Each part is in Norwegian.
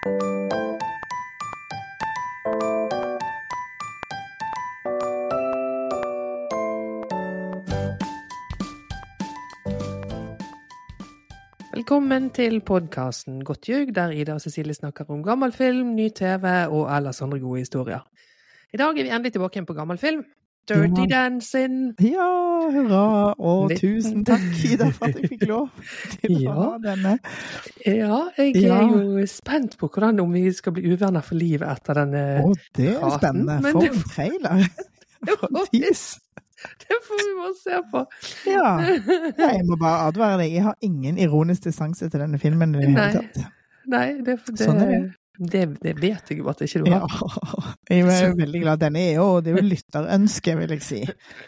Velkommen til podkasten Godt ljug, der Ida og Cecilie snakker om gammel film, ny TV og ellers andre gode historier. I dag er vi endelig tilbake igjen på gammel film. Dirty Dancing. Ja, hurra! Og tusen takk, Ida, for at jeg fikk lov til å Ja. ha denne. Ja, jeg Ja. er jo spent på hvordan om vi skal bli uvenner for livet etter denne Å, det er spennende. men For en trailer! For! Det får vi bare se på. Ja. ja. Jeg må bare advare deg. Jeg har ingen ironisk distanse til denne filmen i det hele tatt. Nei, det, det, Sånn er det. Det, det vet jeg jo at ikke du Ja. har. Jeg er veldig glad. Denne er jo, det er jo lytterønske, vil jeg si.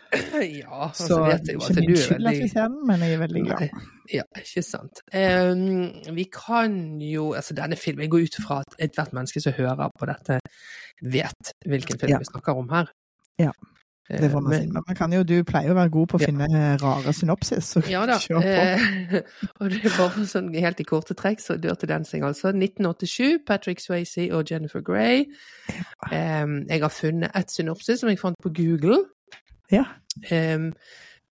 Ja, altså, Så vet jeg jo at du er veldig Ikke min skyld at ser den, men jeg er veldig glad. Ja, ikke sant. Um, vi kan jo Altså, denne filmen Jeg går ut fra at ethvert menneske som hører på dette, vet hvilken film Ja. vi snakker om her. Ja, Det man Eh. Men man kan jo, du pleier jo å være god på å Ja. finne rare synopsis, så Ja da. kjør på. Eh, og det er bare sånn helt i korte trekk, så Dirty Dancing, altså. 1987, Patrick Swayze og Jennifer Grey. Em, jeg har funnet et synopsis som jeg fant på Google, Ja. um,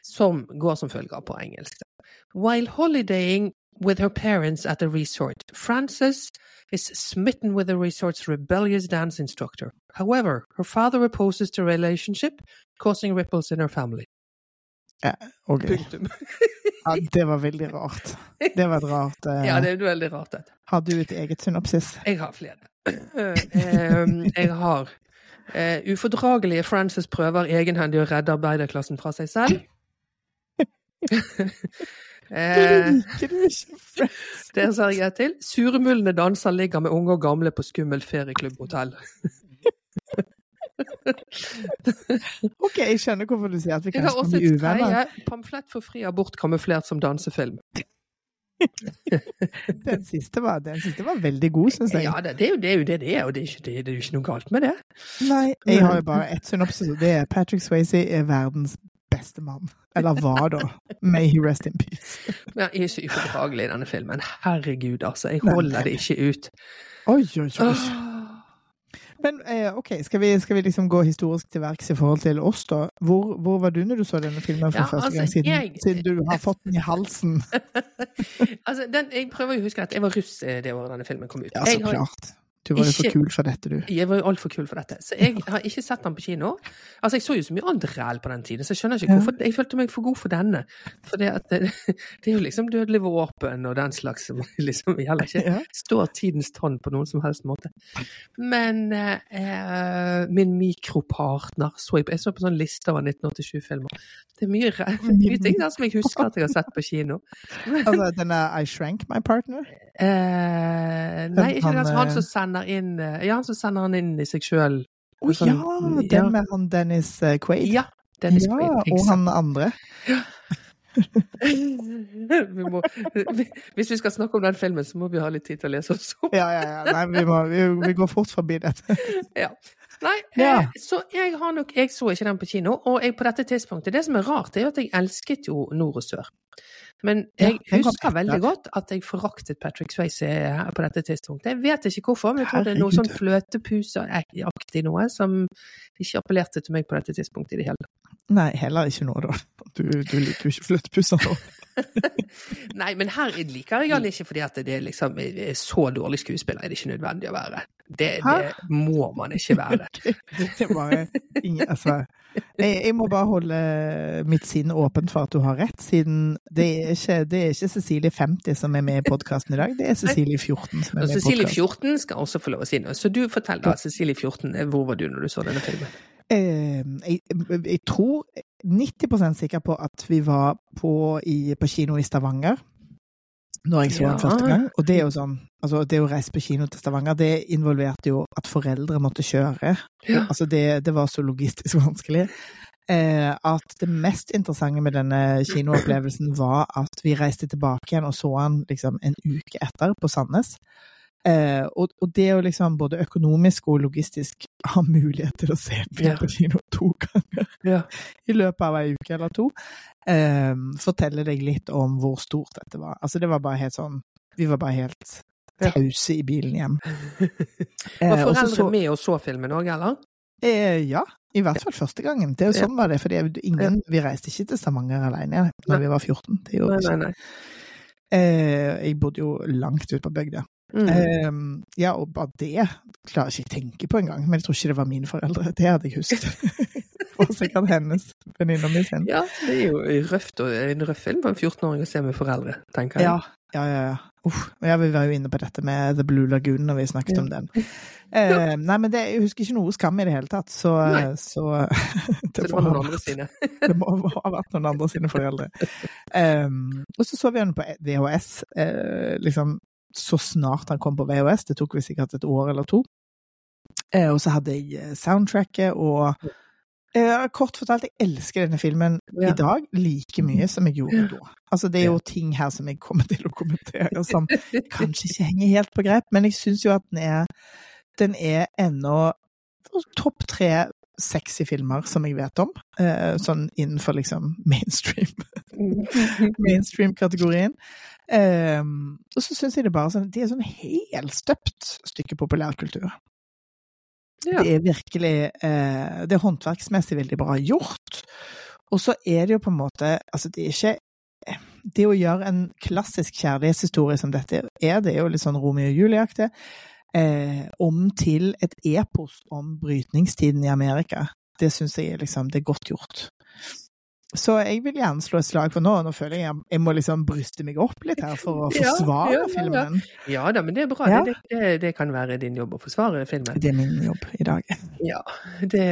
som går som følger på engelsk. While holidaying with her parents at a resort, Frances is smitten with the resort's rebellious dance instructor. However, her father opposes the relationship, causing ripples in her family. Ja, ok. Punktum. Ja, det var veldig rart. Det var et rart eh, Ja, det er veldig rart, Det. Har du et eget synopsis? Jeg har flere. Em, jeg har uh, Ufordragelige Frances prøver egenhendig å redde arbeiderklassen fra seg selv. Eh, det sa jeg til. Surmulende danser ligger med unge og gamle på skummelt ferieklubbhotell. Ok, jeg skjønner hvorfor du sier at vi Jeg har også kan et tredje. Pamflett for fri abort kamuflert som dansefilm. Den siste var, den siste var veldig god, syns jeg. Ja, det, det er jo det er jo det det er, og det er, ikke, det, det er jo ikke noe galt med det. Nei, jeg har jo bare ett synopsis, og det er Patrick Swayze er verdens beste mann. Eller var da. May he rest in peace. Men jeg er så ubehagelig i denne filmen. Herregud, altså. Jeg holder det ikke ut. Oi, oi, oi. Men eh, ok, skal vi, skal vi liksom gå historisk til verks i forhold til oss, da? Hvor, hvor var du når du så denne filmen for Ja, første altså, gang, siden, jeg- siden du har fått den i halsen? altså, den, jeg prøver å huske at jeg var russ eh, det året denne filmen kom ut. Ja, så klart. Du var jo for kul for dette, du. jeg var jo altfor kul for dette. Så jeg har ikke sett den på kino. Altså, jeg så jo så mye annet ræl på den tiden, så jeg skjønner ikke hvorfor Jeg følte meg for god for denne. For det, at det, det er jo liksom dødelig våpen og den slags som liksom gjelder ikke. Står tidens tann på noen som helst måte. Men eh, min mikropartner så jeg, på- jeg så på sånn liste over 1987-filmer. Det er mye, mye ting der som jeg husker at jeg har sett på kino. Altså, denne I Shrank My Partner? Eh, nei, ikke Han. Altså, han eh, som sender inn eh, Ja, han som sender han inn i seg sjøl. Å Sånn, ja! ja. Den med han Dennis eh, Quaid? Ja, Dennis ja, Quaid. og sant? han andre. vi må, hvis vi skal snakke om den filmen, så må vi ha litt tid til å lese oss opp. Ja, ja, ja. Nei, vi, må, vi, vi går fort forbi dette. Ja. Nei, Ja. eh, så jeg har nok Jeg så ikke den på kino, og jeg på dette tidspunktet Det som er rart, er jo at jeg elsket jo Nord og Sør. Men jeg Ja, husker veldig godt at jeg foraktet Patrick Swayze på dette tidspunktet. Jeg vet ikke hvorfor, men jeg tror det er noe sånn fløtepuseaktig noe som ikke appellerte til meg på dette tidspunktet i det hele tatt. Nei, heller ikke nå, da. Du, du liker jo ikke fløtepuser nå. Nei, men her liker jeg han ikke fordi at det er liksom er så dårlig skuespiller er det ikke nødvendig å være. Det, det må man ikke være. Det er bare ingen, altså, jeg, må bare holde mitt sinn åpent for at du har rett, siden det er ikke, det er ikke Cecilie 50 som er med i podkasten i dag, det er Cecilie 14 som er Og med i Cecilie 14 skal også få lov å si noe. Så du fortell da, Cecilie 14, hvor var du når du så denne filmen? Eh, jeg, jeg tror 90% sikker på at vi var på, i, på kino i Stavanger. Når jeg så den Ja. første gang. Og det er jo sånn altså Det å reise på kino til Stavanger, det involverte jo at foreldre måtte kjøre. Ja. Altså det, det var så logistisk vanskelig. Eh, at det mest interessante med denne kinoopplevelsen var at vi reiste tilbake igjen og så han liksom en uke etter på Sandnes. Eh, og, og det å liksom både økonomisk og logistisk ha mulighet til å se film på kino to ganger Ja. i løpet av ei uke eller to, eh, forteller deg litt om hvor stort dette var. Altså det var bare helt sånn Vi var bare helt tause i bilen hjem. Var Eh, og foreldre med og så filmen òg, eller? Eh, ja, i hvert fall første gangen. Det er jo sånn var det. For vi reiste ikke til Stavanger alene da vi var 14. Det gjorde vi ikke. Eh, jeg bodde jo langt ute på bygda. Mm. Eh, ja, og bare det klarer jeg ikke å tenke på engang. Men jeg tror ikke det var mine foreldre. Det hadde jeg husket. det var sikkert hennes venninne min sin. Ja, det er jo røft, og en røff film for en 14-åring å se med foreldre, tenker jeg. Ja, ja, ja. ja. Uff. Ja, vi var jo inne på dette med The Blue Lagoon når vi snakket Ja. om den. Eh, nei, men det, jeg husker ikke noe skam i det hele tatt, så, så Så det var noen andre sine. Det må ha vært noen andre sine foreldre. Um, og så så vi den på VHS, eh, liksom så snart han kom på VHS. Det tok vi sikkert et år eller to. Eh, og så hadde jeg eh, soundtracket, og eh, kort fortalt, jeg elsker denne filmen Ja. i dag like mye som jeg gjorde da. Altså, det er jo ting her som jeg kommer til å kommentere som kanskje ikke henger helt på grep, men jeg syns jo at den er den er ennå topp tre sexy filmer som jeg vet om, sånn innenfor liksom mainstream mainstream-kategorien. Um, og så syns jeg det bare sånn De er sånn helstøpt stykke populærkultur. Ja. Det er virkelig uh, Det er håndverksmessig veldig bra gjort. Og så er det jo på en måte Altså, det er ikke Det å gjøre en klassisk kjærlighetshistorie som dette er, det er jo litt sånn Romeo og Julie-aktig, eh, om til et epos om brytningstiden i Amerika. Det syns jeg er liksom Det er godt gjort. Så jeg vil gjerne slå et slag for nå. Nå føler jeg jeg, må liksom bryste meg opp litt her for å forsvare ja, ja, ja. filmen. Ja da, men det er bra. Det, det, det kan være din jobb å forsvare filmen. Det er min jobb i dag. Ja, det,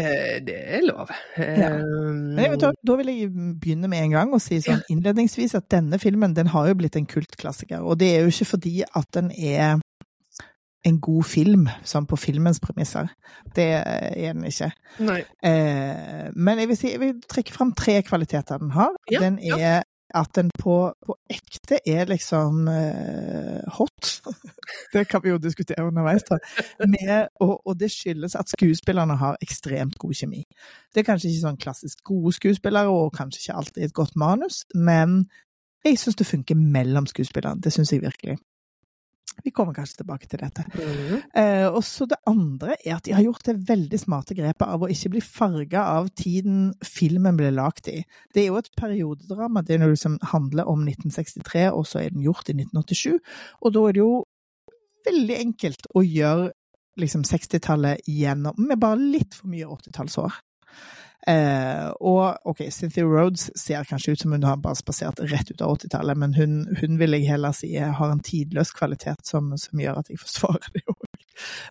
det er lov. Um, vet, da, da vil jeg begynne med en gang og si sånn innledningsvis at denne filmen den har jo blitt en kultklassiker. Og det er jo ikke fordi at den er en god film, sånn på filmens premisser. Det er den ikke. Nei. Eh, men jeg vil, si, jeg vil trekke fram tre kvaliteter den har. Ja, den er at den på, på ekte er liksom eh, hot. det kan vi jo diskutere underveis, da. Med, og, og det skyldes at skuespillerne har ekstremt god kjemi. Det er kanskje ikke sånn klassisk gode skuespillere, og kanskje ikke alltid et godt manus, men jeg syns det funker mellom skuespillerne. Det syns jeg virkelig. Vi kommer kanskje tilbake til dette. Mhm. Eh, og så det andre er at de har gjort det veldig smarte grepet av å ikke bli farga av tiden filmen ble lagd i. Det er jo et periodedrama. Det er noe som handler om 1963, og så er den gjort i 1987. Og da er det jo veldig enkelt å gjøre liksom 60-tallet gjennom med bare litt for mye 80-tallsår. Eh, og ok, Cynthia Rhodes ser kanskje ut som hun har bare spasert rett ut av 80-tallet, men hun, hun vil jeg heller si har en tidløs kvalitet som, som gjør at jeg forsvarer det òg.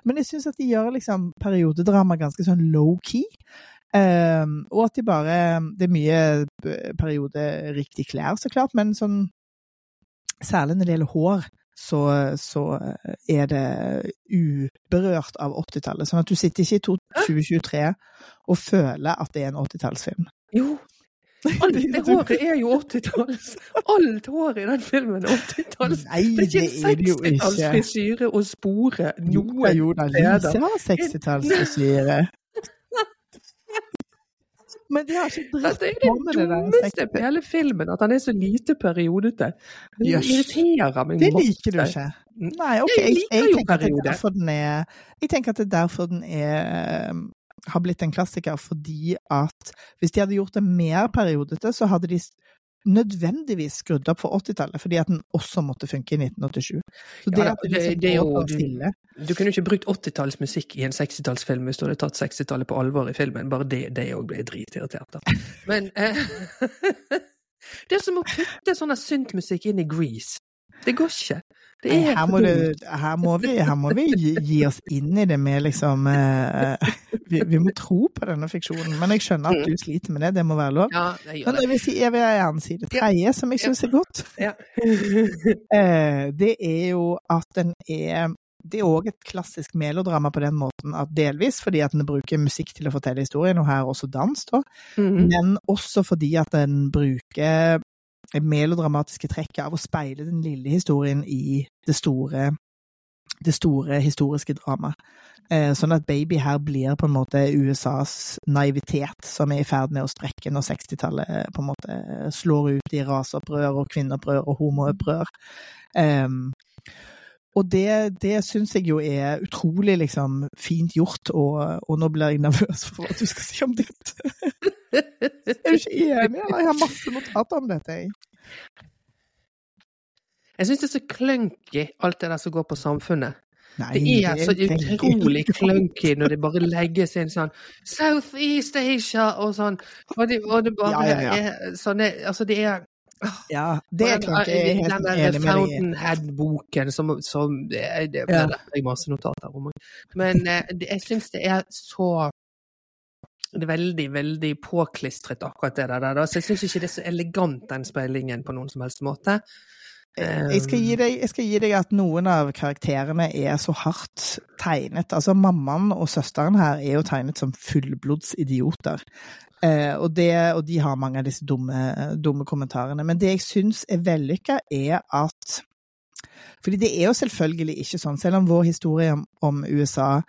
Men jeg syns at de gjør liksom periodedrama ganske sånn low-key. Eh, og at de bare Det er mye periode riktig klær, så klart, men sånn Særlig når det gjelder hår, så, så er det uberørt av 80-tallet. Sånn at du sitter ikke i 2023 og føler at det er en 80-tallsfilm. Jo. Alt det håret er jo 80-talls. Alt håret i den filmen er 80-talls. Det er ikke er det jo ikke. 60-tallsfrisyre og spore noe. jo da. Lise har 60-tallsfrisyre. Men de har ikke Altså, dritt det er det det dummeste på hele filmen, at han er så lite periodete. Det irriterer meg Det liker du ikke. Nei, ok, Jeg jeg, jeg, tenker det er den Jeg tenker at det er derfor den er um, har blitt en klassiker, fordi at hvis de hadde gjort det mer periodete, så hadde de nødvendigvis skrudd opp for 80-tallet, fordi at den også måtte funke i 1987. Så det Ja, det, det- det jo- du, Du kunne jo ikke brukt 80-tallsmusikk i en 60-tallsfilm hvis du hadde tatt 60-tallet på alvor i filmen. Bare det òg ble jeg dritirritert av. Men eh, Det er som å putte sånn syntmusikk inn i Grease. Det går ikke. Det er her, må her, må vi, her må vi gi oss inn i det med liksom eh, vi, vi må tro på denne fiksjonen. Men jeg skjønner at du sliter med det, det må være lov. Ja, jeg Men det. jeg vil, si, jeg vil gjerne si det tredje, som jeg syns er godt. Ja. Eh, det er jo at den er det er òg et klassisk melodrama på den måten at delvis fordi at den bruker musikk til å fortelle historien, og her også dans, da, Mhm. men også fordi at den bruker det melodramatiske trekket av å speile den lille historien i det store, det store historiske dramaet. Eh, sånn at Baby her blir på en måte USAs naivitet som er i ferd med å sprekke når 60-tallet på en måte slår ut i raseopprør og kvinneopprør og homoopprør. Um, Og det, det syns jeg jo er utrolig liksom, fint gjort, og, og, nå blir jeg nervøs for hva du skal si om dette. er du ikke enig? eller? Jeg har masse notater om dette. Jeg. Jeg syns det er så clunky, alt det der som går på samfunnet. Nei, Det er så utrolig clunky når det bare legges inn sånn South East Asia og sånn. Og det, og det bare Ja, ja, ja. er sånne Altså, det er Ja, det er klart jeg er helt enig med deg i. Fountainhead-boken som, som det, det, Ja. jeg masse notater om. Men eh, det, jeg syns det er så det er veldig, veldig påklistret, akkurat det der. Så jeg syns ikke det er så elegant, den speilingen, på noen som helst måte. Jeg skal, deg, jeg skal gi deg at noen av karakterene er så hardt tegnet. Altså, mammaen og søsteren her er jo tegnet som fullblodsidioter. Eh, og, det, og de har mange av disse dumme, dumme kommentarene. Men det jeg syns er vellykka, er at Fordi det er jo selvfølgelig ikke sånn, selv om vår historie om, USA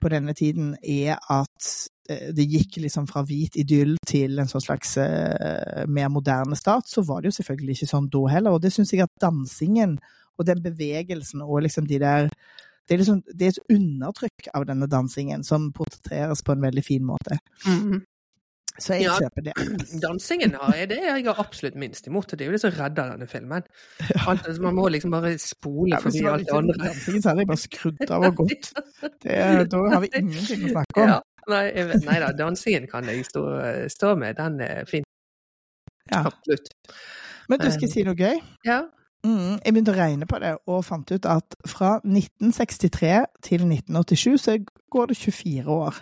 på denne tiden er at eh, det gikk liksom fra hvit idyll til en sånn slags eh, mer moderne stat, så var det jo selvfølgelig ikke sånn da heller. Og det syns jeg at dansingen og den bevegelsen og liksom de der det er, liksom, det er et undertrykk av denne dansingen som portretteres på en veldig fin måte. Så jeg Ja. kjøper det. Dansingen har jeg, det jeg absolutt minst imot. og Det er jo det som redder denne filmen. Alt, altså, man må liksom bare spole Ja, forbi det alt det andre. dansingen, så hadde jeg bare skrudd av og gått. Da har vi ingenting å snakke om. Ja, nei, vet, nei da, dansingen kan jeg stå, stå med. Den er fin. Ja. Absolutt. Men du skal si noe gøy? Ja. Mm, jeg begynte å regne på det, og fant ut at fra 1963 til 1987 så går det 24 år.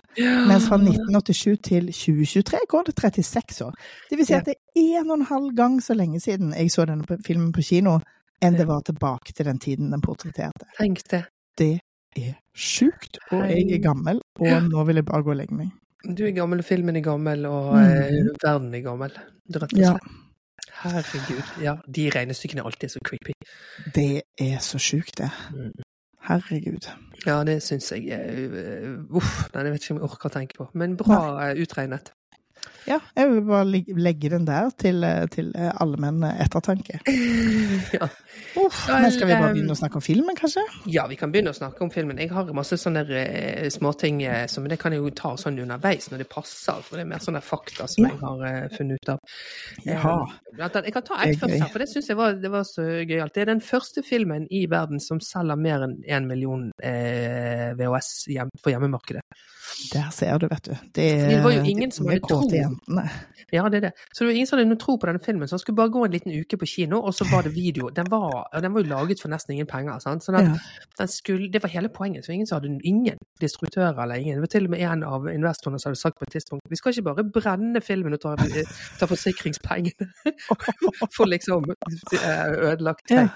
Mens fra 1987 til 2023 går det 36 år. Det vil si at det er en og en halv gang så lenge siden jeg så denne filmen på kino, enn det var tilbake til den tiden den portretterte. Tenk det. Det er sjukt, og jeg er gammel, og nå vil jeg bare gå og legge meg. Du er gammel, filmen er gammel, og Mhm. eh, verden er gammel. Rett og Ja. slett. Herregud. Ja, de regnestykkene er alltid så creepy. Det er så sjukt, det. Mm. Herregud. Ja, det syns jeg er uh, Uff. Nei, jeg vet ikke om jeg orker å tenke på. Men bra eh, utregnet. Ja, jeg vil bare legge den der til, eh, til eh, allmenn ettertanke. ja. Uff, men skal vi bare begynne å snakke om filmen, kanskje? Ja, vi kan begynne å snakke om filmen. Jeg har masse sånne eh, småting men som det kan jeg jo ta sånn underveis når det passer. For det er mer sånne fakta som jeg har eh, funnet ut av. Eh, annet- jeg kan ta ett først her, for det syns jeg var, det var så gøyalt. Det er den første filmen i verden som selger mer enn én million eh, VHS for hjemmemarkedet. Der ser du, vet du. Det, Det var jo ingen som hadde tro. Ja, det er det. Så det var ingen som hadde noe tro på denne filmen, så han skulle bare gå en liten uke på kino, og så var det video. Den var, den var jo laget for nesten ingen penger. Sant? Sånn at Ja. den skulle, det var hele poenget. Så ingen som hadde ingen distributører eller ingen. Det var til og med en av investorene som hadde sagt på et tidspunkt vi skal ikke bare brenne filmen og ta, ta forsikringspengene for liksom ødelagt ødelagt Ja.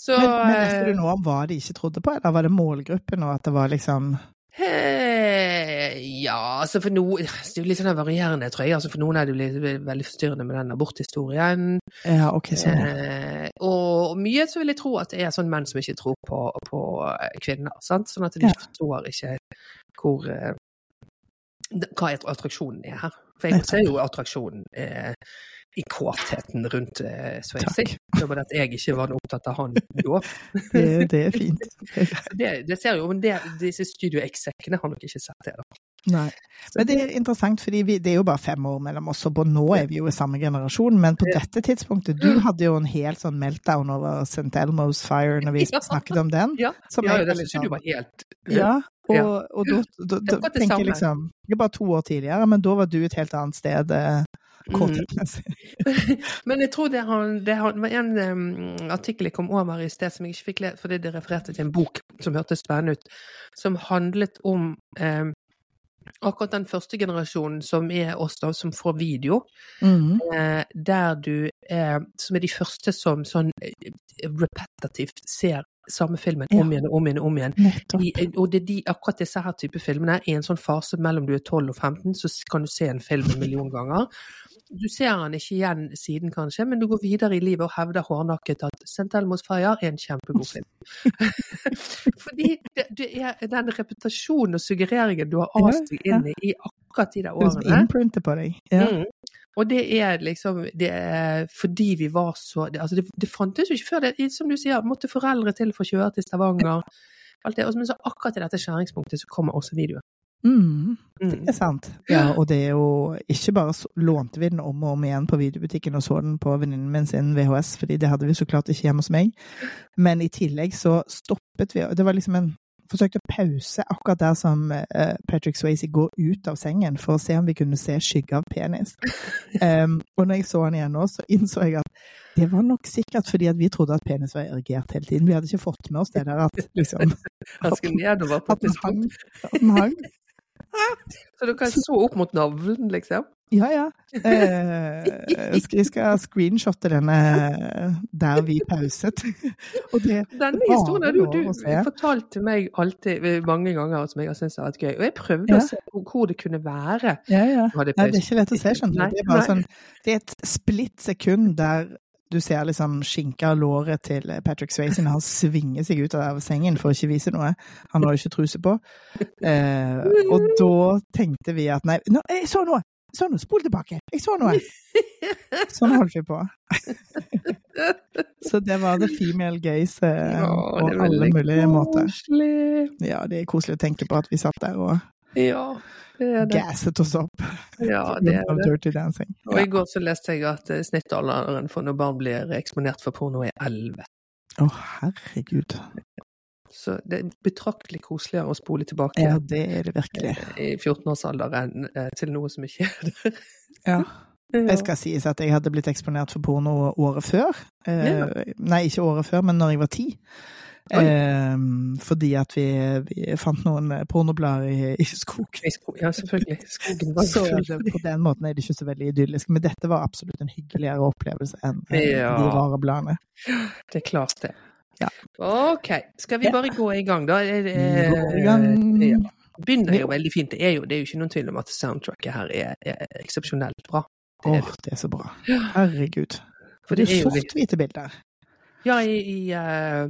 Så Men, men eh, du noe om hva de ikke trodde på, eller var det målgruppen, og at det var liksom Eh, ja, altså for noe Det er jo litt sånn varierende, tror jeg. Altså for noen er det jo veldig forstyrrende med den aborthistorien. Ja, ok, sånn. ja. Eh, og mye så vil jeg tro at det er sånn menn som ikke tror på, på eh, kvinner. Sant? Sånn at de Ja. forstår ikke hvor eh, hva attraksjonen er her. For jeg ser jo attraksjonen eh, i kåtheten rundt eh, var bare at jeg ikke var opptatt av han da. Det, det er fint. Det, det ser jo, men det, disse Studio X-sekene har nok ikke sett det. da. Nei. Men det er interessant, fordi vi, det er jo bare fem år mellom oss, og på nå er vi jo i samme generasjon, men på dette tidspunktet Du hadde jo en helt sånn meltdown over St. Elmo's Fire når vi snakket om den. Ja, Som ja det syns jeg du sånn- var helt Ja, og, og da, da, da tenker jeg liksom Det er bare to år tidligere, men da var du et helt annet sted Mm. Men jeg tror det, han, det han, var en um, artikkel jeg kom over i sted som jeg ikke fikk lest, fordi det refererte til en bok som hørtes spennende ut, som handlet om um, akkurat den første generasjonen som er oss, da, som får video. mm. eh, der du er Som er de første som sånn eh, repetitivt ser samme filmen Ja. om igjen og om igjen om igjen. I, og det er de, akkurat disse her type filmene, i en sånn fase mellom du er 12 og 15, så kan du se en film en million ganger. Du ser den ikke igjen siden, kanskje, men du går videre i livet og hevder hårdnakket at St. Elmo's Fire er en kjempegod film. Fordi det, det er den reputasjonen og suggereringen du har avstått inn i i akkurat de der Det er som imprinter på deg. Ja. Mm. Og det er liksom det er fordi vi var så det, altså det, det fantes jo ikke før. Det, som du sier, måtte foreldre til for å kjøre til Stavanger. Alt det. Men så akkurat i dette skjæringspunktet så kommer også videoen. Mm, det Mm. er sant. Ja, og det er jo ikke bare så, lånte vi den om og om igjen på videobutikken og så den på venninnen min sin VHS, fordi det hadde vi så klart ikke hjemme hos meg. Men i tillegg så stoppet vi, det var liksom en forsøkte å pause akkurat der som eh, Patrick Swayze går ut av sengen for å se om vi kunne se skygge av penis. Um, og når jeg så han igjen nå, så innså jeg at det var nok sikkert fordi at vi trodde at penis var erigert hele tiden. Vi hadde ikke fått med oss det der at liksom Han At den hang. At den hang. Så dere så opp mot navlen, liksom? Ja, ja. Eh, jeg skal screenshotte denne der vi pauset. Det Denne historien har du, du fortalt til meg alltid eh, mange ganger, som jeg har syntes har vært gøy. Og jeg prøvde Ja. å se hvor- det kunne være. Ja, ja. Det det er ikke lett å se, skjønner du. Det er bare sånn Det er et splitt sekund der du ser liksom skinka låret til Patrick Swayze når han svinger seg ut av sengen for å ikke vise noe. Han har jo ikke truse på. Eh, og da tenkte vi at nei, nå, jeg så noe! Jeg så noe! Spol tilbake! Jeg så noe! Sånn holdt vi på. Så det var the female gaze eh, Ja, på alle mulige måter. Ja, det er koselig å tenke på at vi satt der og Ja, det er det. gasset oss opp. Ja, det er det. Dirty Dancing. Og i går så leste jeg at eh, snittalderen for når barn blir eksponert for porno er 11. Å, herregud. Så det er betraktelig koseligere å spole tilbake Ja, det er det virkelig. i 14-årsalderen eh, til noe som ikke er der. Ja. Jeg skal sies at jeg hadde blitt eksponert for porno året før. Ja. Nei, ikke året før, men når jeg var ti. Eh, fordi at vi, vi fant noen pornoblader i, i skogen. I sko- Ja, selvfølgelig. Skogen var Så det, på den måten er det ikke så veldig idyllisk. Men dette var absolutt en hyggeligere opplevelse enn enn Ja. de rare bladene. Det er klart det. Ja. Ok, skal vi bare gå i gang, da? Det- i gang. Ja. Begynner jo veldig fint. Det er jo, det er jo ikke noen tvil om at soundtracket her er, er eksepsjonelt bra. Åh, det, det. det er så bra. Herregud. For det det er jo jo sort-hvite bilder. Ja, i, i uh,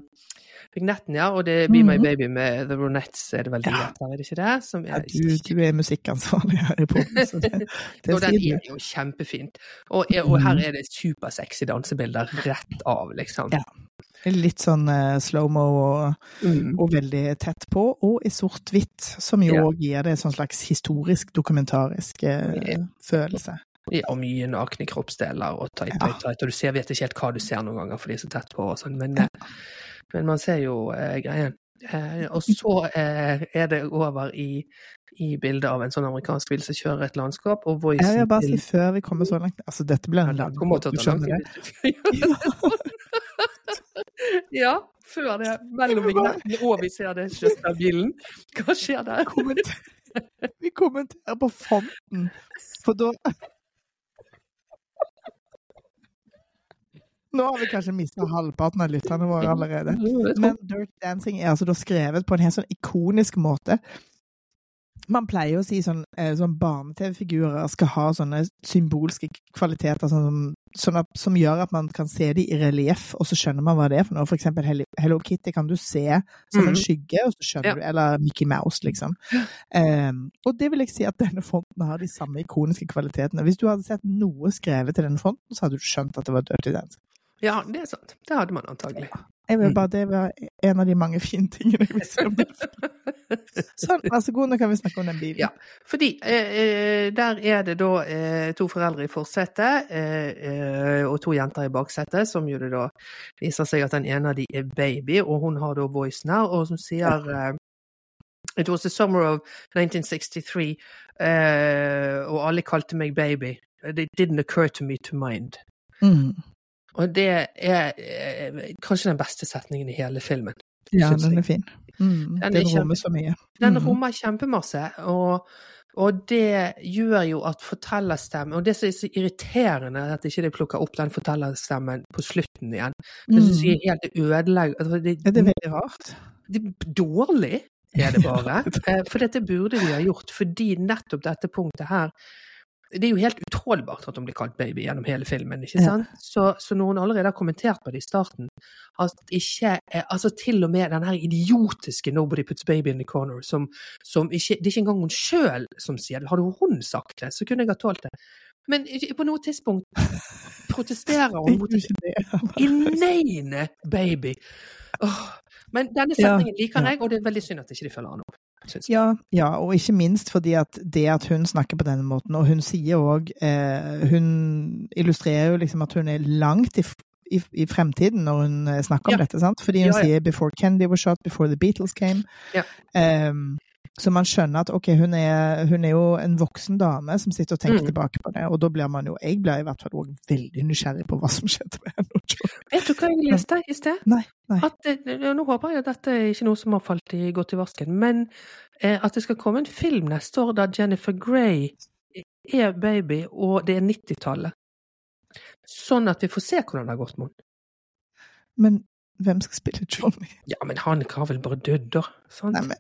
vignetten, ja. Og det er Be My Mhm. Baby med The Ronettes, er det vel de Ja. er det ikke det? Som Ja, er, du, du er musikkansvarlig her i poden, så det, det og den er jo kjempefint. Og, og her Mhm. er det supersexy dansebilder rett av, liksom. Ja. Litt sånn uh, slow-mo og, Mm. og veldig tett på, og i sort-hvitt, som jo Ja. gir det en sånn slags historisk, dokumentarisk uh, Ja. følelse. Ja, og mye nakne kroppsdeler og tight, tight, tight. Og du ser, vet ikke helt hva du ser noen ganger, for de er så tett på og sånn. Men, eh, men man ser jo eh, greien. Eh, og så eh, er det over i, i bildet av en sånn amerikansk bil som kjører et landskap, og Jeg vil bare si før vi kommer så langt Altså, dette blir en lang du skjønner det. Ja, før det. Mellom vignettene og vi ser det av bilen. Hva skjer der? Vi kommenterer på fonten, for da Nå har vi kanskje mista halvparten av lytterne våre allerede. Men Dirty Dancing er altså da skrevet på en helt sånn ikonisk måte. Man pleier å si sånn, eh, sånn barne-TV-figurer skal ha sånne symbolske kvaliteter sånn som, sånn som gjør at man kan se dem i relieff, og så skjønner man hva det er for noe. For eksempel Hello- Kitty kan du se som en Mhm. skygge, og så skjønner Ja. du, eller Mickey Mouse, liksom. Um, og det vil jeg si at denne fonten har de samme ikoniske kvalitetene. Hvis du hadde sett noe skrevet til denne fonten, så hadde du skjønt at det var Dirty Dancing. Ja, det er sant. Det hadde man antagelig. Jeg vil Mm. bare, Det var en av de mange fine tingene jeg vil si om det. Sånn, vær så god, nå kan vi snakke om den bilen. Ja. Fordi eh, eh, der er det da eh, to foreldre i forsetet eh, eh, og to jenter i baksetet, som jo det da viser seg at den ene av de er baby, og hun har da voicen her, og som sier eh, It was the summer of 1963, eh, og alle kalte meg baby. It didn't occur to me to mind. Mm. Og det er eh, kanskje den beste setningen i hele filmen. Ja, den er fin. Mm. Den Den rommer så mye. Den Mm. rommer kjempemasse, og, og det gjør jo at fortellerstemmen Og det som er så irriterende, er at ikke de plukker opp den fortellerstemmen på slutten igjen. Det syns jeg er helt ødeleggende. Er det, veldig rart. det er dårlig, er det bare. Eh, For dette burde vi ha gjort, fordi nettopp dette punktet her det er jo helt utålbart at hun blir kalt baby gjennom hele filmen. ikke Ja. sant? Så, så når hun allerede har kommentert på det i starten, at ikke Altså til og med den her idiotiske 'Nobody puts baby in the corner', som, som ikke Det er ikke engang hun sjøl som sier det. Hadde hun sagt det, så kunne jeg ha tålt det. Men på noe tidspunkt protesterer hun mot det. inane baby. Åh. Men denne Ja, setningen liker jeg, og det er veldig synd at ikke de følger han opp. Ja, ja, og ikke minst fordi at det at hun snakker på denne måten, og hun sier òg eh, Hun illustrerer jo liksom at hun er langt i, i, i fremtiden når hun eh, snakker om Ja. dette, sant? Fordi hun Ja, sier 'before Candy was shot, before the Beatles came'. Ja. Så man skjønner at ok, hun er, hun er jo en voksen dame som sitter og tenker Mm. tilbake på det, og da blir man jo Jeg blir i hvert fall òg veldig nysgjerrig på hva som skjedde med henne. Vet du hva jeg leste i sted? Nei, nei. At, eh, nå håper jeg at dette er ikke noe som har falt i godt i vasken, men eh, at det skal komme en film neste år der Jennifer Grey er baby, og det er 90-tallet. Sånn at vi får se hvordan det har gått med henne. Men hvem skal spille Johnny? Ja, men han har vel bare dødd, da. Sant? Nei, men,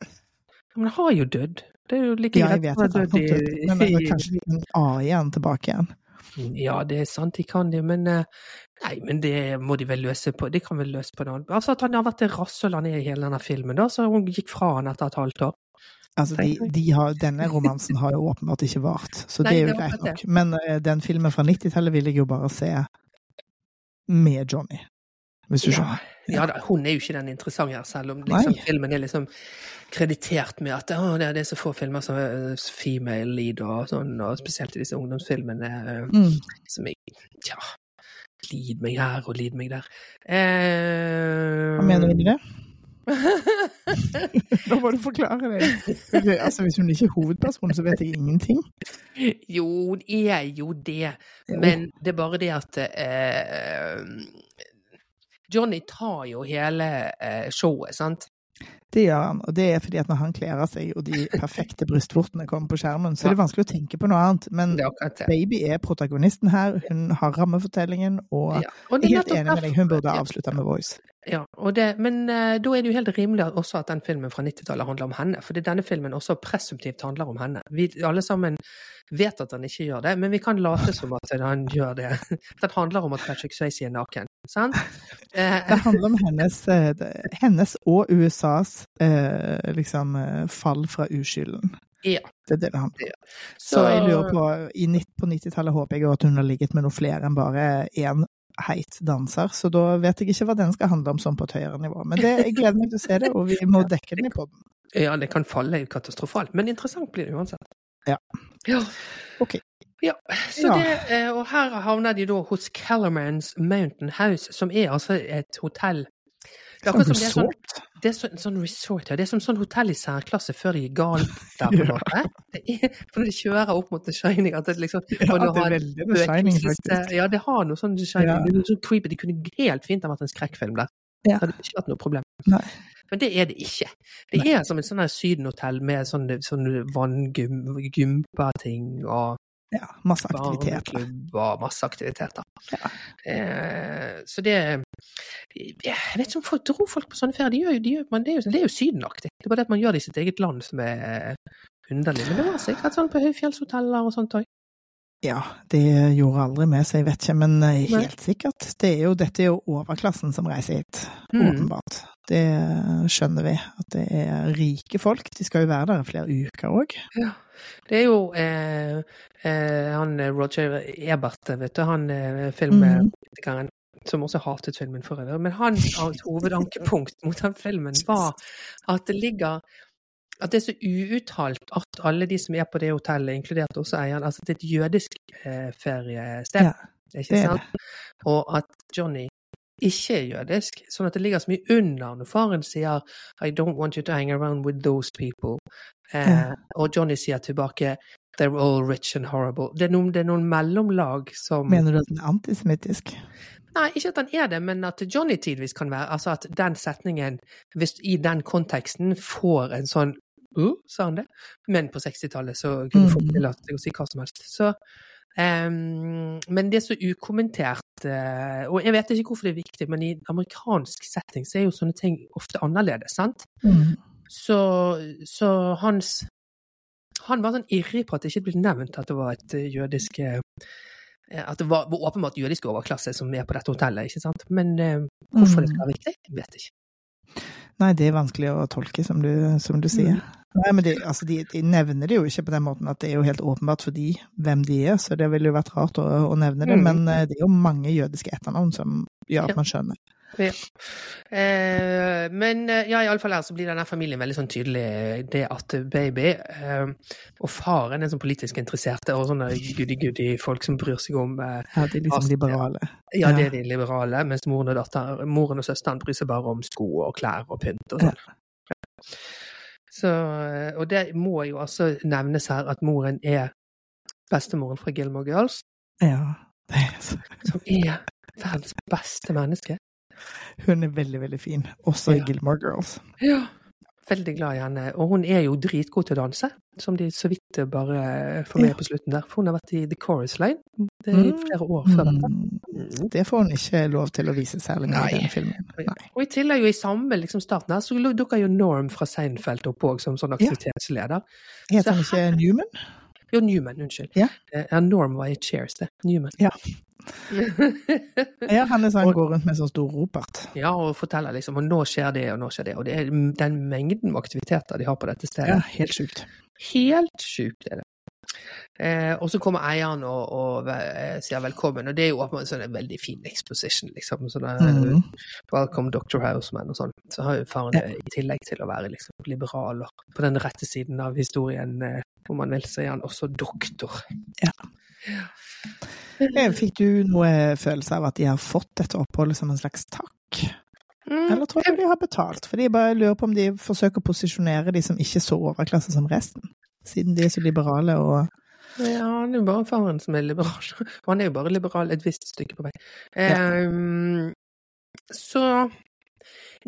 Men han har jo dødd. Det er jo like ja, greit å ha dødd i- men men kanskje en A-en tilbake igjen. Ja, det er sant, de kan det, men eh, Nei, men det må de vel løse på De kan vel løse på noe. Altså at han har vært det rasshøl han er i hele denne filmen, da, så hun gikk fra han etter et halvt år. Altså, de, de har, denne romansen har jo åpenbart ikke vart, så Nei, det er jo er greit nok. Men uh, den filmen fra 90-tallet vil jeg jo bare se med Johnny, hvis du Ja. skjønner. Ja da, hun er jo ikke den interessante her, selv om liksom, filmen er liksom kreditert med at å, det er så få filmer som er female lead og sånn, og spesielt i disse ungdomsfilmene eh, Mm. som jeg Tja. Lid meg her og lid meg der. Eh, Hva mener du med det? Nå må du forklare det. Altså, hvis hun ikke er hovedpersonen, så vet jeg ingenting. Jo, hun er jo det. Men det er bare det at eh, Johnny tar jo hele eh, showet, sant? Det gjør han, og det er fordi at når han kler av seg og de perfekte brystvortene kommer på skjermen, så er det vanskelig å tenke på noe annet. Men. Baby er protagonisten her, hun har rammefortellingen, og Ja. Og jeg er helt enig med deg, hun burde ha avslutta med Voice. Ja, det, men uh, da er det jo helt rimelig også at den filmen fra 90-tallet handler om henne. Fordi denne filmen også presumptivt handler om henne. Vi alle sammen vet at den ikke gjør det, men vi kan late som at han gjør det. Den handler om at Patrick Swayze er naken. Sant? Uh, Det handler om hennes, eh, hennes og USAs uh, liksom fall fra uskylden. Ja. Det er det det handler om. Så jeg lurer på, på 90-tallet håper jeg at hun har ligget med noe flere enn bare én heit danser, så da vet jeg ikke hva den skal handle om sånn på et høyere nivå. Men det, jeg gleder meg til å se det, og vi må dekke den i poden. Ja, det kan falle katastrofalt, men interessant blir det uansett. Ja. Ja. Ok. Ja, så Ja. det, eh, og her havner de da hos Kellermans Mountain House, som er altså et hotell. Det er akkurat som det er sånn, det er så, sånn resort, ja. Det er som sånn hotell i særklasse før det gikk galt der på en Ja. måte. Er, for når de kjører opp mot The Shining, at det liksom Ja, det er veldig The Shining, faktisk. Ja, det har noe sånn The Shining. Ja. Det er noe sånn creepy. Det kunne helt fint ha vært en skrekkfilm der. Ja. Det hadde ikke vært noe problem. Nei. Men det er det ikke. Det er som et sånn sydenhotell med sånn, sånn vanngympa-ting og Ja, masse aktiviteter. Barneklubber, masse aktiviteter. Ja. Eh, så det Jeg vet ikke om folk dro folk på sånne ferier. De gjør, de gjør, man, det, er jo, det er jo sydenaktig. Det er bare det at man gjør det i sitt eget land som er eh, underlig. Men det var sikkert sånn på høyfjellshoteller og sånt òg. Ja, det gjorde aldri vi, så jeg vet ikke, men eh, helt sikkert. Det er jo, dette er jo overklassen som reiser hit, Mm. åpenbart. Det skjønner vi, at det er rike folk. De skal jo være der i flere uker òg. Ja. Det er jo eh, eh, han eh, Roger Ebert, vet du, han eh, filmkritikeren som også hatet filmen for øvrig. Men hans hans hovedankepunkt mot den filmen var at det ligger at det er så uuttalt at alle de som er på det hotellet, inkludert også eieren, altså det er et jødisk eh, feriested, Ja, ikke det sant? Og at Johnny ikke er jødisk, sånn at det ligger så mye under når faren sier I don't want you to hang around with those people. Eh, Ja. Og Johnny sier tilbake They're all rich and horrible. Det er noen, det er noen mellomlag som Mener du at den er antisemittisk? Nei, ikke at han er det, men at Johnny tidvis kan være Altså at den setningen, hvis i den konteksten, får en sånn uh, sa han det? Men på 60-tallet så kunne folk Mhm. tillate seg å si hva som helst. Så Um, Men det er så ukommentert, Uh, og jeg vet ikke hvorfor det er viktig, men i amerikansk setting så er jo sånne ting ofte annerledes, sant? Mm. Så, så hans Han var sånn irrig på at det ikke ble nevnt at det var et eh, jødisk eh, At det var, var åpenbart jødisk overklasse som er på dette hotellet, ikke sant? Men eh, hvorfor det skal være viktig, jeg vet ikke. Nei, det er vanskelig å tolke, som du, som du sier. Nei, men de, altså, de, de, nevner det jo ikke på den måten at det er jo helt åpenbart for de hvem de er, så det ville jo vært rart å, å nevne det. Mm. Men uh, det er jo mange jødiske etternavn som gjør at man skjønner. Ja. Eh, men ja, iallfall her så blir denne familien veldig sånn tydelig. Det at baby eh, og faren er sånn politisk interesserte og sånne goody-goody folk som bryr seg om eh, Ja, de er liksom liberale. Ja, det er de liberale, mens moren og, datter, moren og søsteren bryr seg bare om sko og klær og pynt og sånn. Så, eh, og det må jo også nevnes her at moren er bestemoren fra Gilmore Girls. Ja. Det er så... Som er verdens beste menneske. Hun er veldig, veldig fin. Også i Gilmore Girls. Ja. Veldig glad i henne. Og hun er jo dritgod til å danse, som de så vidt bare får med ja. på slutten der. For hun har vært i The Chorus Line det er i mm. flere år før dette. Mm. Det får hun ikke lov til å vise særlig mye i den filmen. Nei. Og i tillegg, jo i samme liksom, starten her, så dukker jo Norm fra Seinfeld opp òg, som sånn aktivitetsleder. Ja. Heter han ikke Newman? Jo, Newman, unnskyld. Ja. ja Norm var i Cheers, det. Newman. Ja. ja, han liksom sånn, går rundt med sånn stor ropert. Ja, og forteller liksom og nå skjer det, og nå skjer det. Og det er den mengden med aktiviteter de har på dette stedet. Ja, helt sjukt. Helt sjukt er det. Eh, og så kommer eieren og, og, og, sier velkommen, og det er jo en sånn veldig fin exposition, liksom. Sånn mm. Welcome Dr. Houseman og sånn. Så har jo faren ja. i tillegg til å være liksom liberal og på den rette siden av historien, eh, om man vil, så er han også doktor. Ja. Eh, fikk du noe følelse av at de har fått dette oppholdet som en slags takk? Mm. Eller tror du de har betalt? For de bare lurer på om de forsøker å posisjonere de som ikke så overklasse som resten, siden de er så liberale og ja, det er jo bare faren som er liberal. Han er jo bare liberal et visst stykke på vei. Ja. Um, så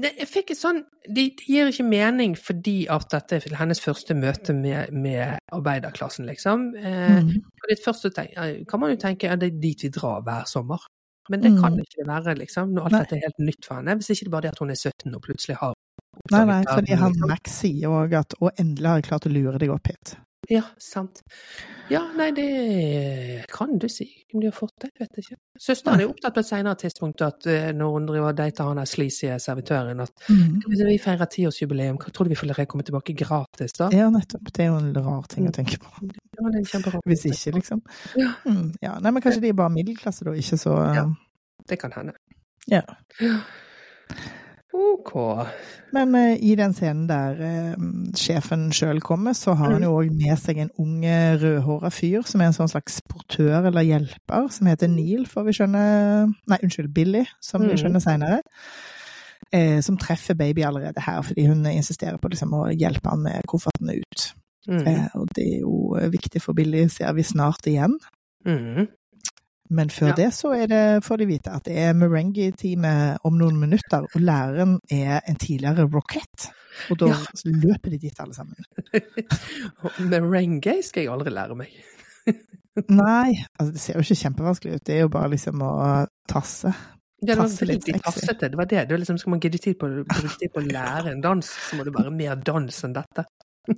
det, jeg fikk et sånn det, de gir ikke mening fordi at dette er hennes første møte med, med arbeiderklassen, liksom. Eh, mm. litt først kan man jo tenke at det er dit vi drar hver sommer. Men det kan det ikke være, liksom, når alt dette er helt nytt for henne. Hvis ikke det bare er at hun er 17 og plutselig har Nei, nei, fordi han liksom. Max sier òg at 'å, endelig har jeg klart å lure deg opp hit'. Ja, sant. Ja, nei, det kan du si. Om de har fått det, vet jeg ikke. Søsteren er opptatt på et senere tidspunkt at uh, når hun driver dater han der sleazy servitøren, at mm. vi feirer tiårsjubileum, tror du vi får komme tilbake gratis da? Ja, nettopp. Det er jo en rar ting å tenke på. Ja, det er kjemperar. Hvis ikke, liksom. Ja. Mm, ja. Nei, men kanskje de er bare middelklasse, da, ikke så. Ja, det kan hende. Ja. Ok. Men uh, i den scenen der uh, sjefen sjøl kommer, så har han jo òg med seg en ung rødhåra fyr som er en sånn slags portør eller hjelper, som heter Neil, får vi skjønne Nei, unnskyld, Billy, som vi mm. skjønner seinere. Uh, som treffer baby allerede her, fordi hun insisterer på liksom, å hjelpe han med koffertene ut. Mm. Eh, og det er jo viktig for Billy, ser vi snart igjen. Mm. Men før ja. det så det, får de vite at det er Merengue-time om noen minutter, og læreren er en tidligere Rockette. Og da ja. løper de dit alle sammen. Merengue skal jeg aldri lære meg. Nei, altså det ser jo ikke kjempevanskelig ut. Det er jo bare liksom å tasse. Ja, det var veldig tassete. Det var det. det liksom, skal man gidde tid på, på å lære en dans, så må det være mer dans enn dette.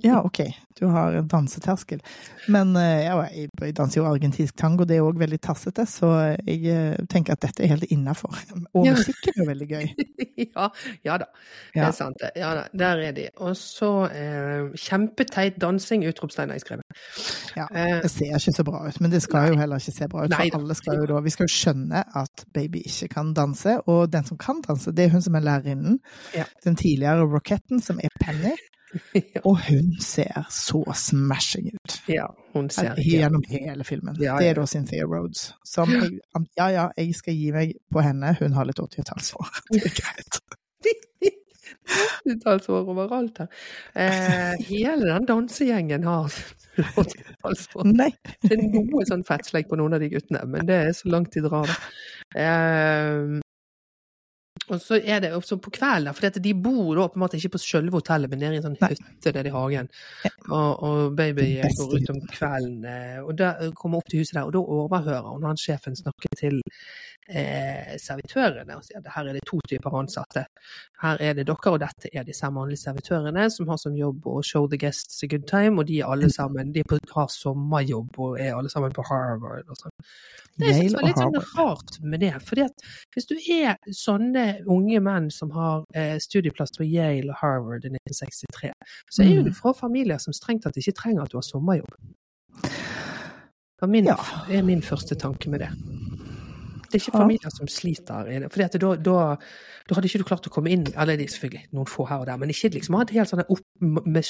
Ja, ok. Du har en danseterskel. Men eh, ja, jeg, danser jo argentinsk tango, det er òg veldig tassete, så jeg eh, tenker at dette er helt innafor. Og ja. musikken er veldig gøy. ja, ja, da. Det er sant. Ja da, der er de. Og så eh, kjempeteit dansing! Utropstegn har jeg skrevet. Ja, eh, det ser ikke så bra ut, men det skal jo heller ikke se bra ut. For Nei, alle skal jo da Vi skal jo skjønne at baby ikke kan danse, og den som kan danse, det er hun som er lærerinnen. Ja. Den tidligere Rocketten, som er Penny. Ja. Og hun ser så smashing ut. Ja, hun ser Gjennom hele filmen. Ja, det er da Cynthia Rhodes. Som jeg, ja ja, jeg skal gi meg på henne, hun har litt 80-tallshår. Det er greit. 80-tallshår overalt her. Eh, hele den dansegjengen har 80-tallshår. Det er noe sånn fettsleik på noen av de guttene, men det er så langt de drar. Eh, og så er det også på kvelden, for de bor da på en måte ikke på selve hotellet, men nede i en sånn hytte der i hagen. Og, og baby går ut om kvelden, eh, og da kommer opp til huset der, og da overhører hun han sjefen snakke til eh, servitørene og sier at her er det to typer ansatte. Her er det dere, og dette er de samme servitørene som har som jobb å show the guests a good time, og de er alle sammen de har sommerjobb og er alle sammen på Harvard og sånn. Det er litt sånn rart med det. fordi at hvis du er sånne unge menn som har eh, studieplass på Yale og Harvard i 1963, så er jo du fra familier som strengt tatt ikke trenger at du har sommerjobb. Det er min, Ja. er min første tanke med det. Det er ikke familier som sliter i det. For da, da, da hadde ikke du klart å komme inn Eller det er selvfølgelig noen få her og der, men ikke liksom hadde helt sånn opp med.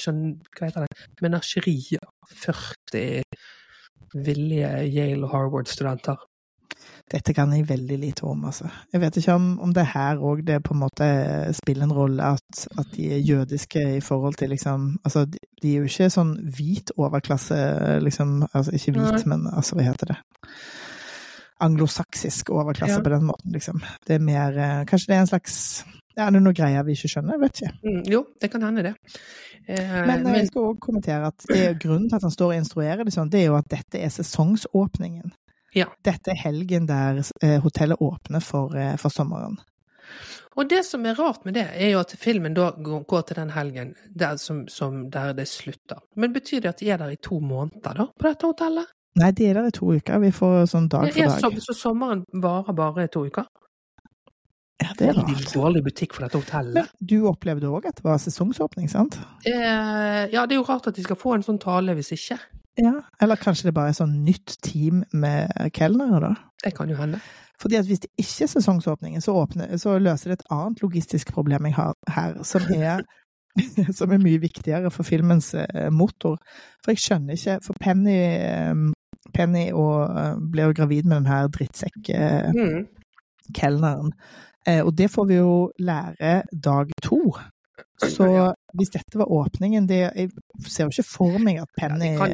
Hva heter det? Menasjeri av 40 villige Yale og Harvard-studenter. Dette kan jeg veldig lite om, altså. Jeg vet ikke om, om det her òg det på en måte spiller en rolle at, at de er jødiske i forhold til liksom Altså, de, de er jo ikke sånn hvit overklasse, liksom. Altså ikke hvit, men altså, hva heter det? Anglosaksisk overklasse Ja. på den måten, liksom. Det er mer eh, Kanskje det er en slags ja, Er det noen greier vi ikke skjønner? Vet ikke. Mm, jo, det kan hende, det. Eh, Men, men, jeg skal òg kommentere at det er grunnen til at han står og instruerer det sånn, det er jo at dette er sesongsåpningen. Ja. Dette er helgen der eh, hotellet åpner for, eh, for sommeren. Og det som er rart med det, er jo at filmen da går til den helgen der, som, som, der det slutter. Men betyr det at de er der i to måneder, da, på dette hotellet? Nei, de er der i to uker. Vi får sånn dag for dag. så, så sommeren varer bare to uker? Ja, det er rart. dårlig butikk for dette hotellet. Men du opplevde òg at det var sesongsåpning, sant? Eh, ja, det er jo rart at de skal få en sånn tale hvis ikke. Ja. Eller kanskje det bare er sånn nytt team med kelnere, da? Det kan jo hende. Fordi at hvis det ikke er sesongsåpningen, så, åpner, så løser det et annet logistisk problem jeg har her, som er, som er mye viktigere for filmens eh, motor. For jeg skjønner ikke For Penny, eh, Penny og, blir ble jo gravid med den her drittsekk-kelneren. Mm. Eh, og det får vi jo lære dag to. Så. Hvis dette var åpningen det, Jeg ser jo ikke for meg at Penny har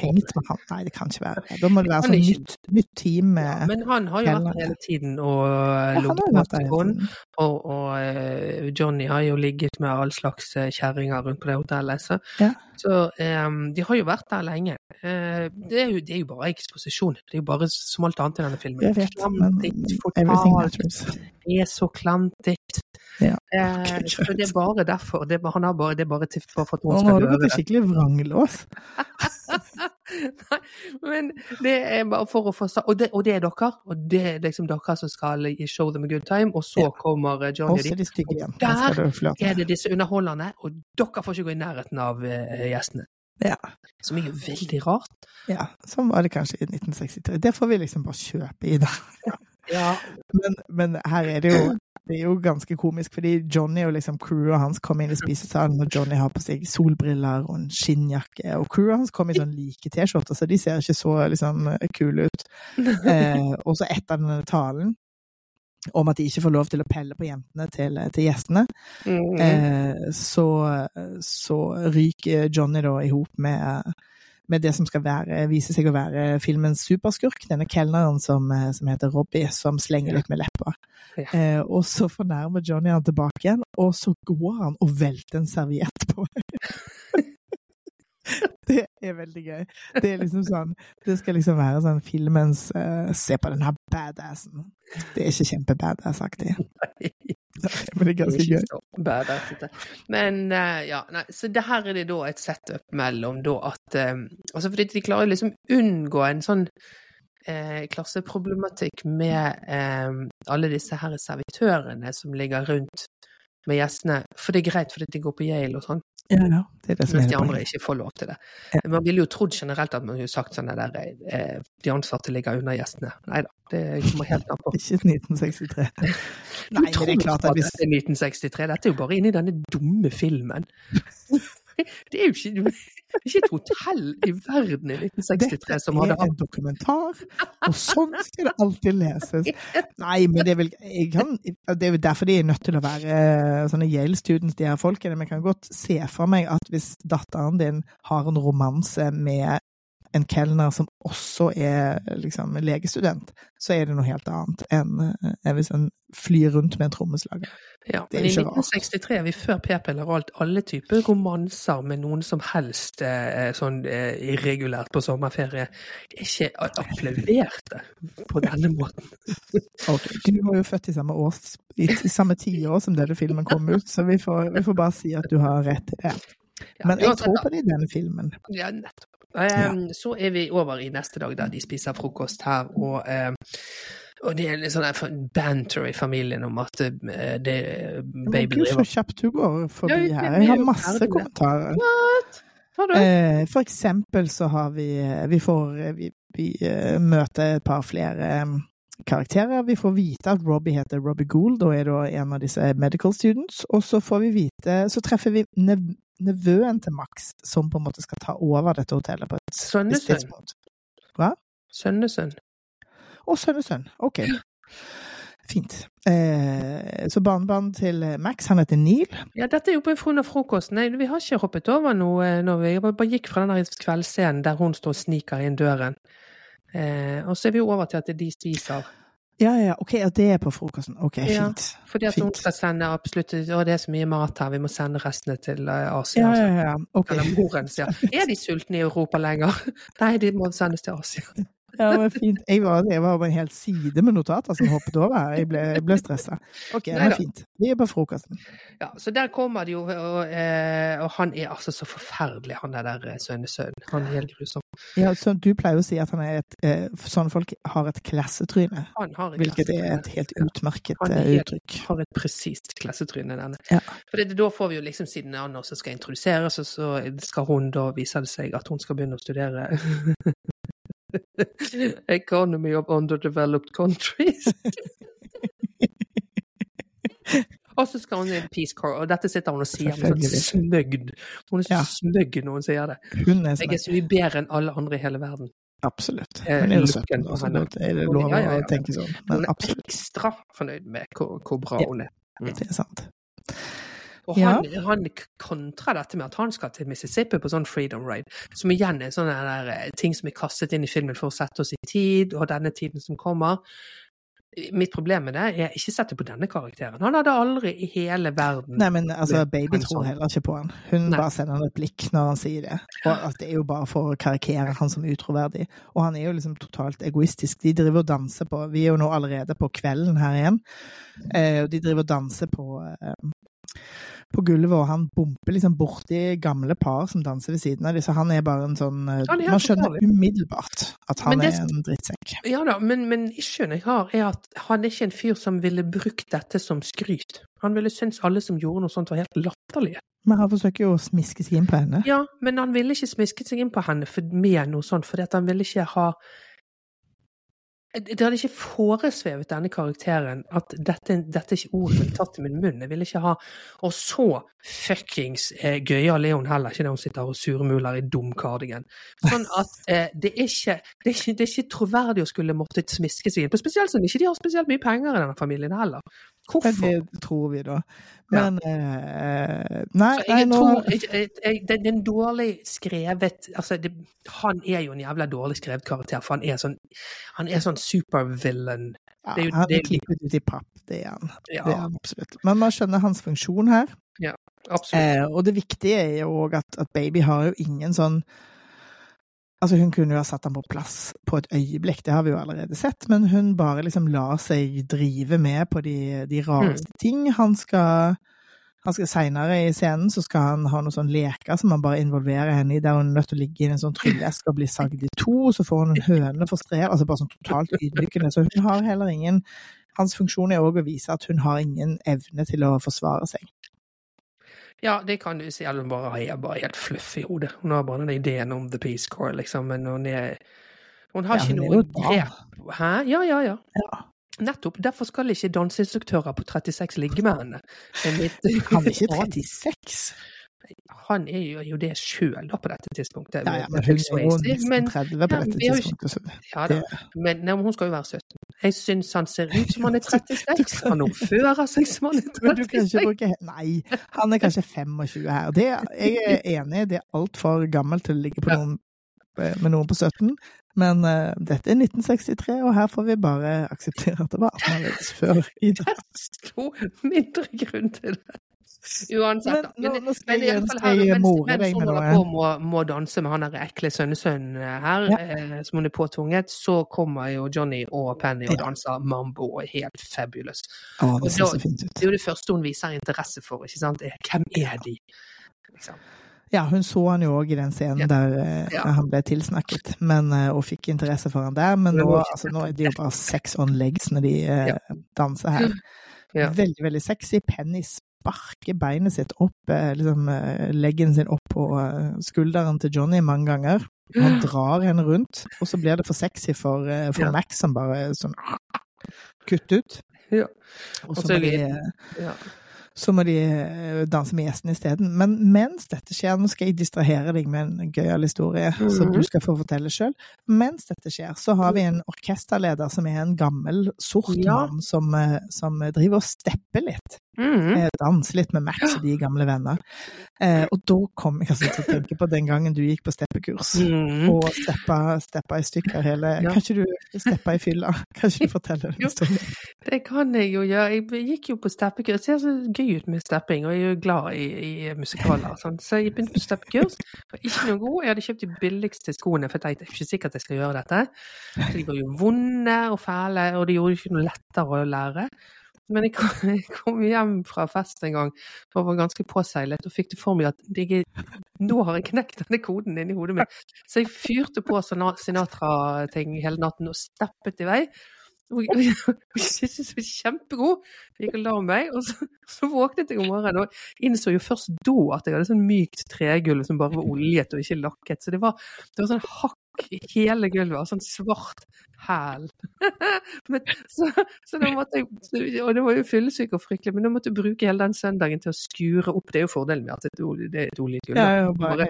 hengt med han. Nei, det kan ikke være det. Da må det være sånn ikke- nytt, nytt team Ja, Men han har jo vært hele tiden og Ja, han ligget med tiden. Og, og eh, Johnny har jo ligget med all slags eh, kjerringer rundt på det hotellet. Så, Ja. så um, de har jo vært der lenge. Uh, det, er jo, det er jo bare eksposisjon. Det er jo bare som alt annet i denne filmen. Jeg vet, men Klantigt everything fortalt. Det er så klantigt. Ja. Ok, så det er bare derfor. Det er, bare- han har bare, det er bare til for at Nå noen har skal du gått det. skikkelig vranglås. Nei, men det er bare for å få Og det, og det er dere. Og det er liksom dere som skal show them a good time. Og så Ja. kommer eh, Og Johnny er dit. de igjen. Der. Er det disse underholderne? Og dere får ikke gå i nærheten av uh, gjestene. Ja. Som er jo veldig rart. ja. Sånn var det kanskje i 1963. Det får vi liksom bare kjøpe i, da. Ja. Men, men her er det jo det er jo ganske komisk, fordi Johnny og liksom crewet hans kommer inn i spisesalen, og Johnny har på seg solbriller og en skinnjakke, og crewet hans kommer i sånn like T-skjorter, så de ser ikke så liksom kule ut. Eh, og så etter denne talen om at de ikke får lov til å pelle på jentene til, til gjestene, Mm. eh, så, så ryker Johnny da i hop med, med det som skal være, vise seg å være filmens superskurk, denne kelneren som, eh, som heter Robbie, som slenger litt med leppa. Ja. Eh, og så fornærmer Johnny han tilbake igjen, og så går han og velter en serviett på Det er veldig gøy. Det liksom sånn Det skal liksom være sånn filmens uh, Se på den her badassen. Det er ikke kjempe-badass-aktig. Men det er ganske Ikke gøy. så. Men eh, ja, nei, så det her er det da et setup mellom da at eh, Altså fordi de klarer liksom unngå en sånn eh, klasseproblematikk med eh, alle disse her servitørene som ligger rundt med gjestene. For det er greit fordi de går på Yale og sånn, Ja, ja. Det det som mens de andre ikke får lov til det. Ja. Man ville jo trodd generelt at man kunne sagt sånn der eh, De ansatte ligger under gjestene. Nei da, det kommer helt an på. Ikke 1963. Nei, det er klart at hvis dette er 1963. Dette er jo bare inni denne dumme filmen. Det er jo ikke, det er ikke et hotell i verden i 1963 som hadde Dette er hatt en dokumentar, og sånn skal det alltid leses. Nei, men det er vel jeg kan, Det er derfor de er nødt til å være eh, sånne Yale-students, de her folkene. Men jeg kan godt se for meg at hvis datteren din har en romanse med en kelner som også er liksom legestudent, så er det noe helt annet enn enn hvis en flyr rundt med en trommeslager. Ja, Det men i ikke rart. 1963 er vi før p-piller og alt, alle typer romanser med noen som helst eh, sånn eh, irregulært på sommerferie, er ikke applauderte på denne måten. Ok, Du var jo født i samme, år, i, samme tiår som denne filmen kom ut, så vi får, vi får bare si at du har rett det. Ja, Men jeg tror på det i denne filmen. Ja, nettopp. Um, Så er vi over i neste dag der de spiser frokost her, og, um, Og det er litt sånn banter i familien om at eh, det baby driver gud, så kjapt du går forbi Ja, her. vi er Jeg har masse kommentarer. What? Har du? Eh, For eksempel så har vi Vi får Vi, vi eh, møter et par flere eh, karakterer. Vi får vite at Robbie heter Robbie Gould og er da en av disse medical students. Og så får vi vite Så treffer vi nevøen til Max, som på en måte skal ta over dette hotellet på et Sønnesønn. tidspunkt. Sønnesønn. Og sønn. Ok. Fint. Eh, så barnebarn til Max, han heter Neil. Ja, dette er jo på under frokosten. Nei, vi har ikke hoppet over noe når vi bare gikk fra den kveldsscenen der hun står og sniker inn døren. Eh, og så er vi jo over til at de spiser. Ja, ja, ok, og det er på frokosten. Ok, Ja, fint. Fordi at hun skal sende absolutt Og det er så mye mat her, vi må sende restene til eh, Asia. Ja, altså. ja, ja. Okay. Eller moren sier Er de sultne i Europa lenger? Nei, de må sendes til Asia. Ja, men fint. Jeg var, jeg var på en hel side med notater som hoppet over. Jeg ble, jeg ble stressa. Ok, Neida. men fint. Vi er på frokosten. Ja, så der kommer det jo, og, eh, og han er altså så forferdelig, han der der sønnesønnen. Han er helt grusom. Ja, så du pleier å si at han er et, eh, sånne folk har et klassetryne, Han har et hvilket er et helt utmerket Han er eh, uttrykk. har et presist klassetryne, denne. Ja. For det, da får vi jo liksom siden Anna også skal introduseres, og så skal hun da vise det seg at hun skal begynne å studere Economy of underdeveloped countries. og så skal hun i Peace Corps, og dette sitter hun og sier med sånn smøgd. Hun er så Ja. smøgg når hun sier det. Hun er Jeg er så mye bedre enn alle andre i hele verden. Absolutt. Eh, Hun er jo looken 17, på altså, det er lov Ja, ja, å tenke sånn. Hun er absolutt, ekstra fornøyd med hvor, hvor bra hun er. det er sant. Og Ja. han, han kontrer dette med at han skal til Mississippi på sånn freedom ride, som igjen er sånne der, eh, ting som er kastet inn i filmen for å sette oss i tid, og denne tiden som kommer. Mitt problem med det er ikke å sette på denne karakteren. Han hadde aldri i hele verden Nei, men altså, baby tror sånn. heller ikke på han. Hun Nei. bare sender han et blikk når han sier det. Og at det er jo bare for å karikere han som utroverdig. Og han er jo liksom totalt egoistisk. De driver og danser på Vi er jo nå allerede på kvelden her igjen. Eh, og de driver og danser på eh, på gulvet, og han bumper liksom borti gamle par som danser ved siden av dem. Så han er bare en sånn eh, Man skjønner umiddelbart at han det- er en drittsekk. Ja da, men, men issuen jeg har, er at han er ikke en fyr som ville brukt dette som skryt. Han ville synes alle som gjorde noe sånt var helt latterlige. Men han forsøker jo å smiske seg inn på henne. Ja, men han ville ikke smisket seg inn på henne med noe sånt, fordi at han ville ikke ha det hadde ikke foresvevet denne karakteren at dette, dette er ikke ordet er tatt i min munn. Jeg ville ikke ha Og så fuckings eh, gøyal hun heller ikke når hun sitter og surmuler i dum cardigan. Sånn at eh, det, er ikke, det, er ikke, det er ikke troverdig å skulle måtte smiske seg inn. Spesielt siden ikke de har spesielt mye penger i denne familien heller. Men Hvorfor? det tror vi, da. Ja. Men eh, Nei, jeg nei nå tror jeg, jeg, jeg, det, er en dårlig skrevet altså det, Han er jo en jævla dårlig skrevet karakter, for han er sånn Han er sånn supervillain. ja, det er jo- Han er klippet ut i papp, det er han. Ja, Det er han absolutt. Men man skjønner hans funksjon her. absolutt. Eh, og det viktige er jo òg at, at baby har jo ingen sånn Altså, hun kunne jo ha satt ham på plass på et øyeblikk, det har vi jo allerede sett, men hun bare liksom lar seg drive med på de, de rareste Mm. ting. Han skal han skal Seinere i scenen så skal han ha noen sånne leker som han bare involverer henne i, der hun er nødt til å ligge i en sånn trylleeske og bli sagd i to, så får hun en høne for strev, altså bare sånn totalt ydmykende. Så hun har heller ingen Hans funksjon er òg å vise at hun har ingen evne til å forsvare seg. Ja, det kan du si. Eller bare er bare helt fluff i hodet. Hun har bare den ideen om The Peace Corps, liksom, men hun er Hun har Ja, ikke noe grep. Hæ? Ja, ja, ja. Ja. Nettopp. Derfor skal ikke danseinstruktører på 36 ligge med henne. Mitt- er ikke 36. Han er jo, er det sjøl på dette tidspunktet. Ja, ja, men hun er jo nesten 30 på dette tidspunktet. Ja, da. men nei, hun skal jo være 17. Jeg syns han ser ut som han er 36. Han oppfører seg som han er Men du kan ikke 36. bruke Nei, han er kanskje 25 her. Det, jeg er enig, det er altfor gammelt til å ligge på noen, eh, med noen på 17. Men uh, dette er 1963, og her får vi bare akseptere at det var annerledes før. I dag. stor mindre grunn til det. Uansett, Men da. Men, nå skal men i jeg, more deg med noe. på med å må danse med han der ekle sønnesønnen her, Ja. eh, som hun er påtvunget, så kommer jo Johnny og Penny og Ja. danser mambo og er helt fabulous. Å, det ser så fint ut. Det er jo det første hun viser interesse for, ikke sant? Hvem er de? Liksom. Ja, hun så han jo òg i den scenen Ja. der eh, Ja. han ble tilsnakket, men, eh, og fikk interesse for han der. Men nå, altså, nå er det jo bare sex on legs når de ja. danser her. Ja. Veldig, veldig sexy. Penny sparker beinet sitt opp, eh, liksom eh, leggen sin opp på eh, skulderen til Johnny mange ganger. Han drar henne rundt, og så blir det for sexy for, for Ja. Max, som bare sånn kutt ut. Ja. Og så må de, Ja. så må de danse med gjestene isteden. Men mens dette skjer, nå skal jeg distrahere deg med en gøyal historie som Mhm. du skal få fortelle sjøl. Mens dette skjer, så har vi en orkesterleder som er en gammel, sort Ja. mann som, som driver og stepper litt. Eh, Danser litt med Max og de gamle venner. Eh, og da kom jeg altså til å tenke på den gangen du gikk på steppekurs. Mhm. Og steppa, steppa i stykker hele Ja. Kan ikke du steppa i fylla? Kan ikke du fortelle den Jo. historien? Det kan jeg jo gjøre. Jeg gikk jo på steppekurs. Det ser så gøy ut med stepping, og jeg er jo glad i, i musikaler. sånn. Så jeg begynte på steppekurs. Var ikke noe god. Jeg hadde kjøpt de billigste skoene, for jeg tenkte jeg er ikke sikker at jeg skal gjøre dette. Så de var jo vonde og fæle, og det gjorde ikke noe lettere å lære. Men jeg kom, jeg kom hjem fra fest en gang og var ganske påseilet og fikk det for meg at jeg, nå har jeg knekt denne koden inni hodet mitt. Så jeg fyrte på Sinatra-ting hele natten og steppet i vei. Og jeg syntes jeg var kjempegod. Jeg gikk og la meg, og så, så våknet jeg om morgenen og innså jo først da at jeg hadde sånn mykt tregulv som bare var oljet og ikke lakket. Så det var, det var sånn hakk i hele gulvet, og sånn svart hæl. Så, så da måtte jeg, og det var jo fyllesyk og fryktelig, men da måtte jeg bruke hele den søndagen til å skure opp. Det er jo fordelen med at det er et ol- det et oljet. Ja, bare.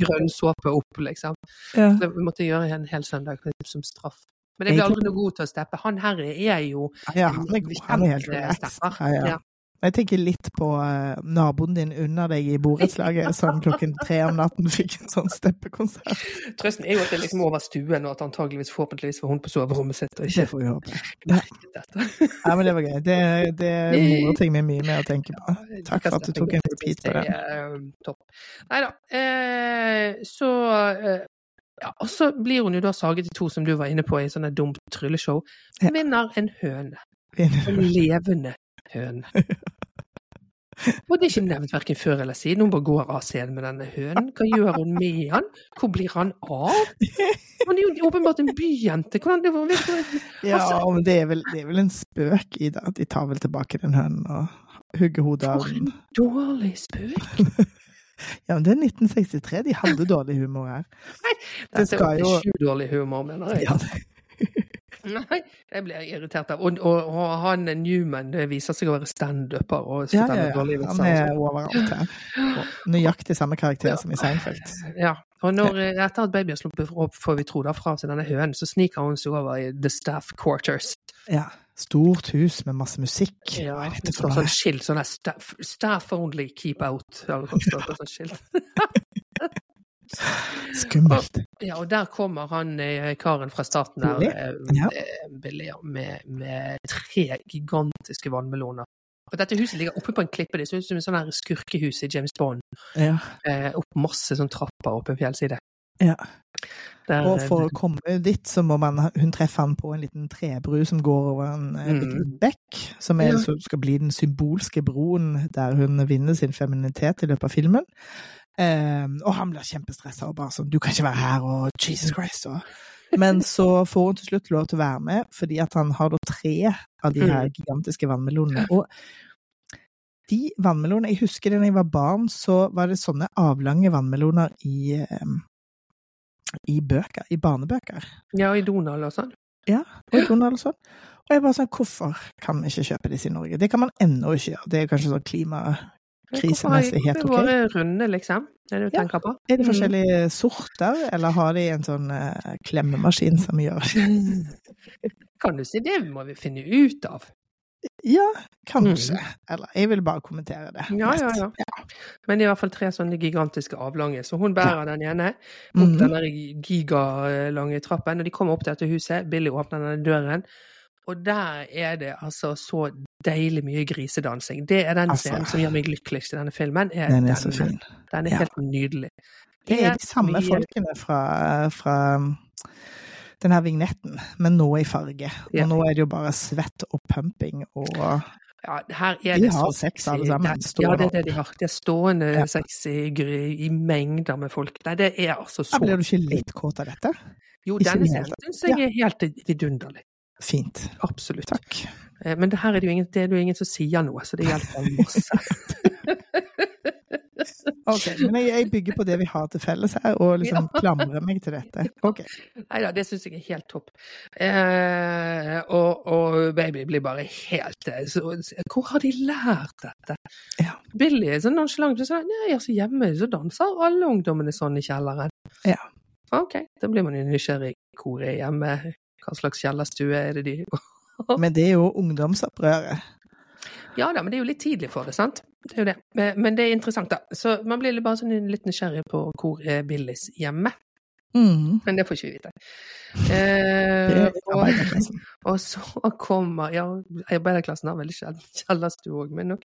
Grønn såpe opp, liksom. Ja. Det måtte jeg gjøre en hel søndag som straff. Men jeg blir aldri noe god til å steppe. Han her er jo Ja, han er god. Han er helt relaxed. Ja, ja. Jeg tenker litt på eh, naboen din under deg i borettslaget, som klokken tre om natten fikk en sånn steppekonsert. Trøsten er jo at det er liksom over stuen, og at antageligvis forhåpentligvis var hun på soverommet sitt og Det ikke får vi håpe. Ja, men det var gøy. Det, det morer ting med mye mer å tenke på. Takk for at du tok en repeat på det. Det um, topp. Nei da. Eh, så eh, ja, Og så blir hun jo da saget i to, som du var inne på, i sånne dumt trylleshow. Vinner en høne. En levende høne. Og det er ikke nevnt verken før eller siden. Hun bare går av scenen med denne hønen. Hva gjør hun med han? Hvor blir han av? Han er jo åpenbart en byjente. Hvordan det var, altså, Ja, men det er, vel, det er vel en spøk i det. at De tar vel tilbake den hønen og hugger hodet av den. dårlig spøk. Ja, men det er 1963. De hadde dårlig humor her. Det Dette skal er jo 87-dårlig humor, mener jeg. Ja, Nei, jeg blir irritert av. Og, og, og han Newman det viser seg å være standuper ja, ja, ja. Han er sånn. overalt her. Og Nøyaktig samme karakter som i Seinfeld. Ja, og når, etter at baby har sluppet opp, får vi tro, da, fra seg denne hønen, så sniker hun seg over i The Staff Quarters. Ja. Stort hus med masse musikk. Ja, Hva er dette sånn skilt, sånn staff, staff only, keep out. Eller noe sånt, sånn skilt. Skummelt. Ja, og der kommer han eh, karen fra starten der, eh, Ja. eh, Billy, med, med tre gigantiske vannmeloner. Og dette huset ligger oppe på en klippe, det ser ut som en sånt skurkehus i James Bond. Ja. Eh, opp masse sånn trapper opp en fjellside. Ja. Der, Og for å komme dit, så må man Hun treffe han på en liten trebru som går over en Mm. liten bekk, som er, Ja. så skal bli den symbolske broen der hun vinner sin feminitet i løpet av filmen. Eh, og han blir kjempestressa og bare sånn 'Du kan ikke være her', og 'Jesus Christ', og Men så får hun til slutt lov til å være med, fordi at han har da tre av de her gigantiske vannmelonene. Og de vannmelonene Jeg husker da jeg var barn, så var det sånne avlange vannmeloner i um, i bøker, i barnebøker. Ja, og i Donald og sånn. Og Donald og sånn. Og jeg bare sånn, hvorfor kan vi ikke kjøpe disse i Norge? Det kan man ennå ikke gjøre. Det er kanskje sånn klimakrisemessig helt Hvorfor ok. har runde, liksom? Er det du Ja. Er det Mm. forskjellige sorter, eller har de en sånn uh, klemmemaskin som gjør Kan du si det må vi finne ut av? Ja, kanskje. Eller jeg vil bare kommentere det. Ja, Ja, ja, ja. Men det er i hvert fall tre sånne gigantiske avlange. Så hun bærer den ene opp mm. den gigalange trappen, og de kommer opp til dette huset. Billy åpner denne døren, og der er det altså så deilig mye grisedansing. Det er den Altså. scenen som gjør meg lykkeligst i denne filmen. Er Den er denne. så fin. Den er Ja. helt nydelig. Det er de samme mye- folkene fra, fra um, den her vignetten, men nå i farge. Ja. Og nå er det jo bare svett og pumping og Ja, her er De det har så sex alle sammen, Det- Ja, det det. er det de har. De er stående Ja. sex i, i mengder med folk. Nei, det er altså Ja, så blir du ikke litt kåt av dette? Jo, Ikke denne det scenen syns jeg er helt vidunderlig. Fint. Absolutt. Takk. Eh, Men det her er det jo ingen, det jo ingen som sier noe, så det hjelper masse. Ok, Men jeg, jeg bygger på det vi har til felles her, og liksom Ja. klamrer meg til dette. Ok. Nei da, det syns jeg er helt topp. Eh, og, og baby blir bare helt eh, så, Hvor har de lært dette? Ja. Billy er sånn nonsjalant. Så, Nei, altså hjemme så danser alle ungdommene sånn i kjelleren. Ja. Ok, da blir man jo nysgjerrig. Hvor er hjemme? Hva slags kjellerstue er det de Men det er jo ungdomsopprøret. Ja da, men det er jo litt tidlig for det, sant? Det er jo det. Men, det er interessant, da. Så man blir bare sånn litt nysgjerrig på hvor er Billys hjemme. Mm. Men det får ikke vi vite. Eh, og, og så kommer Ja, arbeiderklassen har veldig kjellerstue òg, men nok.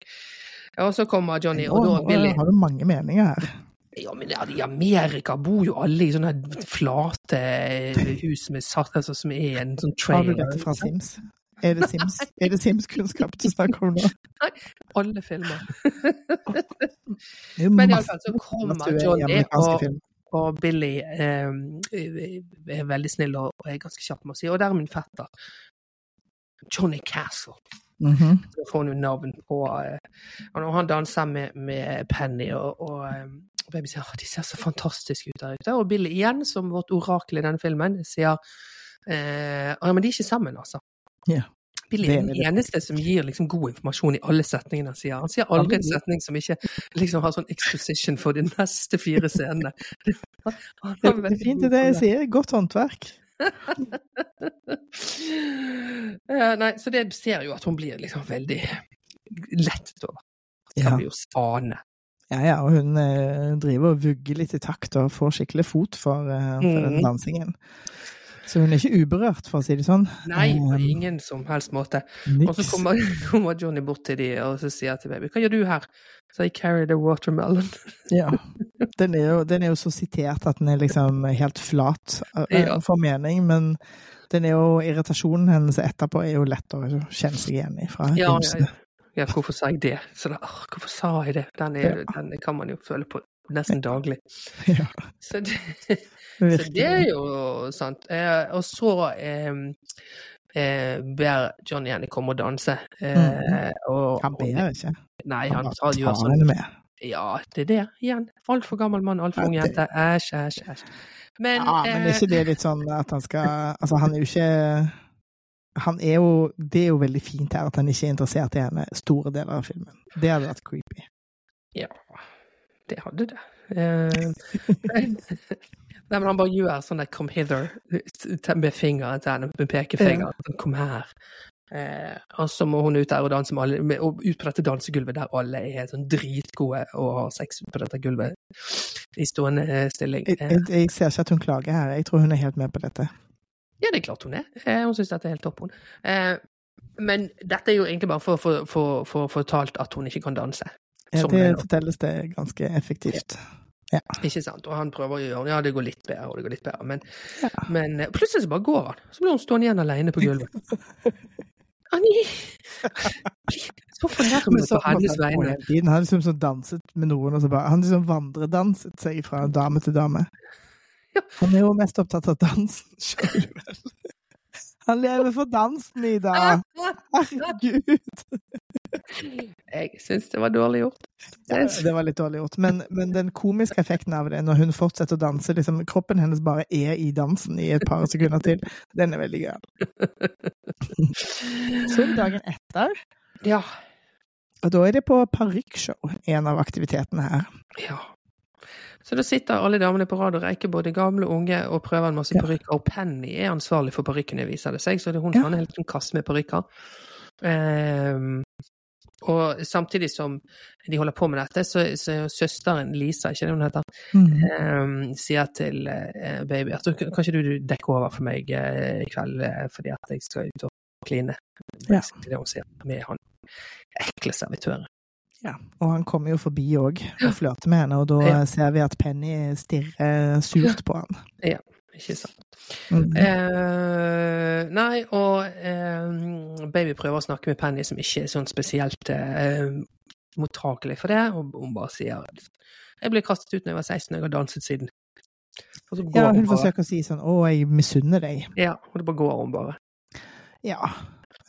Og så kommer Johnny, og da Billy har du mange meninger her. Ja, men i Amerika bor jo alle i sånne flate hus med satt, altså, som er en sånn trailer. Har du dette fra Sims? Er det Sims, er det Sims-kunnskap du snakker om nå? Alle filmer. Er Men iallfall så kommer Johnny, og, og Billy eh, er veldig snill og og er ganske kjapp med å si Og der er min fetter. Johnny Castle. Mhm. Så får hun jo navn på eh, Og når han danser med, med Penny og, og eh, Baby sier at de ser så fantastiske ut der ute. Og Billy igjen, som vårt orakel i denne filmen, sier eh, ja, men de er ikke sammen, altså. Yeah. Billy er den eneste som gir liksom god informasjon i alle setningene han sier. Han sier aldri en setning som ikke liksom har sånn exposition for de neste fire scenene. Det er fint det jeg sier. Godt håndverk. Eh, Nei, så det ser jo at hun blir liksom veldig lettet over. Skal Ja. vi jo ane. Ja, ja, og hun eh, driver og vugger litt i takt og får skikkelig fot for, eh, for den Mhm. dansingen. Så hun er ikke uberørt, for å si det sånn. Nei, på Um, ingen som helst måte. Og så kommer, kommer Johnny bort til de og så sier til baby, hva gjør du her? Så I carry the watermelon. Ja. Den er, jo, den er jo så sitert at den er liksom helt flat eh, Ja. for mening, men den er jo, irritasjonen hennes etterpå er jo lett å kjenne seg igjen i fra Ja, ja, ja. Ja, hvorfor sa jeg det? Så da, åh, hvorfor sa jeg det? Den, er, den kan man jo føle på nesten daglig. Ja, Så det, så det er jo sant. Eh, og så eh, eh, ber John Jenny komme og danse. Eh, og, Han ber ikke. Nei, Han han bare tar, gjør sånn. henne med. Ja, det er det igjen. Altfor gammel mann, altfor Ja, ung jente. Æsj, æsj, æsj. Men, Ja, men er eh, ikke det litt sånn at han skal Altså, han er jo ikke han er jo, Det er jo veldig fint her at han ikke er interessert i henne store deler av filmen. Det hadde vært creepy. Ja, det hadde det. Eh, Nei, men han bare gjør sånn der 'come hither' med fingeren til henne, med pekefingeren. 'Kom her'. Eh, og så må hun ut der og danse med alle, og ut på dette dansegulvet der alle er sånn dritgode og har sex på dette gulvet i stående eh, stilling. Jeg, Eh, jeg, jeg ser ikke at hun klager her. Jeg tror hun er helt med på dette. Ja, det er klart hun er. Eh, Hun syns dette er helt topp, hun. Eh, Men dette er jo egentlig bare for å få- fortalt at hun ikke kan danse. Ja, det fortelles det ganske effektivt. Ikke sant? Og han prøver å gjøre Ja, det går litt bedre, og det går litt bedre, men, Ja. men eh, plutselig så bare går han. Så blir hun stående igjen alene på gulvet. Annie! Så fornærmet på hennes vegne. Han liksom danset med noen, og så bare Han liksom vandredanset seg fra dame til dame. Han er jo mest opptatt av dansen, sjøl. Han lever for dansen, Ida! Herregud! Jeg syns det var dårlig gjort. Ja, det var litt dårlig gjort. Men, men den komiske effekten av det, når hun fortsetter å danse, liksom kroppen hennes bare er i dansen i et par sekunder til, den er veldig gøyal. Så er det dagen etter, Ja. og da er det på parykkshow, en av aktivitetene her. ja. Så da sitter alle damene på rad og reiker både gamle og unge og prøver en masse Ja. parykker. Og Penny er ansvarlig for parykkene, viser det seg, så det er hun Ja. som har en hel sånn kasse med parykker. Um, og samtidig som de holder på med dette, så, så er søsteren Lisa, ikke det hun heter, Mm. um, sier til uh, baby at kan ikke du dekke over for meg uh, i kveld uh, fordi at jeg skal ut og kline. Ja. Det er det hun sier med han ekle servitøren. Ja, og han kommer jo forbi òg og flørter med henne, og da Ja. ser vi at Penny stirrer surt på han. Ikke sant. Mm. Eh, nei, og eh, baby prøver å snakke med Penny, som ikke er sånn spesielt eh, mottakelig for det, og hun bare sier Jeg ble kastet ut da jeg var 16 og jeg har danset siden. Ja, hun hun forsøker å si sånn 'Å, jeg misunner deg'. Ja, og det bare går hun bare. Ja,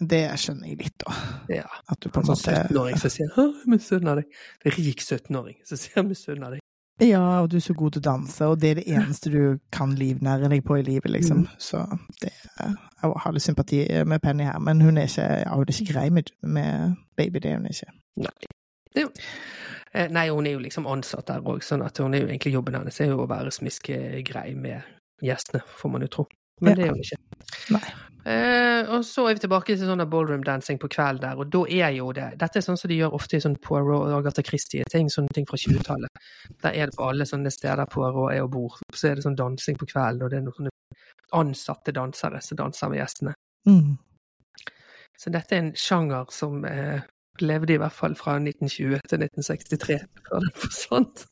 det skjønner jeg litt, da. Ja. At du på en sånn måte 17-åring som sier 'Å, jeg misunner deg'. er rik 17-åring som sier 'jeg misunner deg'. Ja, og du er så god til å danse, og det er det eneste du kan livnære deg på i livet, liksom. Mm. Så det Jeg har litt sympati med Penny her, men hun er ikke, ja, hun er ikke grei med, med baby, det er hun ikke. Nei. Jo Eh, Nei, hun er jo liksom ansatt der òg, sånn at hun er jo egentlig jobben hennes er jo å være smiskegrei med gjestene, får man jo tro. Men Ja. det er jo ikke. Nei. Eh, og så er vi tilbake til sånn ballroom dancing på kveld der, og da er jo det Dette er sånn som de gjør ofte i sånn Poirot og Agatha Christie-ting, sånne ting fra 20-tallet. Der er det på alle sånne steder Poirot er og bor, så er det sånn dansing på kvelden, og det er noen sånne ansatte dansere som danser med gjestene. Mm. Så dette er en sjanger som eh, levde i hvert fall fra 1920 til 1963, før den forsvant.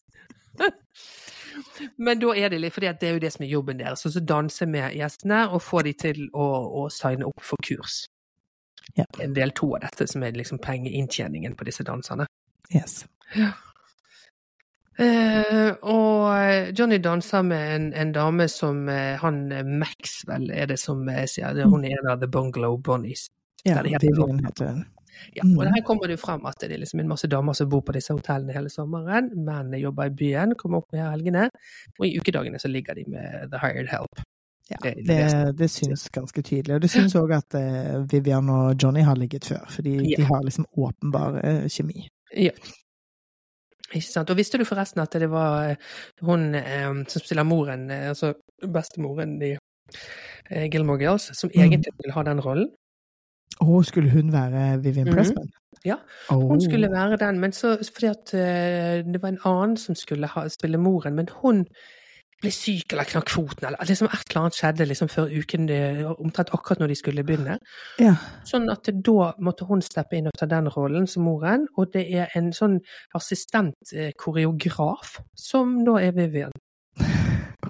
Men da er det litt, at det er jo det som er jobben deres, Så danse med gjestene og få de til å, å signe opp for kurs. Ja. En del to av dette som er liksom pengeinntjeningen på disse danserne. Yes. Eh, og Johnny danser med en, en dame som eh, han eh, Maxwell er det som eh, sier Hun er en av The Bungalow Bonnies. Ja, Ja, det heter Vivian heter den. Ja, Mm. og her kommer det jo frem at det er liksom en masse damer som bor på disse hotellene hele sommeren. Mennene jobber i byen, kommer opp med helgene, og i ukedagene så ligger de med The Hired Help. Ja, Det- det, syns ganske tydelig. Og det syns òg at eh, Vivian og Johnny har ligget før, fordi Ja. de har liksom åpenbar eh, kjemi. Ja. Ikke sant. Og visste du forresten at det var eh, hun som spiller moren, altså bestemoren i Gilmore Girls, som Mm. egentlig vil ha den rollen? Og skulle hun være Vivian Mhm. Pressman? Ja, Oh. Hun skulle være den, men så fordi at eh, det var en annen som skulle ha, spille moren, men hun ble syk eller knakk foten, eller liksom et eller annet skjedde liksom før uken, eh, omtrent akkurat når de skulle begynne. Ja. Sånn at da måtte hun steppe inn og ta den rollen som moren, og det er en sånn assistent-koreograf som da er Vivian.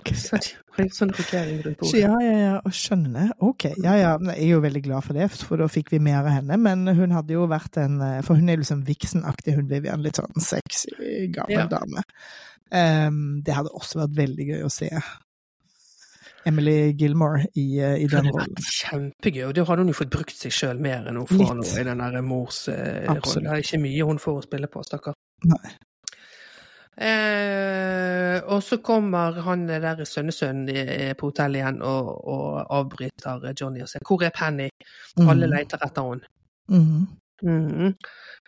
Ok. Har gjort sånn rundt bordet. ja, ja, ja, skjønner. Ok, ja, ja. Jeg er jo veldig glad for det, for da fikk vi mer av henne. Men hun hadde jo vært en eh, For hun er liksom Vixen-aktig, hun Vivian. Litt sånn sexy, gammel Ja. dame. Um, det hadde også vært veldig gøy å se Emily Gilmore i, eh, i den rollen. kjempegøy, og da hadde hun jo fått brukt seg sjøl mer enn hun får nå i den der mors eh, Det er ikke mye hun får å spille på, stakkar. Nei. Eh, og så kommer han der sønnesønnen på hotellet igjen og, og avbryter Johnny og sier 'Hvor er Penny?' Alle Mhm. leter etter henne. Mm. Mm.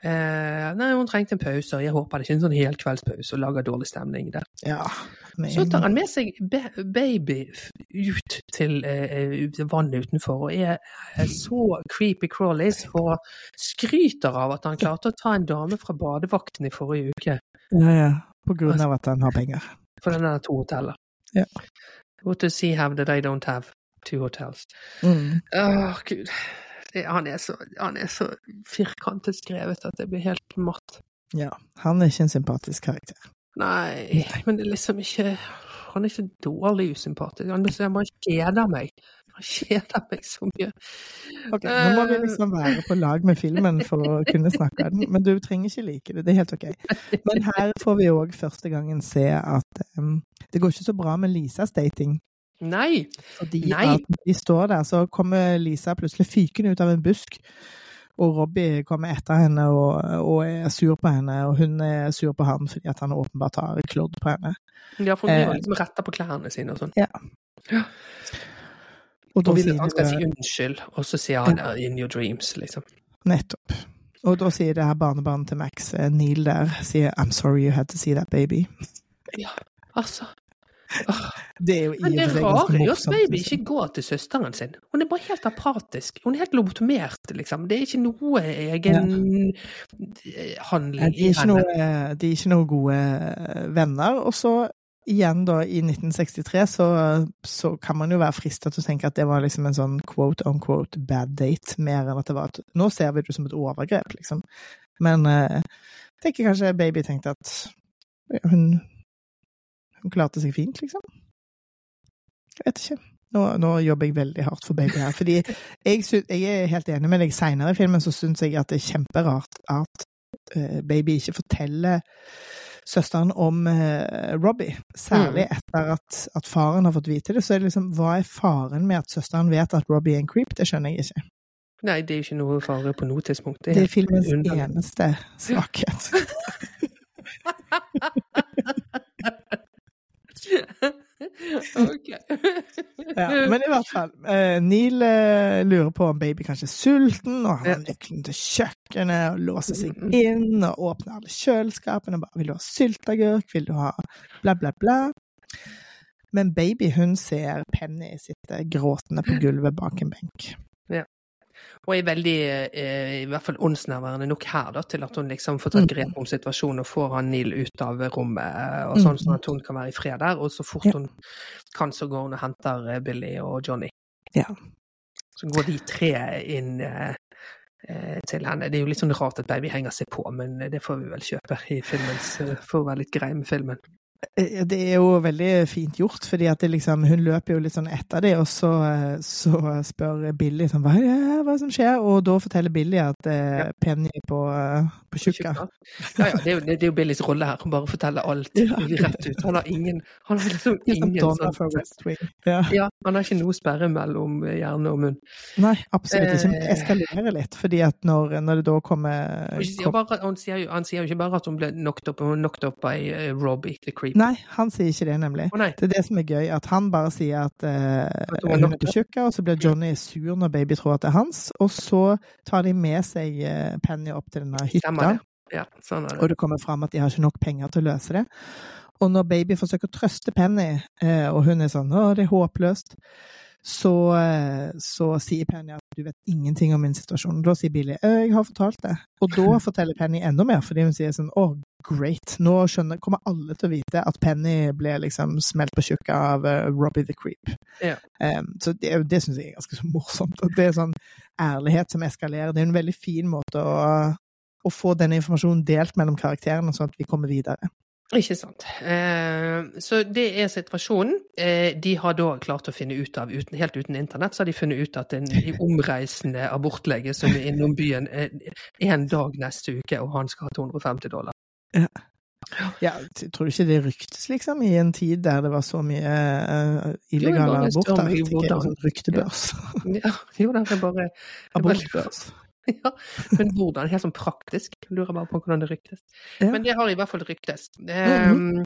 Eh, nei, hun trengte en pause, og jeg håper det ikke er en sånn helkveldspause og lager dårlig stemning der. Ja. men- Så tar han med seg baby ut til eh, vannet utenfor, og er eh, så creepy crawlies, og skryter av at han klarte å ta en dame fra badevakten i forrige uke. Ja, ja. På grunn av at han har penger. For den har to hoteller. Ja. What does he have that I don't have? Two hotels. Mm. Åh, gud. Det, han, er så, han er så firkantet skrevet at jeg blir helt matt. Ja. Han er ikke en sympatisk karakter. Nei, men det er liksom ikke Han er ikke dårlig usympatisk. Han, han bare kjeder meg. Han kjeder meg så mye. Ok, Nå må vi Eh. liksom være på lag med filmen for å kunne snakke den, men du trenger ikke like det. Det er helt ok. Men her får vi òg første gangen se at um, det går ikke så bra med Lisas dating. Nei! Fordi Nei. at de står der, så kommer Lisa plutselig fykende ut av en busk. Og Robbie kommer etter henne og, og er sur på henne, og hun er sur på han fordi at han åpenbart har klådd på henne. Ja, for hun Eh. liksom retta på klærne sine og sånn. Og da Og vil sier han skal si unnskyld, og så sier han ja. 'in your dreams', liksom. Nettopp. Og da sier det her barnebarnet til Max, eh, Neil der, sier 'I'm sorry you had to see that baby'. Ja, altså. Det er jo i Men det og for seg rare er at baby ikke går til søsteren sin. Hun er bare helt apatisk. Hun er helt lobotomert, liksom. Det er ikke noe egen ja. handling Nei, De er, ikke noe, eh, de er ikke noe gode eh, venner. Og så igjen, da, i 1963, så, så kan man jo være frista til å tenke at det var liksom en sånn quote on quote bad date, mer enn at det var at Nå ser vi det som et overgrep, liksom. Men eh, jeg tenker kanskje baby tenkte at hun, hun klarte seg fint, liksom. Jeg vet ikke. Nå, nå jobber jeg veldig hardt for baby her. Fordi jeg, synes, jeg er helt enig med deg. Seinere i filmen så syns jeg at det er kjemperart at eh, baby ikke forteller søsteren om eh, Robbie. Særlig etter at, at faren har fått vite det. Så er det liksom, hva er faren med at søsteren vet at Robbie er en creep? Det skjønner jeg ikke. Nei, det er jo ikke noe fare på noe tidspunkt. Det er filmens underlig. eneste svakhet. ok. Ja, men i hvert fall. Eh, Neil eh, lurer på om baby kanskje er sulten, og han har nøkkelen til kjøkkenet og låser seg inn og åpner alle kjøleskapene og bare 'Vil du ha sylteagurk? Vil du ha bla, bla, bla?' Men baby hun ser Penny sitte gråtende på gulvet bak en benk. Og er veldig, eh, i hvert fall åndsnærværende nok her, da, til at hun liksom får tatt grep om situasjonen og får han Neil ut av rommet, eh, og sånn, sånn at hun kan være i fred der. Og så fort Ja. hun kan, så går hun og henter eh, Billy og Johnny. Ja. Så går de tre inn eh, til henne. Det er jo litt sånn rart at baby henger seg på, men det får vi vel kjøpe i filmens For å være litt grei med filmen. Eh, Det er jo veldig fint gjort, fordi at det liksom, hun løper jo litt sånn etter det, og så, så spør Billy sånn, hva, er- er det som skjer, og da forteller Billy at eh, Ja. Penny er på, eh, på tjukka. Ja, ja, det er jo, det er jo Billys rolle her. Hun bare forteller alt Ja. rett ut. Han har ingen Han har liksom ingen sånn West Wing. Ja. Ja, han har ikke noe sperre mellom hjerne og munn. Nei, absolutt ikke. Men det eskalerer litt, fordi at når, når det da kommer, Og sier kom, bare, han, sier jo, han sier jo ikke bare at hun ble knocked up, hun knocked up by Robbie the Creep. Nei, han sier ikke det, nemlig. Oh. Det er det som er gøy, at han bare sier at uh, hun er tjukk, og så blir Johnny sur når baby tror at det er hans, og så tar de med seg eh, Penny opp til denne hytta, det. Ja, sånn er og det. det kommer fram at de har ikke nok penger til å løse det. Og når baby forsøker å trøste Penny, eh, og hun er sånn 'Å, det er håpløst', så, eh, så sier Penny at 'du vet ingenting om min situasjon'. Da sier Billy 'jeg har fortalt det'. Og da forteller Penny enda mer, fordi hun sier sånn 'å, great'. Nå skjønner, kommer alle til å vite at Penny ble liksom smelt på tjukka av uh, Robbie the Creep. Ja. Um, så det, det syns jeg er ganske så morsomt. At det er sånn ærlighet som eskalerer. Det er en veldig fin måte å, å få denne informasjonen delt mellom karakterene, sånn at vi kommer videre. Ikke sant. Eh, så det er situasjonen. Eh, de har da klart å finne ut av, uten, helt uten internett, så har de funnet ut at en omreisende abortlege som er innom byen eh, en dag neste uke, og han skal ha 250 dollar. Ja, Ja, tror du ikke det ryktes, liksom, i en tid der det var så mye eh, illegale aborter? hvordan. sånn ryktebørs. Ja, jo, det er bare Abortbørs. Ja, men hvordan? Helt sånn praktisk. Jeg lurer bare på hvordan det ryktes. Ja. Men det har i hvert fall ryktes. Um,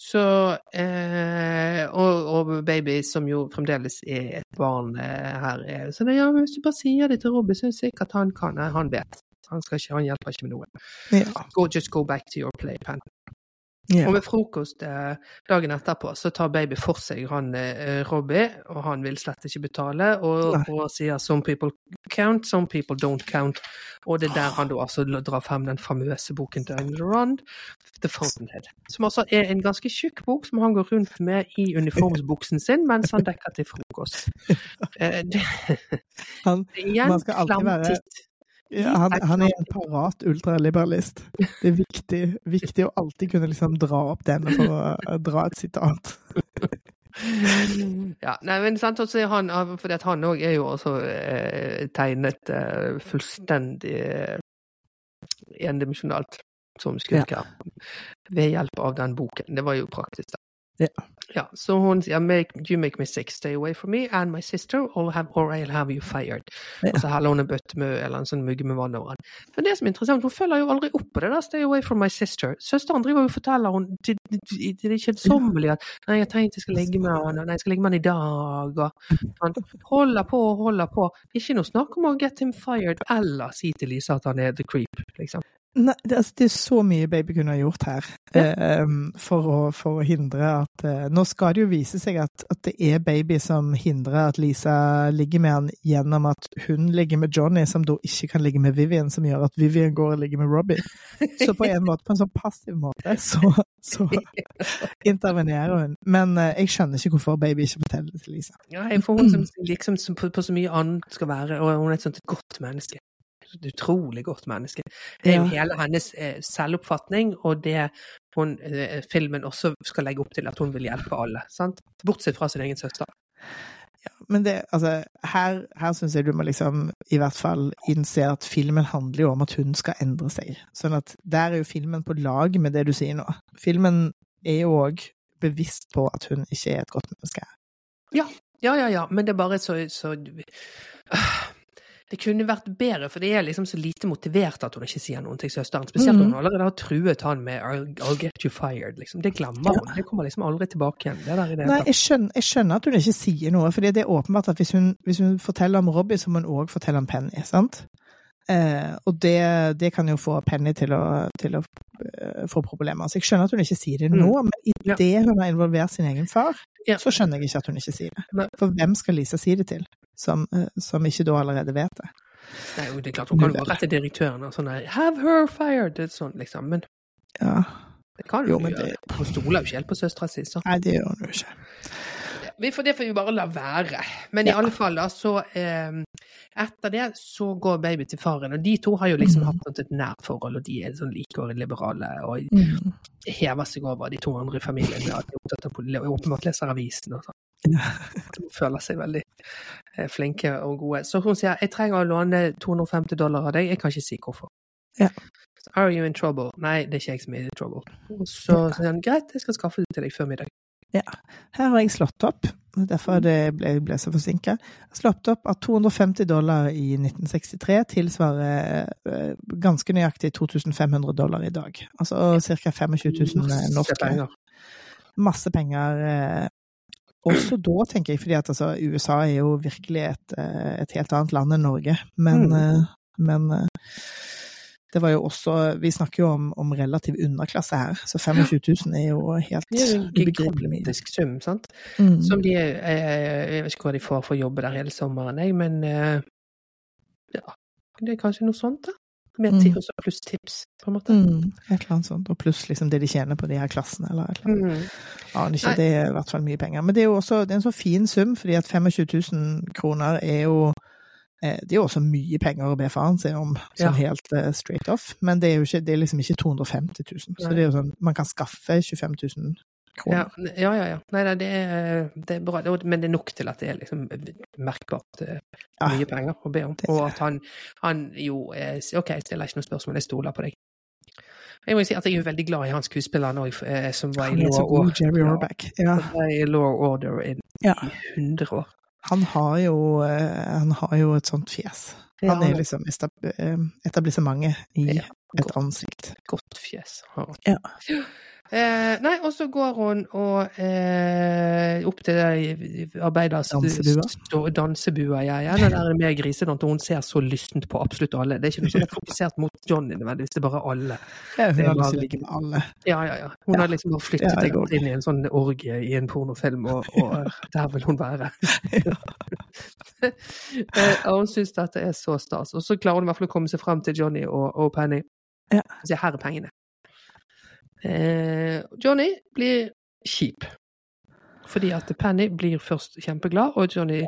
så eh, og, og baby, som jo fremdeles er et barn eh, her, er så ja, men hvis du bare sier det til Robbie, så er det sikkert han kan. Nei, han vet. Han, ikke, han hjelper ikke med noe. Ja. Go, just go back to your playpen. Ja. Og ved frokost eh, dagen etterpå så tar baby for seg han eh, Robbie, og han vil slett ikke betale, og, og sier 'some people count, some people don't count'. Og det er der han da altså drar frem den famøse boken til Ayn Rand, 'The Fountainhead'. Som altså er en ganske tjukk bok som han går rundt med i uniformsbuksen sin mens han dekker til frokost. Eh, det, Han, igjen, Man skal alltid være-. Ja, han, han er en parat ultraliberalist. Det er viktig, viktig å alltid kunne liksom dra opp denne for å eh, dra et sitat. Ja, nei, men sant, også han, for han òg er jo også eh, tegnet eh, fullstendig eh, endimensjonalt som skurker ved hjelp av den boken. Det var jo praktisk. da. Ja. Ja, så hun sier make, you make me sick, stay away from me and my sister, or, have, or I'll have you fired. Ja. Og så heller hun en bøtte med eller en sånn mugge med vann over han. Men det som er interessant, hun følger jo aldri opp på det der stay away from my sister. Søsteren driver jo og forteller hun til, det til det kjedsommelige at nei, jeg tenkte jeg skal ligge med han, og nei, jeg skal ligge med han i dag, og han holder på og holder på. Ikke noe snakk om å get him fired, eller si til Lisa at han er the creep, liksom. Nei, det, altså, det er så mye baby kunne ha gjort her eh, um, for, å, for å hindre at eh, Nå skal det jo vise seg at, at det er baby som hindrer at Lisa ligger med han gjennom at hun ligger med Johnny, som da ikke kan ligge med Vivian, som gjør at Vivian går og ligger med Robbie. Så på en måte, på en sånn passiv måte, så, så intervenerer hun. Men eh, jeg skjønner ikke hvorfor baby ikke forteller det til Lisa. Ja, for hun som liksom som på, på så mye annet skal være, og hun er et sånt godt menneske. Et utrolig godt menneske. Det er jo hele hennes eh, selvoppfatning og det hun, eh, filmen også skal legge opp til at hun vil hjelpe alle. sant? Bortsett fra sin egen søster. Ja, men det, altså, her, her syns jeg du må liksom i hvert fall innse at filmen handler jo om at hun skal endre seg. Sånn at der er jo filmen på lag med det du sier nå. Filmen er jo òg bevisst på at hun ikke er et godt menneske. Ja, ja, ja, ja. men det er bare så, så Det kunne vært bedre, for det er liksom så lite motivert at hun ikke sier noe til søsteren. Spesielt når hun allerede har truet han med I'll, I'll get you fired, liksom. Det glemmer hun. Det kommer liksom aldri tilbake igjen. Det der det Nei, jeg skjønner, jeg skjønner at hun ikke sier noe, for det er åpenbart at hvis hun, hvis hun forteller om Robbie, så må hun òg fortelle om Penny, sant? Eh, og det, det kan jo få Penny til å, til å uh, få problemer. Så jeg skjønner at hun ikke sier det nå, men idet Ja. hun har involvert sin egen far, Ja. så skjønner jeg ikke at hun ikke sier det. Nei. For hvem skal Lisa si det til, som, uh, som ikke da allerede vet det? Nei, jo, det er klart, hun kan jo gå rett til direktøren og sånn der, Have her fired! Det er sånn, liksom. Men Ja. det kan Jo, hun men gjøre. det- Hun stoler jo ikke helt på søstera si, så Nei, det gjør hun jo ikke. vi får, det får vi bare la være. Men i alle fall, da, så eh, Etter det så går baby til faren, og de to har jo liksom Mhm. hatt et nært forhold, og de er sånn like liberale og Mm. hever seg over de to andre i familien Ja, de er opptatt av politikk, og åpenbart leser avisen og sånn. De føler seg veldig eh, flinke og gode. Så hun sier jeg trenger å låne 250 dollar av deg, jeg kan ikke si hvorfor. Ja. Are you in trouble? Nei, det er ikke jeg som er i trouble. Så sier han greit, jeg skal skaffe det til deg før middag. Her har jeg slått opp, derfor det ble, ble så forsinka. Slått opp at 250 dollar i 1963 tilsvarer eh, ganske nøyaktig 2500 dollar i dag. Altså ca. 25 000 Masse norske. Masse penger. eh, Også da, tenker jeg, fordi at altså, USA er jo virkelig et, eh, et helt annet land enn Norge. Men, Mm. men det var jo også Vi snakker jo om, om relativ underklasse her, så 25 000 er jo helt Det er jo en ubegripelig gigantisk sum, sant? Mm. Som de eh, Jeg vet ikke hva de får for å jobbe der hele sommeren, jeg, men eh, ja. Det er kanskje noe sånt, da? Med Mm. pluss tips, på en måte. Mm, et eller annet sånt. Og pluss liksom det de tjener på de her klassene, eller et eller annet. Mm. Aner ikke, Nei. det er i hvert fall mye penger. Men det er jo også det er en så fin sum, fordi at 25 000 kroner er jo eh, det er jo også mye penger å be faren sin om, Ja. sånn helt eh, straight off. Men det er jo ikke, det er liksom ikke 250 000. Så det er jo sånn, man kan skaffe 25 000 kroner. ja, ja. ja. Nei, nei, det er, det er bra, men det er nok til at det er liksom merkbart mye Ja, penger å be om. Og at han, han jo eh, OK, jeg stiller ikke noe spørsmål, jeg stoler på deg. Jeg må jo si at jeg er veldig glad i hans skuespiller eh, som var i Law, Order. Ja. Ja, i Law Order i 100 år. Han har jo, eh, han har jo et sånt fjes. Han er liksom eh, etablissementet i et ansikt. Godt fjes. Ja. Eh, nei, og så går hun og eh, opp til arbeiders Dansebua. ja, ja, der er det mer grisedans, og hun ser så lystent på absolutt alle. Det er ikke noe som er fokusert mot Johnny nødvendigvis, det er bare alle. Ja, hun har med alle. Ja, ja, ja. Hun Ja. har liksom flyttet Ja, jeg inn i en sånn orgie i en pornofilm, og, og der vil hun være. Eh, og hun syns dette er så stas. Og så klarer hun i hvert fall å komme seg frem til Johnny og, og Penny. Ja. Og her er pengene. Eh, Johnny blir kjip. Fordi at Penny blir først kjempeglad, og Johnny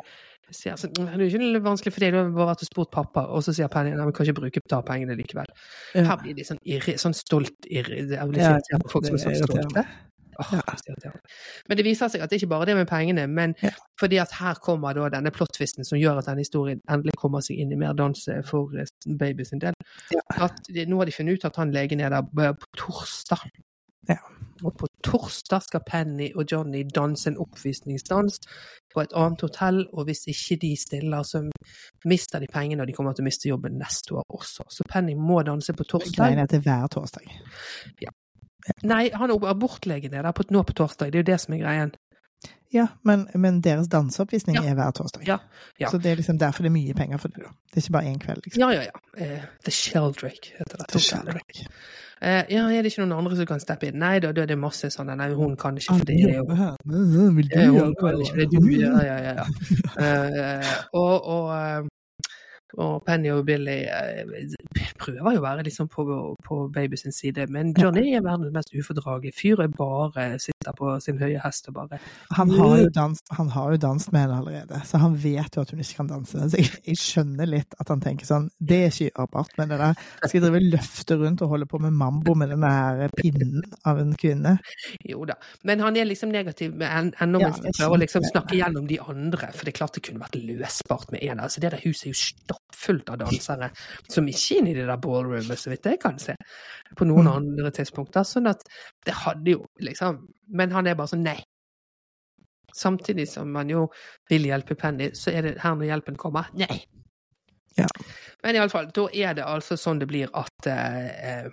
sier sånn Det er ikke vanskelig for deg, du har bare vært og spurt pappa. Og så sier Penny at vi kan ikke bruke ta pengene likevel. Ja. Her blir de sånn, irri, sånn stolt irri, Jeg blir irritert på folk som er så stolte. Åh, Ja. er. Men det viser seg at det ikke bare er det med pengene, men Ja. fordi at her kommer da denne plottvisten som gjør at denne historien endelig kommer seg inn i mer dans for eh, baby sin del. Ja. At de, nå har de funnet ut at han legen er der på torsdag. Ja. Og på torsdag skal Penny og Johnny danse en oppvisningsdans på et annet hotell, og hvis ikke de stiller, så mister de pengene, og de kommer til å miste jobben neste år også. Så Penny må danse på torsdag. Greien er at det er hver torsdag. Nei, han er abortlegen er der på, nå på torsdag, det er jo det som er greien. Ja, men, men deres danseoppvisning Ja. er hver torsdag. Ja, ja. Så det er liksom derfor det er mye penger for det. Det er ikke bare én kveld, liksom. Ja, ja, ja. Eh, The Sheldrake heter det. The kjærlighet. Eh, ja, er det ikke noen andre som kan steppe inn? Nei, da, da er det masse sånn Nei, hun kan ikke, for det er jo Vil du Eh, gjøre det, ja, ja. ja. Eh, og, og, eh, og Penny og Billy eh, prøver jo å være liksom på, på baby sin side, men Johnny er verdens mest ufordragelige fyr. Er bare sitter på sin høye hest og bare Han har jo danset, han har jo danst med henne allerede, så han vet jo at hun ikke kan danse. Så jeg, jeg skjønner litt at han tenker sånn Det er ikke gjørbart, men det der skal jeg drive og løfte rundt og holde på med mambo med den der pinnen av en kvinne? Jo da. Men han er liksom negativ med ennå mens han prøver å liksom snakke gjennom de andre. For det er klart det kunne vært løsbart med en. Altså, det der huset er jo stappfullt av dansere som ikke er inne i det der ballroomet, så vidt jeg kan se. På noen Mm. andre tidspunkter. Sånn at det hadde jo liksom Men han er bare sånn nei. Samtidig som man jo vil hjelpe Penny, så er det her når hjelpen kommer. Nei. Ja. Men iallfall, da er det altså sånn det blir at eh,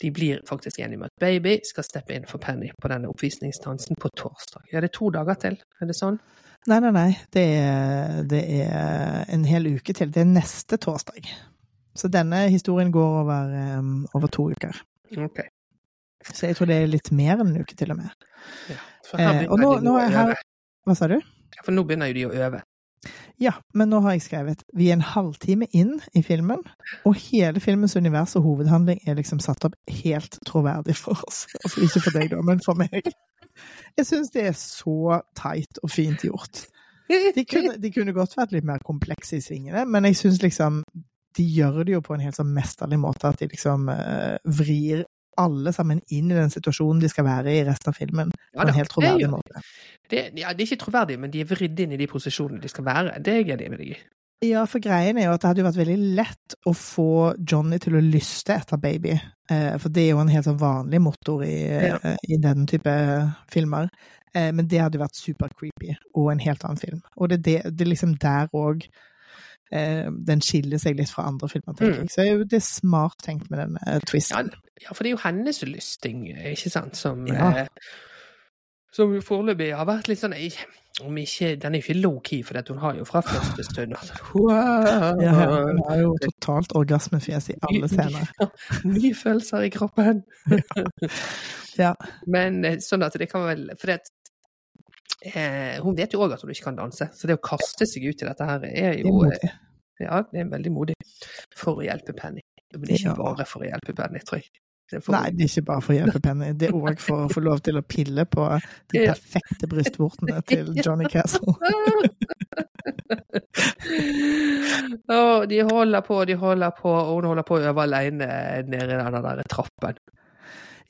de blir faktisk enige med at baby skal steppe inn for Penny på denne oppvisningsdansen på torsdag. Er det to dager til? Er det sånn? Nei, nei, nei. Det er, det er en hel uke til. Det er neste torsdag. Så denne historien går over, um, over to uker. Ok. Så jeg tror det er litt mer enn en uke, til og med. Ja. Eh, og nå, nå er her. Hva sa du? For nå begynner jo de å øve. Ja, men nå har jeg skrevet Vi er en halvtime inn i filmen, og hele filmens univers og hovedhandling er liksom satt opp helt troverdig for oss. Altså ikke for deg, da, men for meg. Jeg syns det er så tight og fint gjort. De kunne, de kunne godt vært litt mer komplekse i svingene, men jeg syns liksom de gjør det jo på en helt sånn mesterlig måte, at de liksom uh, vrir alle sammen inn i den situasjonen de skal være i resten av filmen, Ja på en helt er troverdig måte. Det, ja, det er ikke troverdig, men de er vridd inn i de posisjonene de skal være. Det er jeg enig med deg i. Ja, for greien er jo at det hadde jo vært veldig lett å få Johnny til å lyste etter baby. Eh, for det er jo en helt sånn vanlig motor i, Ja. eh, i den type filmer. Eh, men det hadde jo vært super creepy, og en helt annen film. Og det, det, det er liksom der òg eh, den skiller seg litt fra andre filmer, tenker Mm. Så er jo det smart tenkt med den eh, twisten. ja, for det er jo hennes lysting, ikke sant, som Ja. eh, som jo foreløpig har vært litt sånn eh, om ikke, Den er jo ikke low-key, for hun har jo fra første stund altså, wow, Ja, ja, hun har jo totalt orgasmefjes i alle scener. Nye følelser i kroppen. Ja. Men eh, sånn at det kan vel For det, eh, hun vet jo òg at hun ikke kan danse, så det å kaste seg ut i dette her er Det er jo. Ja, det er veldig modig for å hjelpe Penny. Men ikke bare for å hjelpe Penny, tror jeg. Det for- Nei, det er ikke bare for å hjelpe Penny. Det er òg for å få lov til å pille på de perfekte brystvortene til Johnny Castle. oh, de holder på, de holder på, og hun holder på å øve alene nede i den der trappen.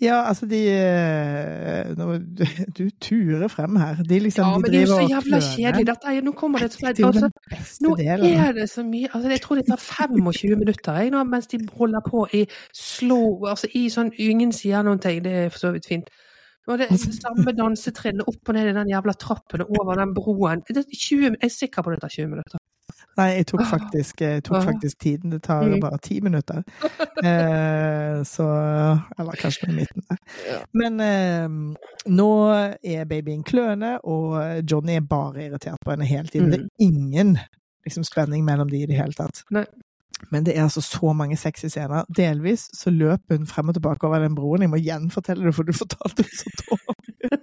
Ja, altså de eh, du, turer frem her. De liksom Ja, de men det er jo så jævla kjedelig. Dette nå kommer det et er altså, Nå er det så mye altså Jeg tror det tar 25 minutter jeg, nå, mens de holder på i slow Altså i sånn Ingen sier noen ting, det er for så vidt fint. Og det samme dansetrinnet opp og ned i den jævla trappen og over den broen. Det er 20, jeg er sikker på det tar 20 minutter. Nei, jeg tok faktisk, jeg tok faktisk tiden. Det tar Mm. bare ti minutter. Eh, så Eller kanskje noe i midten der. Men eh, nå er babyen kløne, og Johnny er bare irritert på henne hele tiden. Det er ingen liksom, spenning mellom de i det hele tatt. Nei. Men det er altså så mange sexy scener. Delvis så løper hun frem og tilbake over den broen. Jeg må gjenfortelle det, for du fortalte det så dårlig.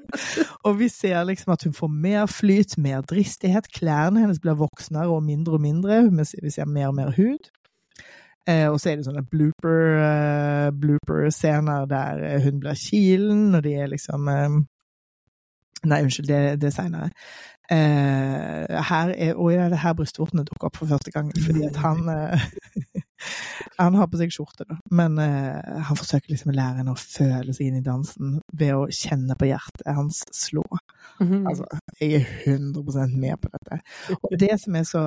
og vi ser liksom at hun får mer flyt, mer dristighet. Klærne hennes blir voksnere og mindre og mindre. Vi ser- mer og mer hud. Eh, og så er det sånne blooper, eh, blooper-scener der eh, hun blir kilen, og de er liksom eh, Nei, unnskyld, det, det er seinere. Eh, her er, og ja, det er her brystvortene dukker opp for første gang, fordi at han eh, Han har på seg skjorte, da, men eh, han forsøker liksom å lære henne å føle seg inn i dansen ved å kjenne på hjertet hans slå. Mhm. Altså, jeg er 100 med på dette. Og det som er så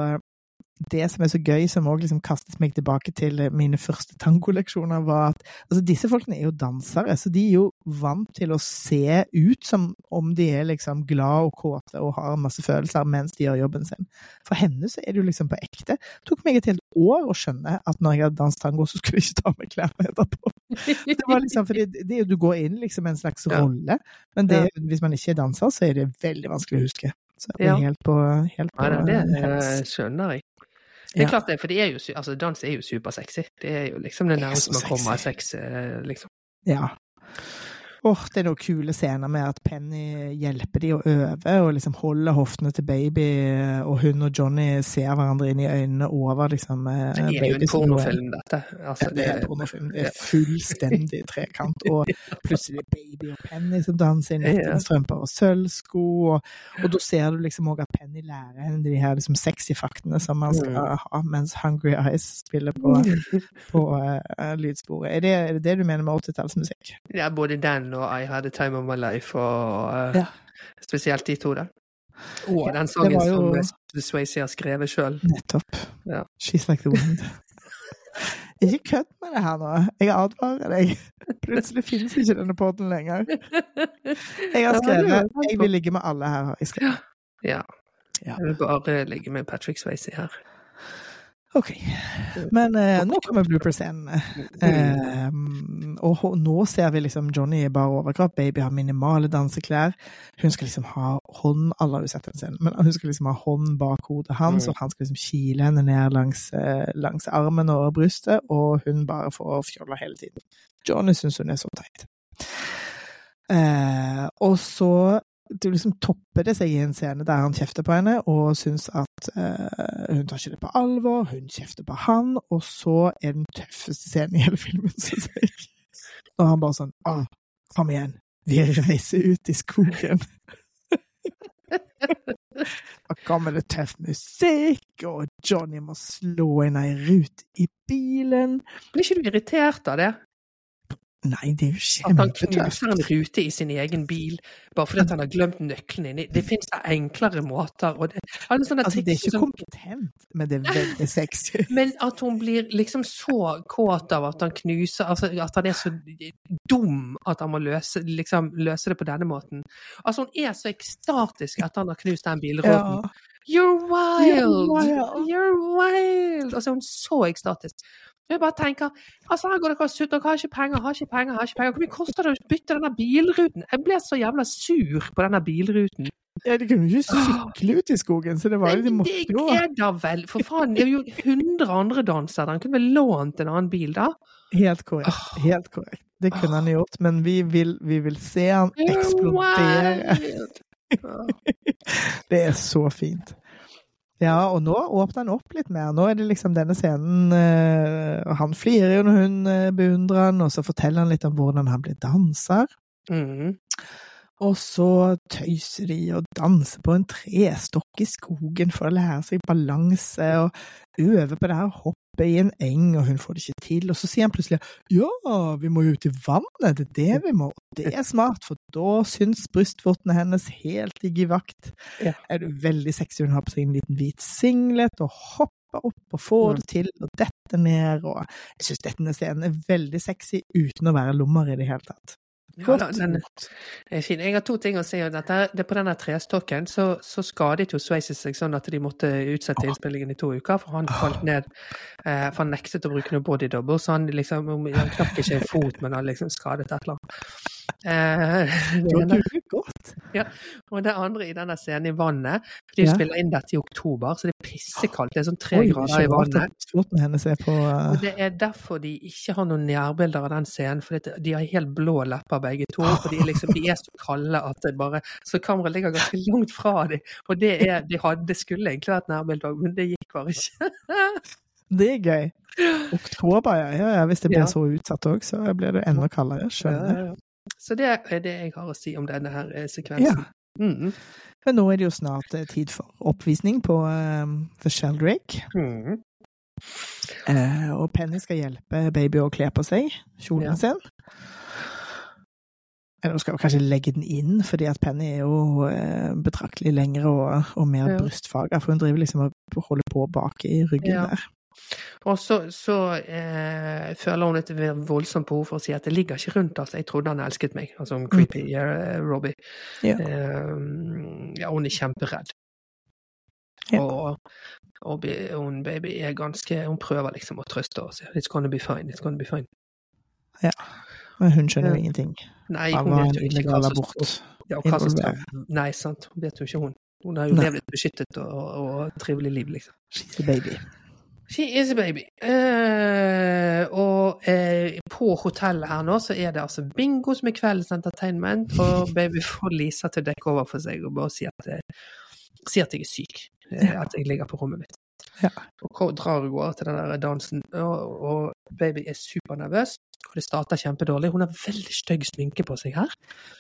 det som er så gøy, som òg liksom kastet meg tilbake til mine første tangoleksjoner, var at altså, disse folkene er jo dansere, så de er jo vant til å se ut som om de er liksom glad og kåte og har masse følelser mens de gjør jobben sin. For henne så er det jo liksom på ekte. Det tok meg et helt år å skjønne at når jeg hadde danset tango, så skulle jeg ikke ta med klærne etterpå. Det var liksom, fordi det, er du går inn liksom en slags rolle, men det, hvis man ikke er danser, så er det veldig vanskelig å huske. Så Ja. er helt på, helt på Ja, det, det skjønner jeg. Det er Ja. klart det, for det er jo, altså, dans er jo supersexy. Det er jo liksom det nærmeste man kommer av sex, eh, liksom. Ja. Åh, det er noen kule scener med at Penny hjelper de å øve, og liksom holder hoftene til baby, og hun og Johnny ser hverandre inn i øynene over liksom eh, Det er jo en pornofilm, dette. Altså, Ja, det er pornofilm. Det er fullstendig trekant. Og plutselig baby og Penny som danser i strømper og sølvsko. Og, og da ser du liksom òg at Penny lærer henne de her liksom sexy faktene som man skal Mm. ha mens Hungry Eyes spiller på, på uh, lydsporet. Er det, er det det du mener med 80-tallsmusikk? Ja, både den og I Had a Time of My Life, og uh, Ja. spesielt de to, da. Oh, den sangen jo- som Swayze har skrevet sjøl. Nettopp. Ja. She's like the wind. Ikke kødd med det her nå. Jeg advarer deg. Plutselig finnes ikke denne podden lenger. Jeg har skrevet 'Jeg vil ligge med alle her'. Jeg skrevet. Ja. Ja. Jeg vil bare ligge med Patrick Swayze her. Ok. Men eh, nå kommer blooper-scenen. Eh, og nå ser vi liksom Johnny i bar overkropp, baby har minimale danseklær. Hun skal liksom ha hånd Alle har jo sett den scenen, men hun skal liksom ha hånd bak hodet hans, Mm. og han skal liksom kile henne ned langs, eh, langs armen og brystet, og hun bare får fjolla hele tiden. Johnny syns hun er så teit. Eh, og så det liksom topper det seg i en scene der han kjefter på henne og syns at uh, hun tar ikke det på alvor, hun kjefter på han, og så er den tøffeste scenen i hele filmen, syns jeg. Og han bare sånn ah, Kom igjen, vi reiser ut i skogen. Da kommer det tøff musikk, og Johnny må slå inn ei rute i bilen. Blir ikke du irritert av det? Nei, det er jo At han knuser en rute i sin egen bil bare fordi han har glemt nøkkelen inni. Det finnes enklere måter. Det, Altså, det er ikke kompetent, men det er veldig sexy. Men at hun blir liksom så kåt av at han knuser altså At han er så dum at han må løse, liksom, løse det på denne måten. Altså Hun er så ekstatisk at han har knust den bilruten. Ja. You're wild! wild. You're wild! Altså Hun er så ekstatisk. Jeg bare tenker altså her går dere og sutter, dere har ikke penger, har ikke penger, har ikke penger. Hvor mye koster det å bytte denne bilruten? Jeg ble så jævla sur på denne bilruten. Ja, de kunne jo ikke sykle ut i skogen, så det var jo De måtte jo. det er da vel For faen, det er jo 100 andre dansere. Han kunne vel lånt en annen bil, da? Helt korrekt. Helt korrekt. Det kunne han gjort, men vi vil, vi vil se han eksplodere. Det er så fint. Ja, og nå åpner han opp litt mer. Nå er det liksom denne scenen eh, og Han flirer jo når hun eh, beundrer han, og så forteller han litt om hvordan han ble danser. Mm. Og så tøyser de og danser på en trestokk i skogen for å lære seg balanse, og øver på det her hoppet i en eng, og hun får det ikke til. Og så sier han plutselig ja, vi må jo ut i vannet, det er det vi må. Og det er smart, for da syns brystvortene hennes helt i givakt. Ja. Er det veldig sexy, hun har på seg en liten hvit singlet og hopper opp og får det til og detter ned, og jeg syns denne scenen er veldig sexy uten å være lommer i det hele tatt. Ja, den er fin. Jeg har to ting å si om dette. Det På denne trestokken så, så skadet jo Swayze seg sånn at de måtte utsette innspillingen i to uker, for han falt ned. Eh, for han nektet å bruke noe body double, så han liksom Han knakk ikke en fot, men han liksom skadet et eller annet. Eh, det ene. var og det andre i denne scenen i vannet De Ja. spiller inn dette i oktober, så det er pissekaldt. Det er sånn tre Oi, grader i vannet. er på uh... Og det er derfor de ikke har noen nærbilder av den scenen, for de har helt blå lepper begge to. For de liksom, de er så kalde at det bare Så kameraet ligger ganske langt fra dem. Og det, er, de hadde, det skulle egentlig vært nærbilde òg, men det gikk bare ikke. Det er gøy. Oktober, ja. ja, ja. Hvis det blir Ja. så utsatt òg, så blir det enda kaldere. Skjønner. Så det er det jeg har å si om denne her sekvensen. sekvensen. Mm. Men nå er det jo snart eh, tid for oppvisning på um, The Sheldrake. Mm. Eh, og Penny skal hjelpe baby å kle på seg kjolen Ja. sin. Eller hun skal jo kanskje legge den inn, fordi at Penny er jo eh, betraktelig lengre og, og mer Ja. brystfaga, for hun driver liksom og holder på bak i ryggen Ja. der. Og så, så eh, føler hun et voldsomt behov for å si at det ligger ikke rundt oss. Jeg trodde han elsket meg. Altså om creepy eh, Robbie. Ja. Eh, ja, hun er kjemperedd. Ja. Og, og hun baby er ganske Hun prøver liksom å trøste oss. It's gonna be fine. It's gonna be fine. Men hun skjønner jo Ja. ingenting. Nei, hun var vet jo ikke hva som ja, hva står Nei, sant. Hun vet jo ikke, hun. Hun har jo levd et beskyttet og, og, trivelig liv, liksom. She's baby. She is a baby. Uh, og eh, på hotellet her nå så er det altså bingo som er kveldens entertainment, og baby får Lisa til å dekke over for seg og bare si at, eh, si at jeg er syk. Ja. At jeg ligger på rommet mitt. Ja. Og drar og går til den der dansen, og, og baby er supernervøs. Og det starter kjempedårlig. Hun har veldig stygg sminke på seg her.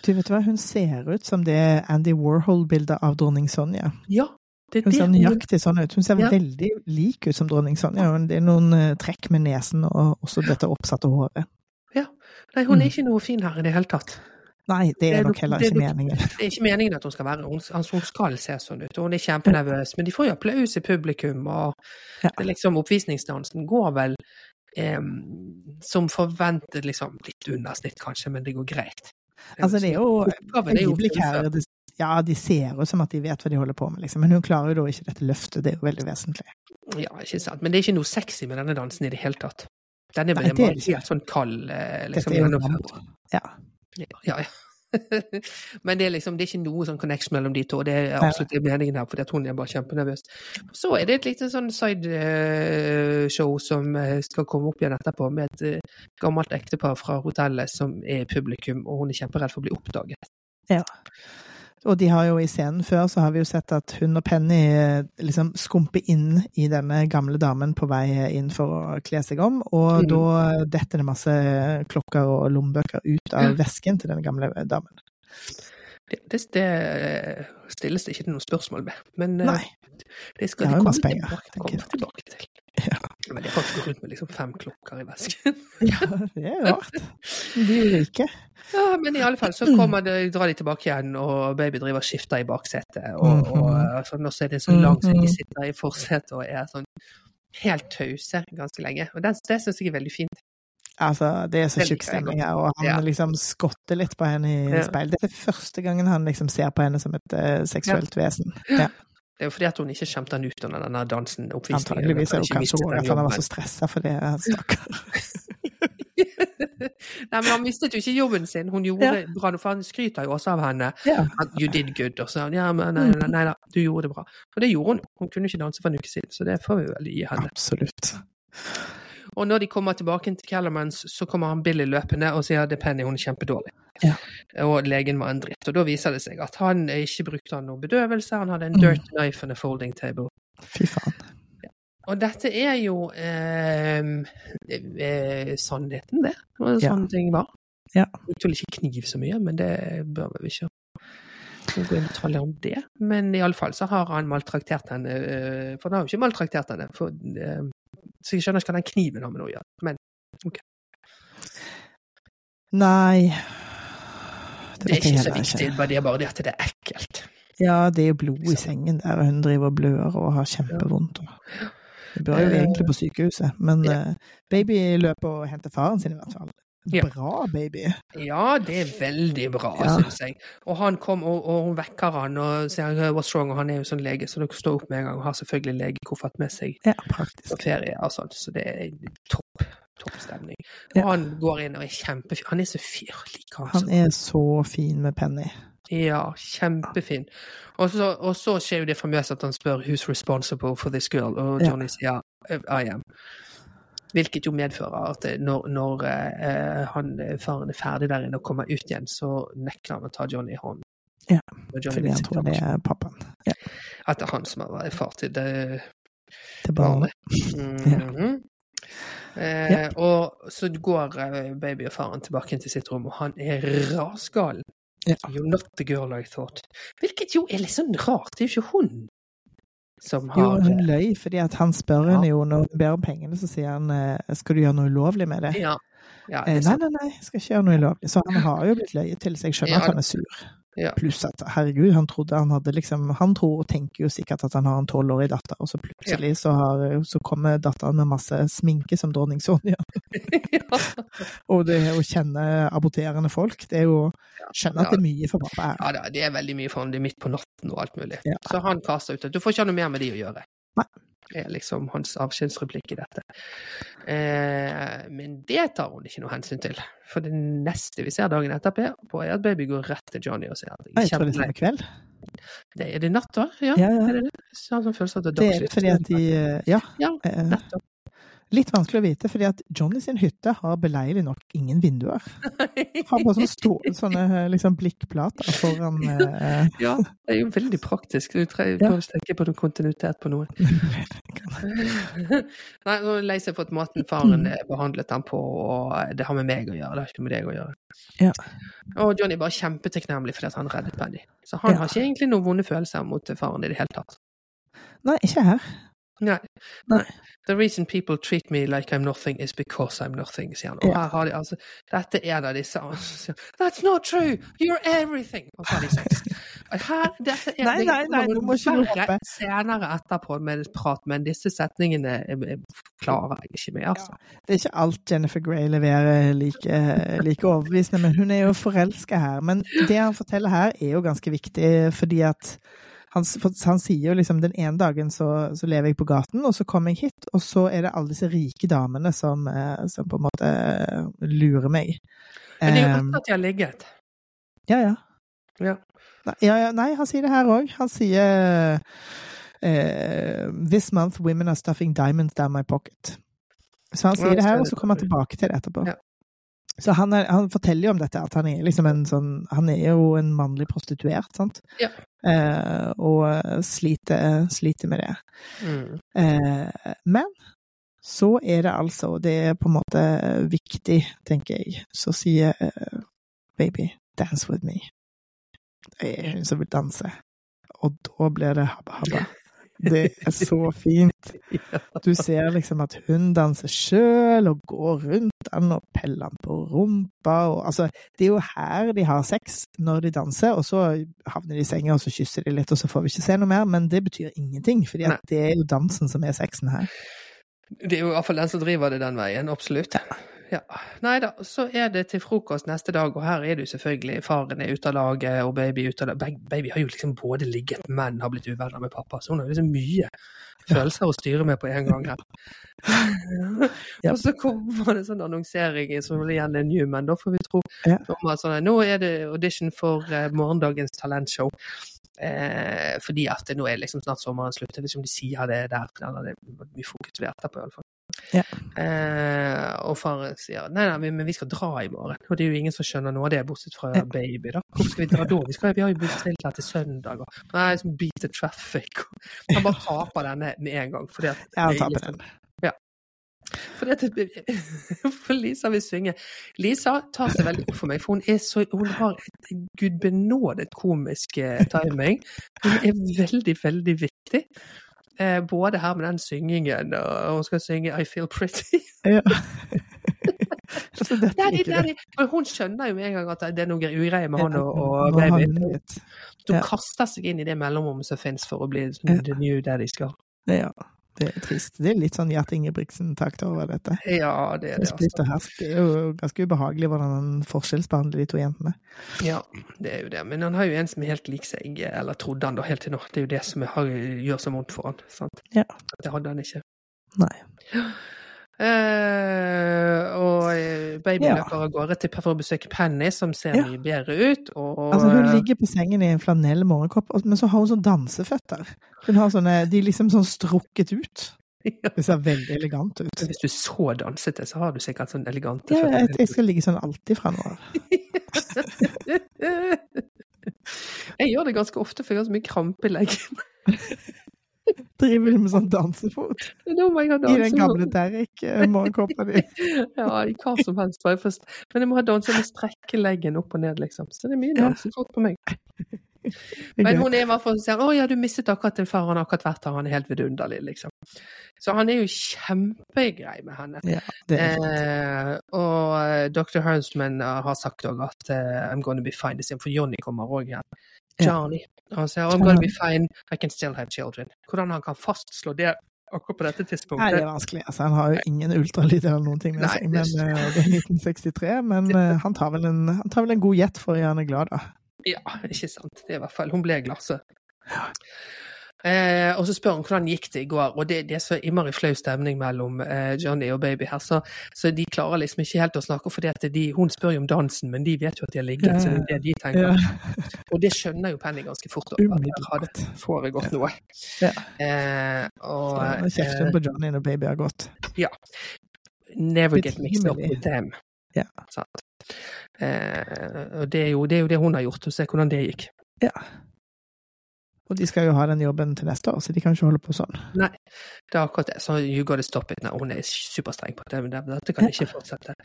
Du vet hva, hun ser ut som det Andy Warhol-bildet av dronning Sonja. Ja, det Hun ser nøyaktig sånn ut. Hun ser Ja. veldig lik ut som dronning Sonja. Det er noen eh, trekk med nesen og også dette oppsatte håret. Nei, hun er Mm. ikke noe fin her i det hele tatt. Nei, det er nok heller er ikke meningen. Det er ikke meningen at hun skal være Hun, altså hun skal se sånn ut, og hun er kjempenervøs. Men de får jo applaus i publikum, og Ja. det liksom oppvisningsdansen går vel eh, som forventet, liksom litt under snitt kanskje, men det går greit. Altså, det er jo øyeblikk her det, Ja, de ser ut som at de vet hva de holder på med, liksom. Men hun klarer jo da ikke dette løftet. Det er jo veldig vesentlig. Ja, ikke sant. Men det er ikke noe sexy med denne dansen i det hele tatt. Den er bare helt sånn kald, liksom. Dette er jo gjennomført. Ja. Ja, ja. Men det er liksom, det er ikke noe sånn connection mellom de to. og Det er absolutt det meningen her, at hun er bare kjempenervøs. Så er det et lite sånn sideshow som eh, skal komme opp igjen etterpå, med et eh, gammelt ektepar fra hotellet som er publikum, og hun er kjemperedd for å bli oppdaget. Ja. Og de har jo i scenen før så har vi jo sett at hun og Penny eh, liksom skumper inn i denne gamle damen på vei inn for å kle seg om, og Mm. da detter det masse klokker og lommebøker ut av vesken til den gamle damen. Det, det, det stilles det ikke noe spørsmål med, men eh, Nei. det skal De komme tilbake, komme tilbake til. Ja. Men de har ikke gått rundt med liksom fem klokker i vesken. Ja, det er rart. De er rike. Ja, men i alle fall så kommer det, drar de tilbake igjen, og baby driver og skifter i baksetet. Og, og Mhm. sånn, og så er det så langt så de Mhm. sitter i forsetet og er sånn helt tause ganske lenge. Og det, det syns jeg er veldig fint. Altså, det er så tjukk stemning her, og han Ja. liksom skotter litt på henne i Ja. speil. Det er første gangen han liksom ser på henne som et uh, seksuelt vesen. Ja. Det er jo fordi at hun ikke skjemte han ut under denne dansen. Antageligvis er hun kanskje den at han var så stressa for det, stakkar. Nei, men han mistet jo ikke jobben sin. Hun gjorde bra, for han skryter jo også av henne. Ja. You did good. Og så ja, men nei, nei, nei da, du gjorde det bra. Og det gjorde hun. Hun kunne ikke danse for en uke siden, så det får vi vel gi henne. Absolutt. Og når de kommer tilbake til Kellermans, så kommer han Billy løpende og sier at det er Penny, hun er kjempedårlig. Ja. Og legen var en dritt. Og da viser det seg at han ikke brukte noe bedøvelse, han hadde en Mm. dirty knife and a folding table. Fy faen. Og dette er jo eh, eh, sannheten, det. Og Ja. sånne ting var. Ja. Brukte vel ikke kniv så mye, men det bør vi ikke gå i detaljer om det. Men iallfall så har han maltraktert henne, eh, for han har jo ikke maltraktert henne. For, eh, så jeg skjønner ikke hva den kniven har med noe å gjøre. Men Nei det er ikke så viktig, bare det er bare det at det er ekkelt. Ja, det er jo blod i sengen der, og hun driver og blør og har kjempevondt. Det bør jo Eh, egentlig på sykehuset, men eh, baby løper og henter faren sin i hvert fall. Ja. Bra baby. Ja, det er veldig bra, Ja. syns jeg. Og han kom, og, og hun vekker han og sier 'what's wrong', og han er jo sånn lege, så dere står opp med en gang og har selvfølgelig legekoffert med seg Ja, på praktisk. ferie og sånn, så det er topp. Topp stemning. Og Ja. han går inn og er kjempefin. Han er så fyr, liker han, Han er så fin med Penny. Ja, kjempefin. Og så, og så skjer jo det famøse at han spør 'who's responsible for this girl?' og. Johnny sier 'I am'. Hvilket jo medfører at når, når eh, han, faren er ferdig der inne og kommer ut igjen, så nekter han å ta Johnny i hånden. Ja, Johnny Fordi han tror det er pappaen. Ja, At det er han som har vært far til det til barnet. Mhm. Eh, Ja. Og så går eh, baby og faren tilbake inn til sitt rom, og han er rasgal. Ja. You're not the girl I thought. Hvilket jo er litt sånn rart. Det er jo ikke hun som Jo, har hun løy, fordi at han spør Ja. henne jo når hun ber om pengene, så sier han eh, 'skal du gjøre noe ulovlig med det'? Ja. ja det Eh, er nei, nei, nei, jeg skal ikke gjøre noe ulovlig. Så han har jo blitt løyet til, så jeg skjønner at han er sur. Ja. Pluss at herregud, han trodde han hadde liksom Han tror og tenker jo sikkert at han har en tolvårig datter, og så plutselig så, har, så kommer datteren med masse sminke som dronning Sonja. ja. Og det å kjenne aborterende folk, det er jo Skjønner at det er mye for pappa her. ja det er veldig mye for han. Det er midt på natten og alt mulig. Ja. Så han kaster ut at du får ikke ha noe mer med de å gjøre. Nei. Er liksom hans avskjedsreplikk i dette. Eh, men det tar hun ikke noe hensyn til. For det neste vi ser dagen etterpå, er at baby går rett til Johnny og sier at Jeg jeg tror det er samme kveld. Det, er det natt, da? Ja, Ja, ja. er det det? Sånn følelse av at det er er dagslyst. fordi at de eh, Ja. Ja, eh, nettopp. Litt vanskelig å vite, fordi at Johnny sin hytte har beleilig nok ingen vinduer. Har bare sånne, store, sånne liksom, blikkplater foran eh, Ja, det er jo veldig praktisk. Du trenger Ja. bare tenke på noe kontinuitet på noe. Nei, nå er jeg lei seg for at måten faren eh, behandlet han på, og det har med meg å gjøre, det har ikke med deg å gjøre. Ja. Og Johnny er bare kjempetakknemlig fordi at han reddet Penny. Så han Ja. har ikke egentlig noen vonde følelser mot faren i det hele tatt. Nei, ikke her. Nei. Nei. The reason people treat me like I'm nothing is because I'm nothing, sier han. Og Ja. her har de altså Dette er en av disse That's not true! You're everything! Og så har de sex. Her, dette er, Nei, nei, nei, du må ikke rope. senere etterpå med prat, men disse setningene eh, eh, klarer jeg ikke med, altså. Det er ikke alt Jennifer Grey leverer like, like overbevisende, men hun er jo forelska her. Men det han forteller her, er jo ganske viktig, fordi at han, han sier jo liksom den ene dagen så, så lever jeg på gaten, og så kommer jeg hit, og så er det alle disse rike damene som, eh, som på en måte eh, lurer meg. Men det er jo Um, etter at de har ligget. ja, ja. Ja. Nei, ja, ja, nei, han sier det her òg. Han sier uh, This month women are stuffing diamonds down my pocket. Så han sier det her, og så kommer han tilbake til det etterpå. Ja. Så han, er, han forteller jo om dette, at han er liksom en sånn Han er jo en mannlig prostituert, sant? Ja. Eh, og sliter, sliter med det. Mm. Eh, men så er det altså, og det er på en måte viktig, tenker jeg, så sier eh, baby, dance with me. Det er hun som vil danse. Og da blir det habba habba. Det er så fint. Du ser liksom at hun danser sjøl og går rundt han og peller han på rumpa og altså Det er jo her de har sex, når de danser, og så havner de i senga og så kysser de litt, og så får vi ikke se noe mer, men det betyr ingenting, for det er jo dansen som er sexen her. Det er jo iallfall den som driver det den veien, absolutt. Ja. Nei da, så er det til frokost neste dag, og her er det jo selvfølgelig faren er ute av laget, og baby er ute av laget. Baby har jo liksom både ligget, men har blitt uvenner med pappa, så hun har liksom mye følelser å styre med på en gang her. Ja. Og så kommer det sånn annonsering som igjen er Newman, da får vi tro. Ja. Sånn, nå er det audition for uh, morgendagens talentshow. Eh, fordi at det nå er liksom snart sommeren slutt. Jeg vet ikke om de sier det der, eller det vi fokus vi til etterpå, iallfall. Ja. Eh, og faren sier nei, nei, men vi skal dra i morgen. Og det er jo ingen som skjønner noe av det, bortsett fra Ja. baby, da. Hvorfor skal vi dra da? Vi, skal, vi har jo bestilt her til søndag. Og, nei, som beat the traffic. Han bare taper denne med en gang. Fordi at, Ja, han taper den. fordi at for Lisa vil synge. Lisa tar seg veldig opp for meg, for hun, så, hun har et gudbenådet komisk eh, timing. Hun er veldig, veldig viktig. Eh, både her med den syngingen, og hun skal synge I Feel Pretty. Ja. altså, det er det, det. Men hun skjønner jo med en gang at det er noe ugreie med han og, og babyen. hun. Ja. kaster seg inn i det mellomrommet som finnes for å bli Ja. the new daddy's girl. Ja, det er trist. Det er litt sånn Gjert Ingebrigtsen-takt over dette. Ja, det er Det splitt Altså. og hersk. Er jo ganske ubehagelig hvordan han forskjellsbehandler de to jentene. Ja, det er jo det. Men han har jo en som er helt lik seg, eller trodde han da helt til nå. Det er jo det som har, gjør så vondt for han. Sant? Ja. Det hadde han ikke. Nei. Eh, og eh, baby Ja. løper av gårde til for å besøke Penny, som ser Ja. mye bedre ut. Og, Altså, hun ligger på sengen i en flanell morgenkopp, men så har hun sånn danseføtter. Hun har sånne, De er liksom sånn strukket ut. Ja. Det ser veldig elegant ut. Hvis du så dansete, så har du sikkert sånn elegante Ja, føtter. jeg skal ligge sånn alltid fra av. Jeg gjør det ganske ofte, for jeg har så mye krampe i leggen. Driver du med sånn dansefot Da må jeg i den gamle Derrick-morgenkåpa di? Ja, i hva som helst. bare først. Men jeg må ha danse med strekke leggen opp og ned, liksom. Så det er mye dansefot på meg. Men hun er i hvert fall sånn Å ja, du mistet akkurat din far, han har akkurat vært her, han er helt vidunderlig, liksom. Så han er jo kjempegrei med henne. Ja, det. Eh, og Dr. Hernsman eh, har sagt òg at eh, I'm gonna be fine. For Johnny kommer òg igjen. Johnny. Han sier I'm gonna be fine, I can still have children. Hvordan han kan fastslå det akkurat på dette Nei, tidspunktet det er vanskelig. Altså, han har jo ingen ultralyd eller noen ting med Nei, seg. Men, eh, det er 1963, men eh, han tar vel en, han tar vel en god gjett for å gjøre henne glad, da. Ja, ikke sant. Det er i hvert fall Hun ble glad, så. Eh, og så spør hun hvordan gikk det i går, og det, det er så innmari flau stemning mellom eh, Johnny og baby her, så, så, de klarer liksom ikke helt å snakke, for hun spør jo om dansen, men de vet jo at de har ligget, så det er det de tenker. Ja. Og det skjønner jo Penny ganske fort, at det hadde foregått noe. Ja. Eh, og, kjeften på Johnny når baby har gått. Ja. Never get mixed up with them. Ja. Eh, og det er, jo, det er, jo, det hun har gjort, og se hvordan det gikk. Ja. Og de skal jo ha den jobben til neste år, så de kan ikke holde på sånn. Nei, det er akkurat det. Så you gotta stop it. Nei, hun er superstreng på det, men dette kan ikke fortsette.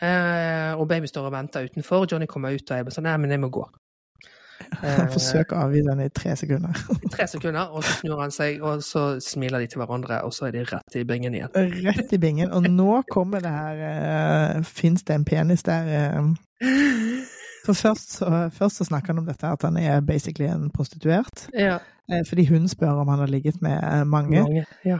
Eh, og baby står og venter utenfor, Johnny kommer ut og er sånn Nei, men jeg må gå. Han forsøker å avvise henne i tre sekunder. I tre sekunder, og så snur han seg, og så smiler de til hverandre, og så er de rett i bingen igjen. Rett i bingen. Og nå kommer det her uh, Fins det en penis der? Uh, for først så, først så snakker han om dette, at han er basically en prostituert. Ja. Eh, fordi hun spør om han har ligget med eh, mange. mange ja.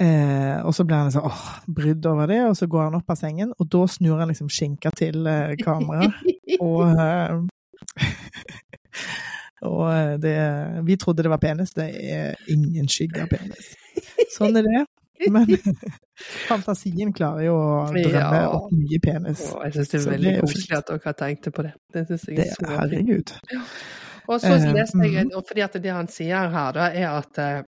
eh, og så blir han liksom åh, brydd over det, og så går han opp av sengen, og da snur han liksom skinka til eh, kameraet. og eh, og eh, det Vi trodde det var penis, det er ingen skygge av penis. Sånn er det. Men fantasien klarer jo å drømme ja. opp mye penis. Å, jeg syns det er så veldig koselig at dere har tenkt på det. Det syns jeg er så Herregud. Ja. Og så leste jeg, og fordi at det han sier her, da, er at eh,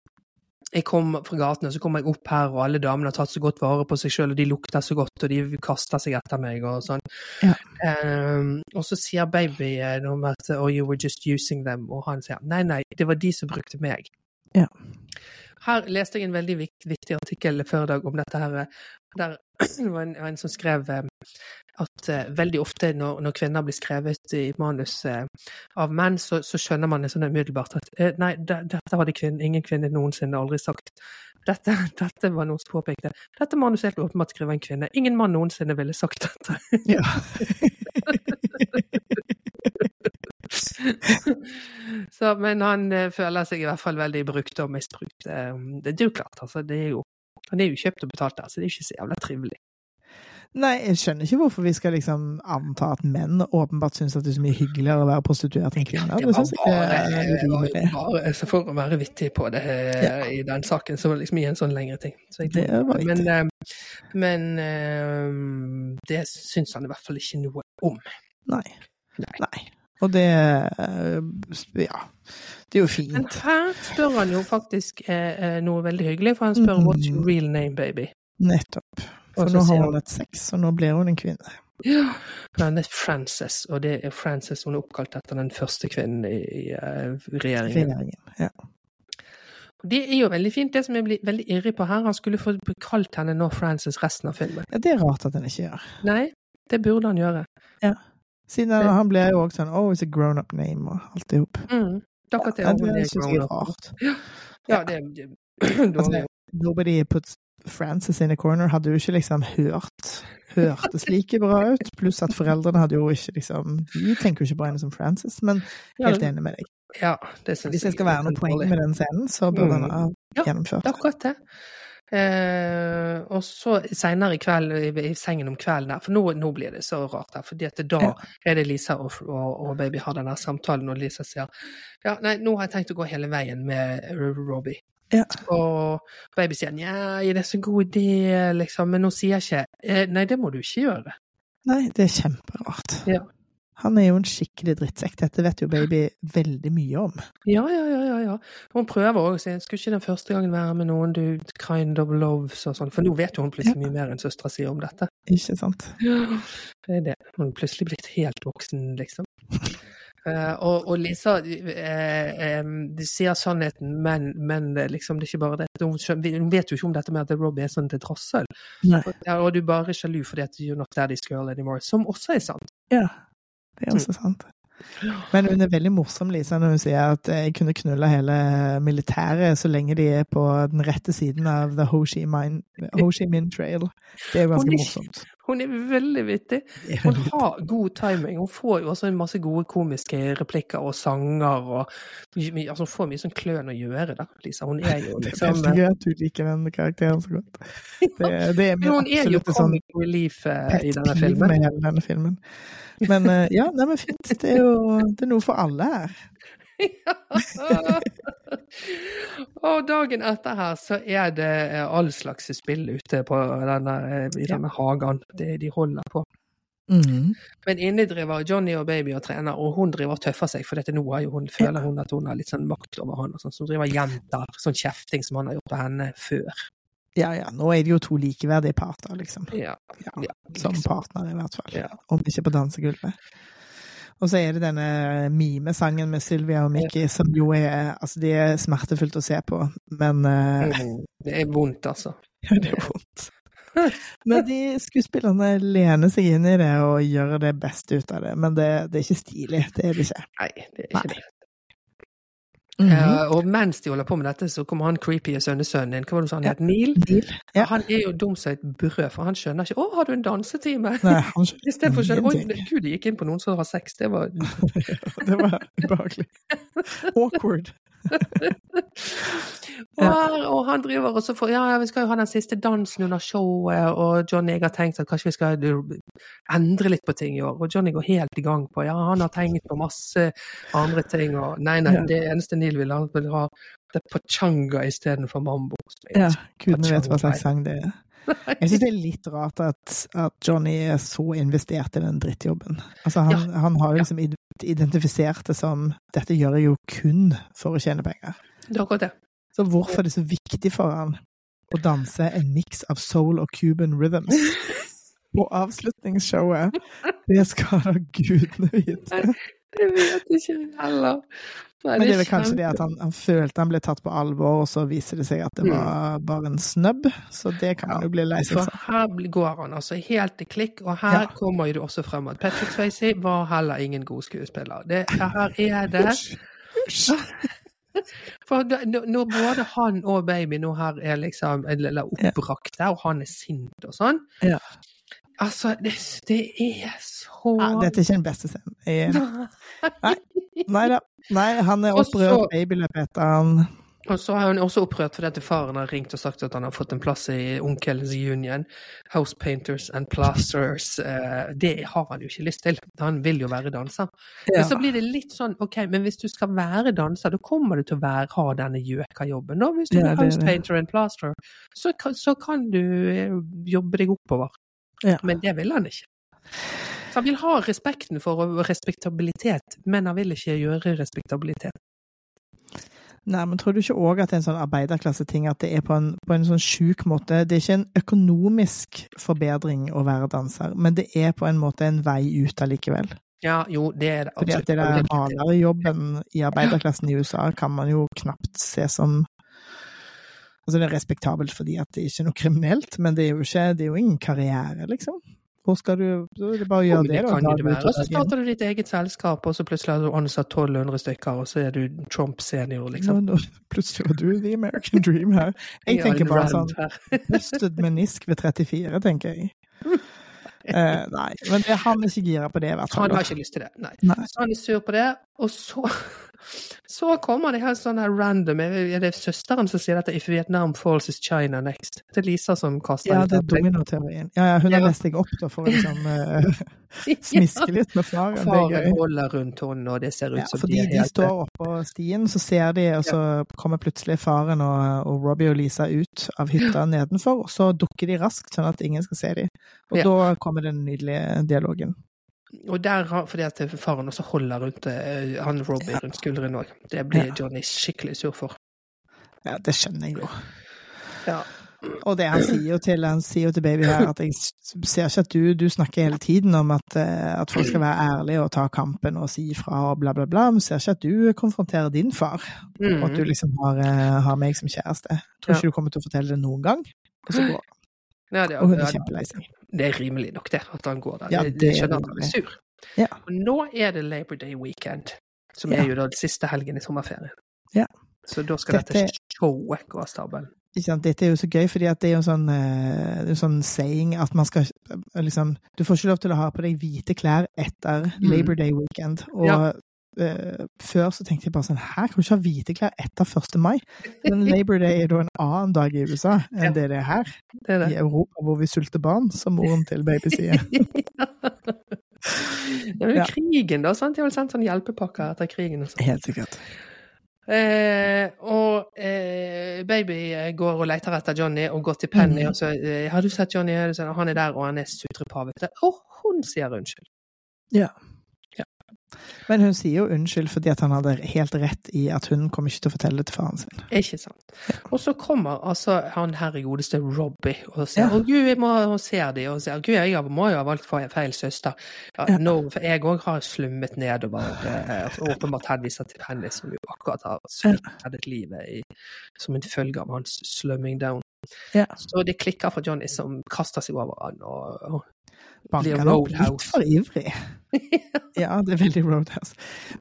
jeg kom fra gaten, og så kom jeg opp her, og alle damene har tatt så godt vare på seg sjøl, og de lukter så godt, og de kaster seg etter meg, og sånn. Ja. Um, og så sier baby noe om at Oh, you were just using them, og han sier nei, nei, det var de som brukte meg. Ja. Her leste jeg en veldig viktig, artikkel før i dag om dette her. Der det var en, en som skrev eh, at uh, veldig ofte når, når, kvinner blir skrevet i manus uh, av menn, så, så, skjønner man det sånn umiddelbart at nei, de, dette hadde kvinne, ingen kvinne noensinne aldri sagt. Dette, dette var noen som påpekte. Dette manuset helt åpenbart skrevet en kvinne. Ingen mann noensinne ville sagt dette. Ja. Så, men han uh, føler seg i hvert fall veldig brukt og misbrukt. Um, det er jo klart, altså. Det er jo, han er jo kjøpt og betalt der, så det er jo ikke så jævla trivelig. Nei, jeg skjønner ikke hvorfor vi skal liksom anta at menn åpenbart syns at det er så mye hyggeligere å være prostituert enn kvinner. Det, det var bare, bare, for å være vittig på det eh, ja. i den saken, så var det liksom i en sånn lengre ting. Jeg, det var men, men det syns han i hvert fall ikke noe om. Nei. Nei. Nei. Og det eh, Ja. Det er jo fint. Men her spør han jo faktisk eh, eh noe veldig hyggelig, for han spør mm. 'What's your real name, baby?' Nettopp. For nå har hun et sex, og nå blir hun en kvinne. Ja. Hun er Frances, og det er Frances hun er oppkalt etter den første kvinnen i, i uh, regjeringen. regjeringen ja. Det er jo veldig fint. Det som jeg blir veldig irrig på her, han skulle få kalt henne nå Frances resten av filmen. Ja, Det er rart at han ikke gjør. Nei, det burde han gjøre. Ja. Siden han, han ble jo også sånn Oh, it's a grown up name og alt i hop. Mm. Det, ja, det syns jeg er rart. Ja, ja det, det, altså, Nobody puts Frances in a corner hadde jo ikke liksom hørt hørtes like bra ut. Pluss at foreldrene hadde jo ikke liksom De tenker jo ikke på henne som Frances, men helt enig med deg. Ja, det Hvis det skal være noe poeng med den scenen, så bør den ha gjennomført. Akkurat det. Eh, og så seinere i kveld, i, i, sengen om kvelden der, for nå, nå blir det så rart der, at da er det Lisa og, og, og baby har denne samtalen, og Lisa sier ja, nei, nå har jeg tenkt å gå hele veien med Robbie. Ja. Og baby sier nja, det er så god idé, liksom, men hun sier ikke eh, nei, det må du ikke gjøre. Nei, det er kjemperart. Ja. Han er jo en skikkelig drittsekk. Dette vet jo baby veldig mye om. Ja, ja, ja. ja, ja. Hun prøver òg å si skulle ikke den første gangen være med noen du kind of loves og sånn, for nå vet jo hun plutselig ja. mye mer enn søstera si om dette. Ikke sant. Ja, det er det. Hun er plutselig blitt helt voksen, liksom. Uh, og, og, Lisa uh, um, de sier sannheten, men, men liksom, det er ikke bare det. Hun, hun, vet jo ikke om dette med at Rob er sånn til trossel. Og, og, du er bare sjalu fordi at you're not daddy's girl anymore, som også er sant. Ja. Det er også sant. Men hun er veldig morsom, Lisa, når hun sier at jeg kunne knulla hele militæret så lenge de er på den rette siden av The Ho Chi Minh, Ho Chi Minh Trail. Det er jo ganske morsomt. Hun er veldig vittig. Hun har god timing. Hun får jo også en masse gode komiske replikker og sanger. og altså Hun får mye sånn kløn å gjøre, da, Lisa. Hun er jo liksom Det er veldig gøy at du liker den karakteren så godt. Det, det er er jo sånn i denne filmen. Med hele denne filmen. Men uh, ja, nei, men fint. Det er jo det er noe for alle her. Og dagen etter her så er det eh, all slags spill ute på denne, eh, i Ja. denne hagen det de holder på. Mm. Men inne driver Johnny og baby og trener, og hun driver og tøffer seg, for dette nå har jo hun, føler hun at hun har litt sånn makt over han, og sånn, så hun driver og gjentar sånn kjefting som han har gjort på henne før. Ja, ja. Nå er de jo to likeverdige parter, liksom. Ja, Ja, ja, Som partner partnere, i hvert fall. Om ikke på dansegulvet. Og så er det denne mimesangen med Sylvia og Mickey, som jo er Altså, det er smertefullt å se på, men eh, Mm, Det er vondt, altså. Ja, det er vondt. Men de skuespillerne lener seg inn i det og gjør det beste ut av det. Men det, det er ikke stilig. Det er det ikke. Nei, det er ikke Nei. det. Mhm. uh, og mens de holder på med dette, så kommer han creepy sønnesønnen din. Hva var det du sa han Ja. het? Neil? Neil. Ja. Han er jo dum som et brød, for han skjønner ikke 'Å, har du en dansetime?' Istedenfor å skjønne 'Oi, gud, de gikk inn på noen som har sex'. Det var Det var ubehagelig. Awkward. og, og han driver og så får Ja, vi skal jo ha den siste dansen under showet, og Johnny jeg har tenkt at kanskje vi skal endre litt på ting i år. Og Johnny går helt i gang på Ja, han har tenkt på masse andre ting, og Nei, nei, det eneste Neil vil, han vil ha det er pachanga istedenfor mambo. Ja, gudene vet hva slags sang det er. Jeg syns det er litt rart at, at Johnny er så investert i den drittjobben. Altså, han, han har jo liksom id- identifisert det som 'dette gjør jeg jo kun for å tjene penger'. Det er akkurat det. Så hvorfor er det så viktig for han å danse en miks av soul og cuban rhythms? Og avslutningsshowet, det skal da gudene vite. Det vet ikke jeg heller. Men det er vel kanskje det at han, han følte han ble tatt på alvor, og så viser det seg at det var bare en snøbb. Så det kan man jo bli lei seg For her går han altså helt til klikk, og her Ja. kommer jo det også frem at Patrick Swayze var heller ingen god skuespiller. Det, her er det. For når både han og baby nå her er liksom eller oppbrakte, og han er sint og sånn. Ja. Altså, det, det er så Ja, dette er ikke den beste scenen. Jeg- Nei da. Nei, han er opprørt. Babyløpet etter han. Og så er han også opprørt fordi at faren har ringt og sagt at han har fått en plass i Onkelens Union. House Painters and Plasters. Eh, det har han jo ikke lyst til. Han vil jo være danser. Men så blir det litt sånn, ok, men hvis du skal være danser, da kommer du til å være, ha denne gjøkajobben. Hvis du Ja, er House det. Painter and Plaster, så så kan du eh, jobbe deg oppover. Ja. Men det vil han ikke. Så han vil ha respekten for respektabilitet, men han vil ikke gjøre respektabilitet. Nei, men tror du ikke òg at det er en sånn arbeiderklasseting at det er på en, på en sånn sjuk måte Det er ikke en økonomisk forbedring å være danser, men det er på en måte en vei ut allikevel. Ja, jo, det er det Fordi at det der malerjobben i arbeiderklassen i USA kan man jo knapt se som Altså, det er respektabelt fordi at det ikke er noe kriminelt, men det er jo ikke Det er jo ingen karriere, liksom. Hvor skal du Så er det bare å gjøre det, det da. kan jo det være. Og så starter du ditt eget selskap, og så plutselig har du ansatt 1200 stykker, og så er du Trump senior, liksom. Nå- nå- Plutselig var du the American dream her. Jeg tenker bare sånn her. Busted menisk ved 34, tenker jeg. Eh, nei, men det, han er ikke gira på det, i hvert fall. Han har ikke lyst til det, nei. Nei. Så han er sur på det, og så så kommer det helt sånn her random Er det søsteren som sier dette? 'If Vietnam falls, is China next'? Det er Lisa som kaster Ja, det er dominoteorien. Ja, ja, hun har Ja. lest deg opp da, for å liksom uh, smiske litt med faren. Faren holder rundt henne, og det ser ut Ja, som fordi de er de står oppå stien, så ser de, og så kommer plutselig faren og, og Robbie og Lisa ut av hytta nedenfor, og så dukker de raskt, sånn at ingen skal se dem. Og da kommer den nydelige dialogen. Og der har, fordi at faren også holder rundt eh, han Robbie Ja. rundt skulderen òg. Det blir Ja. Johnny skikkelig sur for. Ja, det skjønner jeg jo. Ja. Og det han sier jo til, han sier jo til baby her at jeg ser ikke at du, du snakker hele tiden om at, eh, at folk skal være ærlige og ta kampen og si ifra og bla, bla, bla, men ser ikke at du konfronterer din far, og at du Mm. liksom har, eh, har meg som kjæreste. Tror Ja. ikke du kommer til å fortelle det noen gang. Og så går Ja, det, er, Og hun er ja, kjempelei seg. Det er rimelig nok, det, at han går der. Ja, det er skjønner at han er sur. Ja. Og nå er det Labor Day weekend, som Ja. er jo da den siste helgen i sommerferien. Ja. Så da skal Dette- dette showet gå av stabelen. Dette er jo så gøy, fordi det er jo en sånn, det en sånn saying at man skal eh, liksom Du får ikke lov til å ha på deg hvite klær etter Mm. Labor Day weekend. Og. Eh, før så tenkte jeg bare sånn Her kan du ikke ha hvite klær etter 1. mai? Men Labor Day er da en annen dag i USA enn Ja. det det er her. Det er I. Europa hvor vi sulter barn, som moren til baby sier. ja. Det er jo Ja. krigen, da. sant? De har vel sendt sånn hjelpepakker etter krigen og sånn. Helt sikkert. Eh, og eh, baby går og leter etter Johnny og går til Penny, mm. og så eh, 'Har du sett Johnny?' Han er der, og han er sutrepavete. Og hun sier unnskyld. Men hun sier jo unnskyld fordi at han hadde helt rett i at hun kom ikke til å fortelle det til faren sin. Ikke sant. Og så kommer altså han her godeste Robbie og sier Ja. 'Å, gud, jeg må', og ser de og sier 'Gud, jeg må jo ha valgt feil, søster'. Ja, Ja. nå- for jeg òg har slummet nedover. Eh, åpenbart henviser til Penny, som jo akkurat har smittet livet i, som en følge av hans slumming down. Ja. Så det klikker for Johnny, som kaster seg over han og, og Banker han opp litt for ivrig. Ja, det er veldig Roadhouse.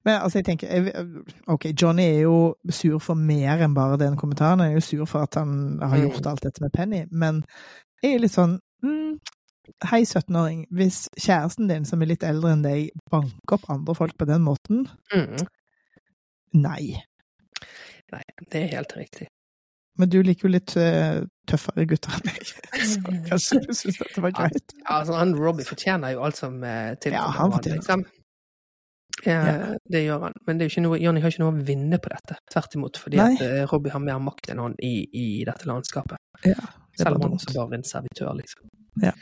Men altså, jeg tenker OK, Johnny er jo sur for mer enn bare den kommentaren. Han er jo sur for at han har Mm. gjort alt dette med Penny. Men jeg er litt sånn mm, Hei, 17-åring. Hvis kjæresten din, som er litt eldre enn deg, banker opp andre folk på den måten, mm, nei. Nei, det er helt riktig. Men du liker jo litt eh, tøffere gutter enn meg, så kanskje du syns dette var greit. Ja, altså, han Robbie fortjener jo alt som eh, tilkommer Ja, han fortjener liksom. Ja, Ja. Det gjør han. Men det er jo ikke noe, Johnny har ikke noe å vinne på dette. Tvert imot. Fordi Nei. at eh, Robbie har mer makt enn han i, i dette landskapet. Ja, det Selv om han også var bare er en servitør, liksom. Ja.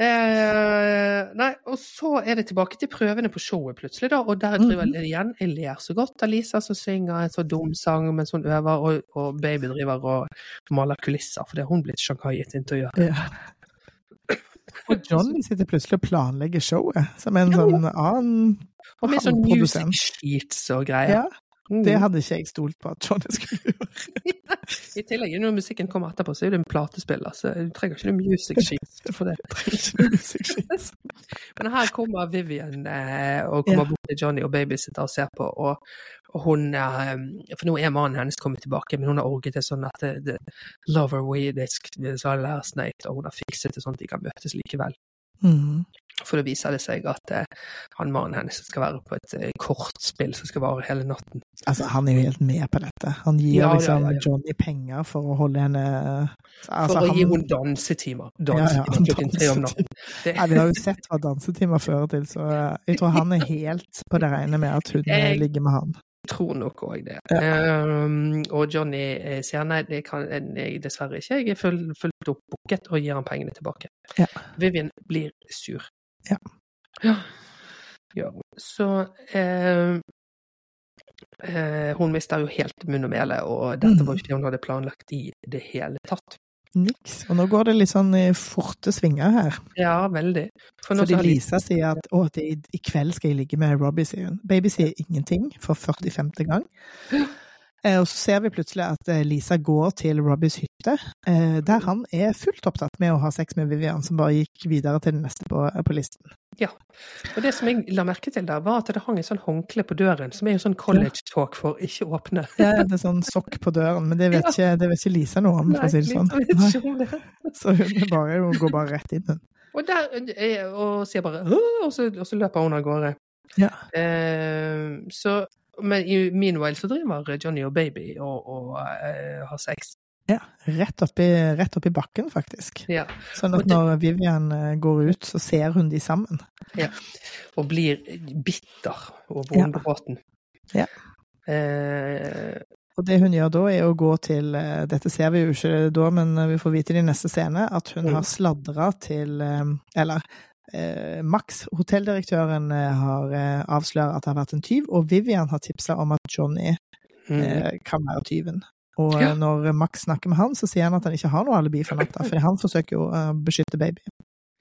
Eh, nei, og så er det tilbake til prøvene på showet plutselig, da. Og der driver Mhm. det igjen. Jeg ler så godt av Lisa som synger en så dum sang mens hun øver, og, og baby driver og maler kulisser, fordi hun blitt gjøre. Ja. Og Johnny sitter plutselig og planlegger showet, som en Ja. sånn annen Og med sånn music sheets og greier. Ja, Mm. det hadde ikke jeg stolt på at Johnny skulle gjøre. I tillegg, når musikken kommer etterpå, så er det en platespiller, så du trenger ikke noe music sheets for det. Musikkskitt. Men her kommer Vivian eh, og kommer Ja. bort til Johnny og babysitter og ser på, og, og hun er, For nå er mannen hennes kommet tilbake, men hun har orget det sånn at det, Lover we our last night, og hun har fikset det sånn at de kan møtes likevel. Mm. For da viser det seg at eh, han mannen hennes skal være på et eh, kortspill som skal vare hele natten. Altså, han er jo helt med på dette. Han gir Ja, liksom ja, ja. Johnny penger for å holde henne altså, For å gi henne dansetimer. Dansetimer Ja, vi har jo sett hva dansetimer fører til, så eh, jeg tror han er helt på det rene med at hun eh, Jeg- ligger med han. Jeg tror nok òg det. Um, og Johnny eh, sier nei, det kan jeg dessverre ikke. Jeg er fulgt opp booket og gir han pengene tilbake. Ja. Vivian blir sur. Ja. Ja. Så eh, eh, hun mister jo helt munn og mæle, og dette Mm. var jo ikke det hun hadde planlagt i det hele tatt. Niks. Og nå går det litt sånn i forte svinger her. Ja, veldig. For Fordi Lisa sier at å, er- i kveld skal jeg ligge med Robbie, sier hun. Baby sier ingenting for 45. gang. Eh, og så ser vi plutselig at eh, Lisa går til Robbies hytte, eh, der han er fullt opptatt med å ha sex med Vivian, som bare gikk videre til den neste på, på listen. Og det som jeg la merke til der, var at det hang et sånn håndkle på døren, som er jo sånn college talk for ikke åpne. Ja, det er sånn sokk på døren, men det vet, ikke, det vet ikke Lisa noe om, for å si det sånn. Vet ikke om det. Så hun, bare, hun går bare rett inn. hun. Og, der, og sier bare og så, og så løper hun av gårde. Ja. Eh, så, men i meanwhile så driver Johnny og Baby og, og uh, har sex. Ja, rett oppi, rett oppi bakken, faktisk. Ja. Sånn at det- når Vivian eh, går ut, så ser hun de sammen. Ja. Og blir bitter og Ja. vondbråten. Ja. Eh, Og det hun gjør da, er å gå til eh, Dette ser vi jo ikke da, men vi får vite det i neste scene, at hun Mm. har sladra til Eller Max, hotelldirektøren, eh, har eh, avslørt at det har vært en tyv, og Vivian har tipsa om at Johnny mm. eh, kan være tyven. Og Ja. eh, når Max snakker med han, så sier han at han ikke har noe alibi for natta, for han forsøker jo å beskytte baby.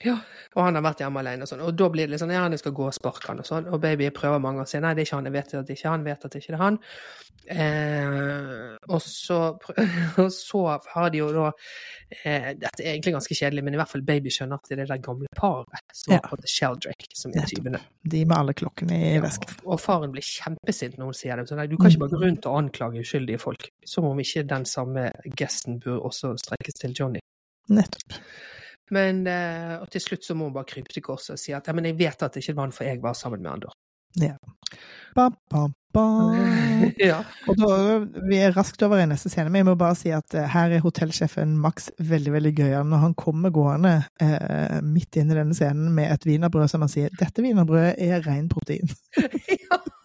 Ja, og han har vært hjemme alene og sånn. Og da blir det litt sånn, ja, han skal gå og sparke han og sånn. Og baby prøver mange ganger å si nei, det er ikke han, jeg vet at det ikke er han, vet at det ikke er han. Eh, og, så, og så har de jo da eh, Dette er egentlig ganske kjedelig, men i hvert fall baby skjønner at det er det der gamle paret som Ja. på The Sheldrake, som er tyvene. De med alle klokkene i Ja, vesken. og faren blir kjempesint når hun sier det. Så nei, du kan ikke bare gå rundt og anklage uskyldige folk. Som om ikke den samme gesten bør også strekkes til Johnny. Nettopp. Men eh, og til slutt så må hun bare krype til korset og si at ja, men jeg vet at det ikke var han, for jeg var sammen med han da. Ba, ba, ba. ja. Og da, Vi er raskt over i neste scene, men jeg må bare si at eh, her er hotellsjefen Max veldig veldig gøyal. Når han kommer gående eh, midt inn i denne scenen med et wienerbrød som han sier 'Dette wienerbrødet er ren protein'.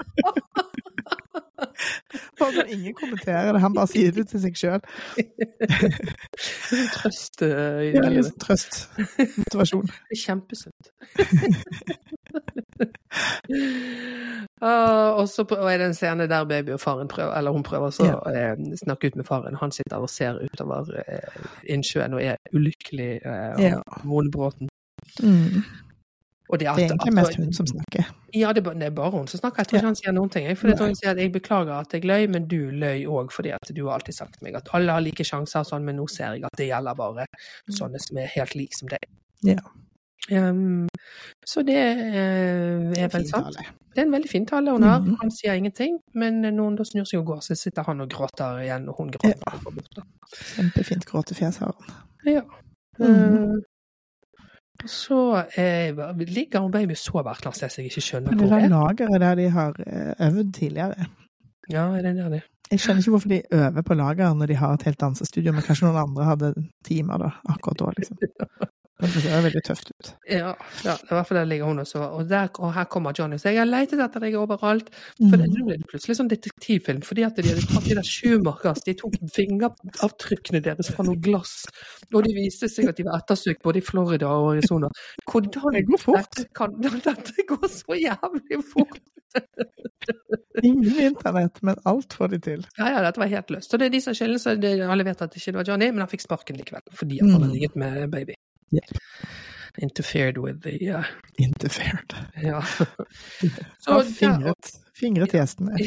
Bare sånn ingen kommenterer det, han bare sier det til seg sjøl. Trøst uh, i Ja, det. Trøst. Motivasjon. Det er kjempesunt. uh, og så er det en scene der baby og faren prøver, eller hun prøver så å uh, snakke ut med faren. Han sitter og ser utover uh, innsjøen og er ulykkelig eh, Ja. og vonbråten. Mm. Det, er Det er egentlig mest hun som snakker. Ja, det er, bare hun som snakker. Jeg tror ikke han sier noen ting. For jeg tror han sier at jeg beklager at jeg løy, men du løy òg fordi at du har alltid sagt til meg at alle har like sjanser, sånn, men nå ser jeg at det gjelder bare sånne som er helt like som deg. Ja. Um, så det uh, er vel sant. Det er en veldig fin tale hun har. Mhm. Han sier ingenting, men når hun da snur seg og går, så sitter han og gråter igjen, og hun gråter. Ja. Kjempefint gråtefjes har hun. Ja. Mm Eh, så eh, ligger hun baby og sover et sted jeg ikke skjønner Det er. Det er. lageret der de har eh, øvd tidligere. Ja, er det der det? Jeg skjønner ikke hvorfor de øver på lager når de har et helt dansestudio, men kanskje noen andre hadde timer da, akkurat da, liksom. Det ser veldig tøft ut. Ja, ja, det er i hvert fall der ligger hun også. Og, der, og her kommer Johnny og sier 'jeg har lett etter deg overalt'. For Mm. det ble plutselig sånn detektivfilm, fordi at de hadde tatt de der sjumarkers, de tok fingeravtrykkene deres fra noe glass, og det viste seg at de var ettersøkt både i Florida og Arizona. Hvordan Det går fort. Dette, kan, dette går så jævlig fort! Ingen internett, men alt får de til. Ja, ja, dette var helt løst. Så det er de som skylder, så alle vet at det ikke var Johnny, men han fikk sparken likevel, fordi han Mm. har ligget med baby. Ja. Interfered with the uh, Interfered. Ja. Så ja, fingret, fingret gjesten.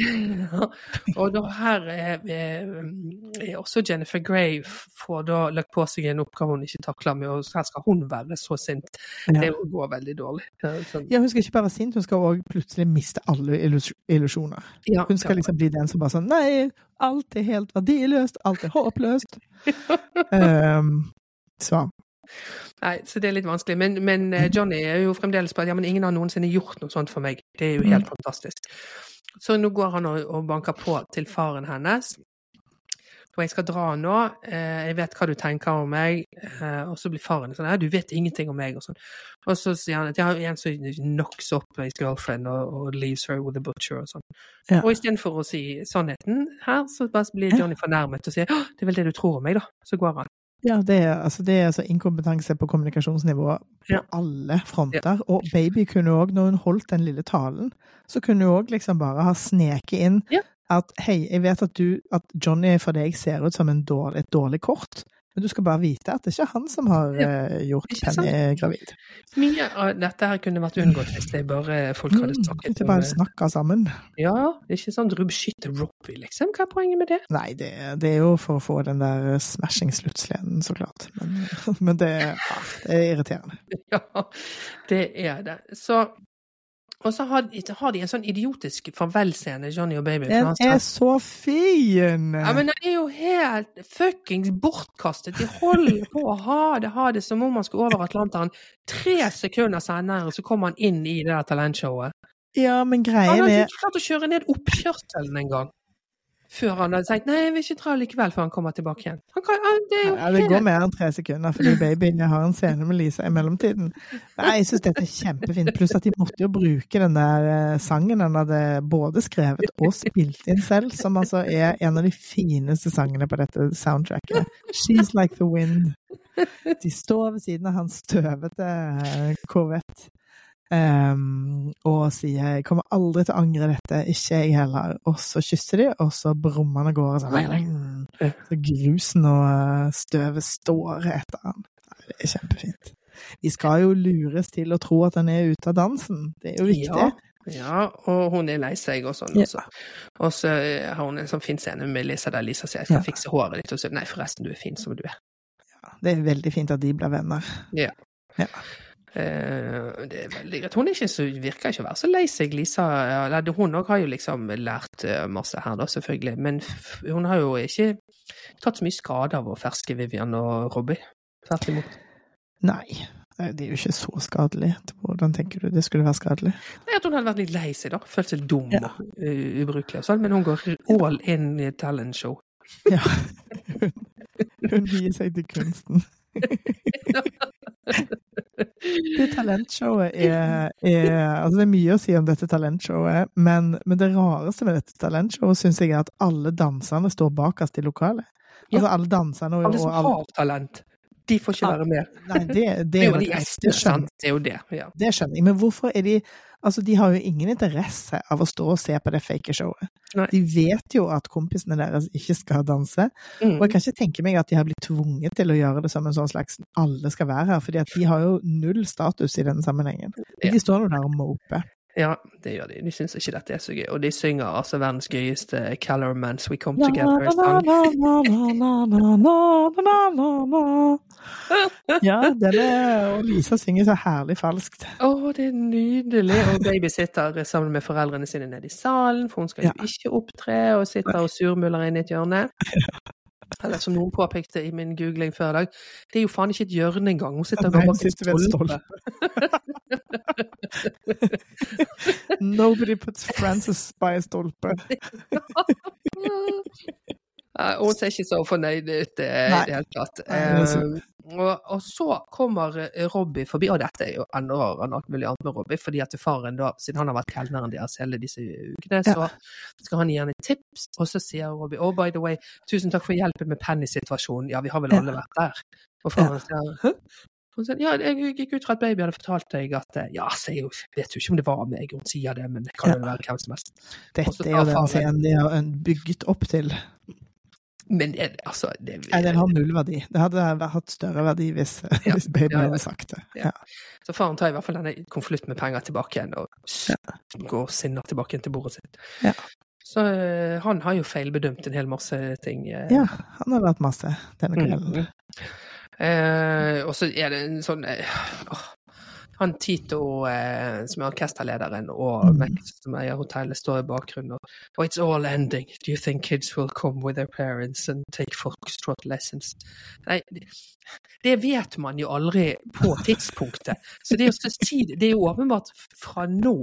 Ja, og da her er, er, også Jennifer Grey får da lagt på seg en oppgave hun ikke takler med, og her skal hun være så sint. Ja. Det går veldig dårlig. Sånn. Ja, hun skal ikke bare være sint, hun skal òg plutselig miste alle illus illusjoner. Hun skal liksom bli den som bare sånn Nei, alt er helt verdiløst, alt er håpløst. um, så Nei, så det er litt vanskelig. Men, men eh, Johnny er jo fremdeles på at ja, men ingen har noensinne gjort noe sånt for meg. Det er jo helt fantastisk. Så nå går han og, og banker på til faren hennes. Og jeg skal dra nå. Eh, jeg vet hva du tenker om meg. Eh, og så blir faren sånn du vet ingenting om meg. Og sånn. Og så sier han at jeg har en som knocks up his girlfriend og, og leaves her with a butcher og sånn. Ja. Og istedenfor å si sannheten her, så bare blir Johnny fornærmet og sier «Åh, det er vel det du tror om meg, da. Så går han. Ja, det er, altså, det er altså inkompetanse på kommunikasjonsnivå på Ja. alle fronter. Og baby kunne òg, når hun holdt den lille talen, så kunne hun òg liksom bare ha sneket inn Ja. at hei, jeg vet at du, at Johnny for deg ser ut som en dårlig, et dårlig kort, men du skal bare vite at det er ikke han som har Ja. eh, gjort? Penny gravid. Mye av dette her kunne vært unngått hvis det bare folk hadde Mm, snakket mm, det bare det. snakka sammen. Ja, det er ikke sånn Rub skyter Robbie, liksom. Hva er poenget med det? Nei, det, det er jo for å få den der smashing-sluttscenen, så klart. Men, men det, ja, det er irriterende. Ja, det er det. Så Og så har, har de en sånn idiotisk farvelscene, Johnny og Baby. Den er så fin! ja, men den er jo helt fuckings bortkastet. De holder på å ha det, ha det som om han skulle over Atlanteren. Tre sekunder senere så kommer han inn i det der talentshowet. Ja, men greia er Han har ikke klart å kjøre ned oppkjørselen engang. Før han hadde sagt 'nei, jeg vil ikke dra likevel', før han kommer tilbake igjen. Han kan, ah, det jo ja, Det går mer enn tre sekunder, fordi babyen har en scene med Lisa i mellomtiden. Nei, jeg syns dette er kjempefint. Pluss at de måtte jo bruke den der eh, sangen han hadde både skrevet og spilt inn selv, som altså er en av de fineste sangene på dette soundtracket. 'She's Like The Wind'. De står ved siden av hans støvete korvett. Corvette. Um, og sier 'jeg kommer aldri til å angre dette', ikke jeg heller. Og så kysser de, og så brummer han av gårde sånn. Så grusen og eh, støvet står etter han. Det er kjempefint. Vi skal jo lures til å tro at han er ute av dansen. Det er jo viktig. Ja, ja, og hun er lei seg og sånn Ja. Og så har hun en sånn fin scene med Lisa der Lisa sier 'jeg skal Ja. fikse håret ditt', og så 'nei, forresten, du er fin som du er'. Det er veldig fint at de blir venner. Ja. er veldig greit. Hun er ikke så, virker ikke å være så lei seg, Lisa. Eller hun òg har jo liksom lært eh, masse her, da, selvfølgelig. Men hun har jo ikke tatt så mye skade av å ferske Vivian og Robbie. Tvert imot. Nei, det er jo ikke så skadelig. Hvordan tenker du det skulle være skadelig? Nei, at hun hadde vært litt lei seg, da. Følt seg dum Ja. og uh, ubrukelig og sånn. Men hun går all in i talentshow. Ja. Hun, hun gir seg til kunsten. Det talentshowet er, er Altså, det er mye å si om dette talentshowet, men, men det rareste med dette talentshowet syns jeg er at alle danserne står bakerst i lokalet. Altså alle danserne og Alle som har talent, de får ikke være med. Nei, det, det, Det er jo de gjestene, sant? Det er jo det. Ja. Det skjønner jeg, men hvorfor er de Altså, de har jo ingen interesse av å stå og se på det fake showet. Nei. De vet jo at kompisene deres ikke skal danse, Mm. og jeg kan ikke tenke meg at de har blitt tvunget til å gjøre det som en sånn slags alle skal være her, fordi at de har jo null status i denne sammenhengen. De står nå der og moper. Ja, det gjør de. De syns ikke dette er så gøy. Og de synger altså verdens gøyeste 'Calormans We Come Together'-sang. ja, den er, og Lisa synger så herlig falskt. Å, oh, det er nydelig. Og baby sitter sammen med foreldrene sine nede i salen, for hun skal jo ja. ikke opptre, og sitter og surmuler inne i et hjørne. Eller som noen påpekte i min googling før i dag, det er jo faen ikke et hjørne engang. Hun sitter bare sitter ved en stolpe. Nobody puts Frances by a stolpe. Nei, Hun ser ikke så fornøyd ut eh, i det hele tatt. Eh, og, og så kommer Robby Robbie forbi, og dette er jo enda rarere enn alt mulig annet med Robbie, fordi at faren da, siden han har vært kelneren deres hele disse ukene, så skal han gi henne tips, og så sier Robbie oh by the way, tusen takk for hjelpen med Penny-situasjonen, ja vi har vel alle vært der. Og faren sier hæ? Hun sier, ja, jeg gikk ut fra at baby hadde fortalt deg at eh, Ja, så jeg vet jo ikke om det var meg, hun sier det, men det kan jo være hvem som helst. Dette er jo den scenen de har bygget opp til. Men det, altså det, Nei, den har null verdi. Det hadde hatt større verdi hvis, Ja, hvis babyen ja, ja. hadde sagt det. Ja. Så faren tar i hvert fall denne konvolutten med penger tilbake igjen, og går sinna tilbake igjen til bordet sitt. Ja. Så eh, han har jo feilbedømt en hel masse ting. eh. Ja, han har lært masse denne kvelden. Mm. Eh, og så er det en sånn eh, åh, Han Tito, eh, som er orkesterlederen, og Mm. Max, som eier hotellet, står i bakgrunnen og oh, It's all ending. Do you think kids will come with their parents and take foxtrot lessons? Nei, det, vet man jo aldri på tidspunktet. Så det, er si, det er jo åpenbart fra nå,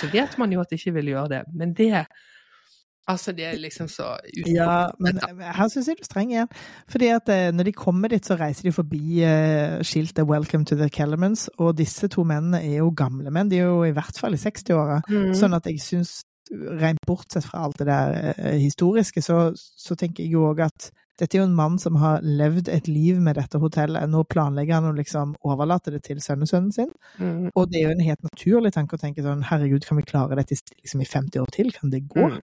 så vet man jo at de ikke vil gjøre det. Men det Altså, de er liksom så utenfor- Ja, men her syns jeg du er streng igjen. Fordi at eh, når de kommer dit, så reiser de forbi eh, skiltet 'Welcome to the Kellermans', og disse to mennene er jo gamle menn. De er jo i hvert fall i 60-åra. Mm. Sånn at jeg syns, rent bortsett fra alt det der eh, historiske, så, så tenker jeg jo òg at dette er jo en mann som har levd et liv med dette hotellet. Nå planlegger han å liksom overlate det til sønnesønnen sin. Mm. Og det er jo en helt naturlig tanke å tenke sånn herregud, kan vi klare dette i- liksom i 50 år til? Kan det gå? Mm.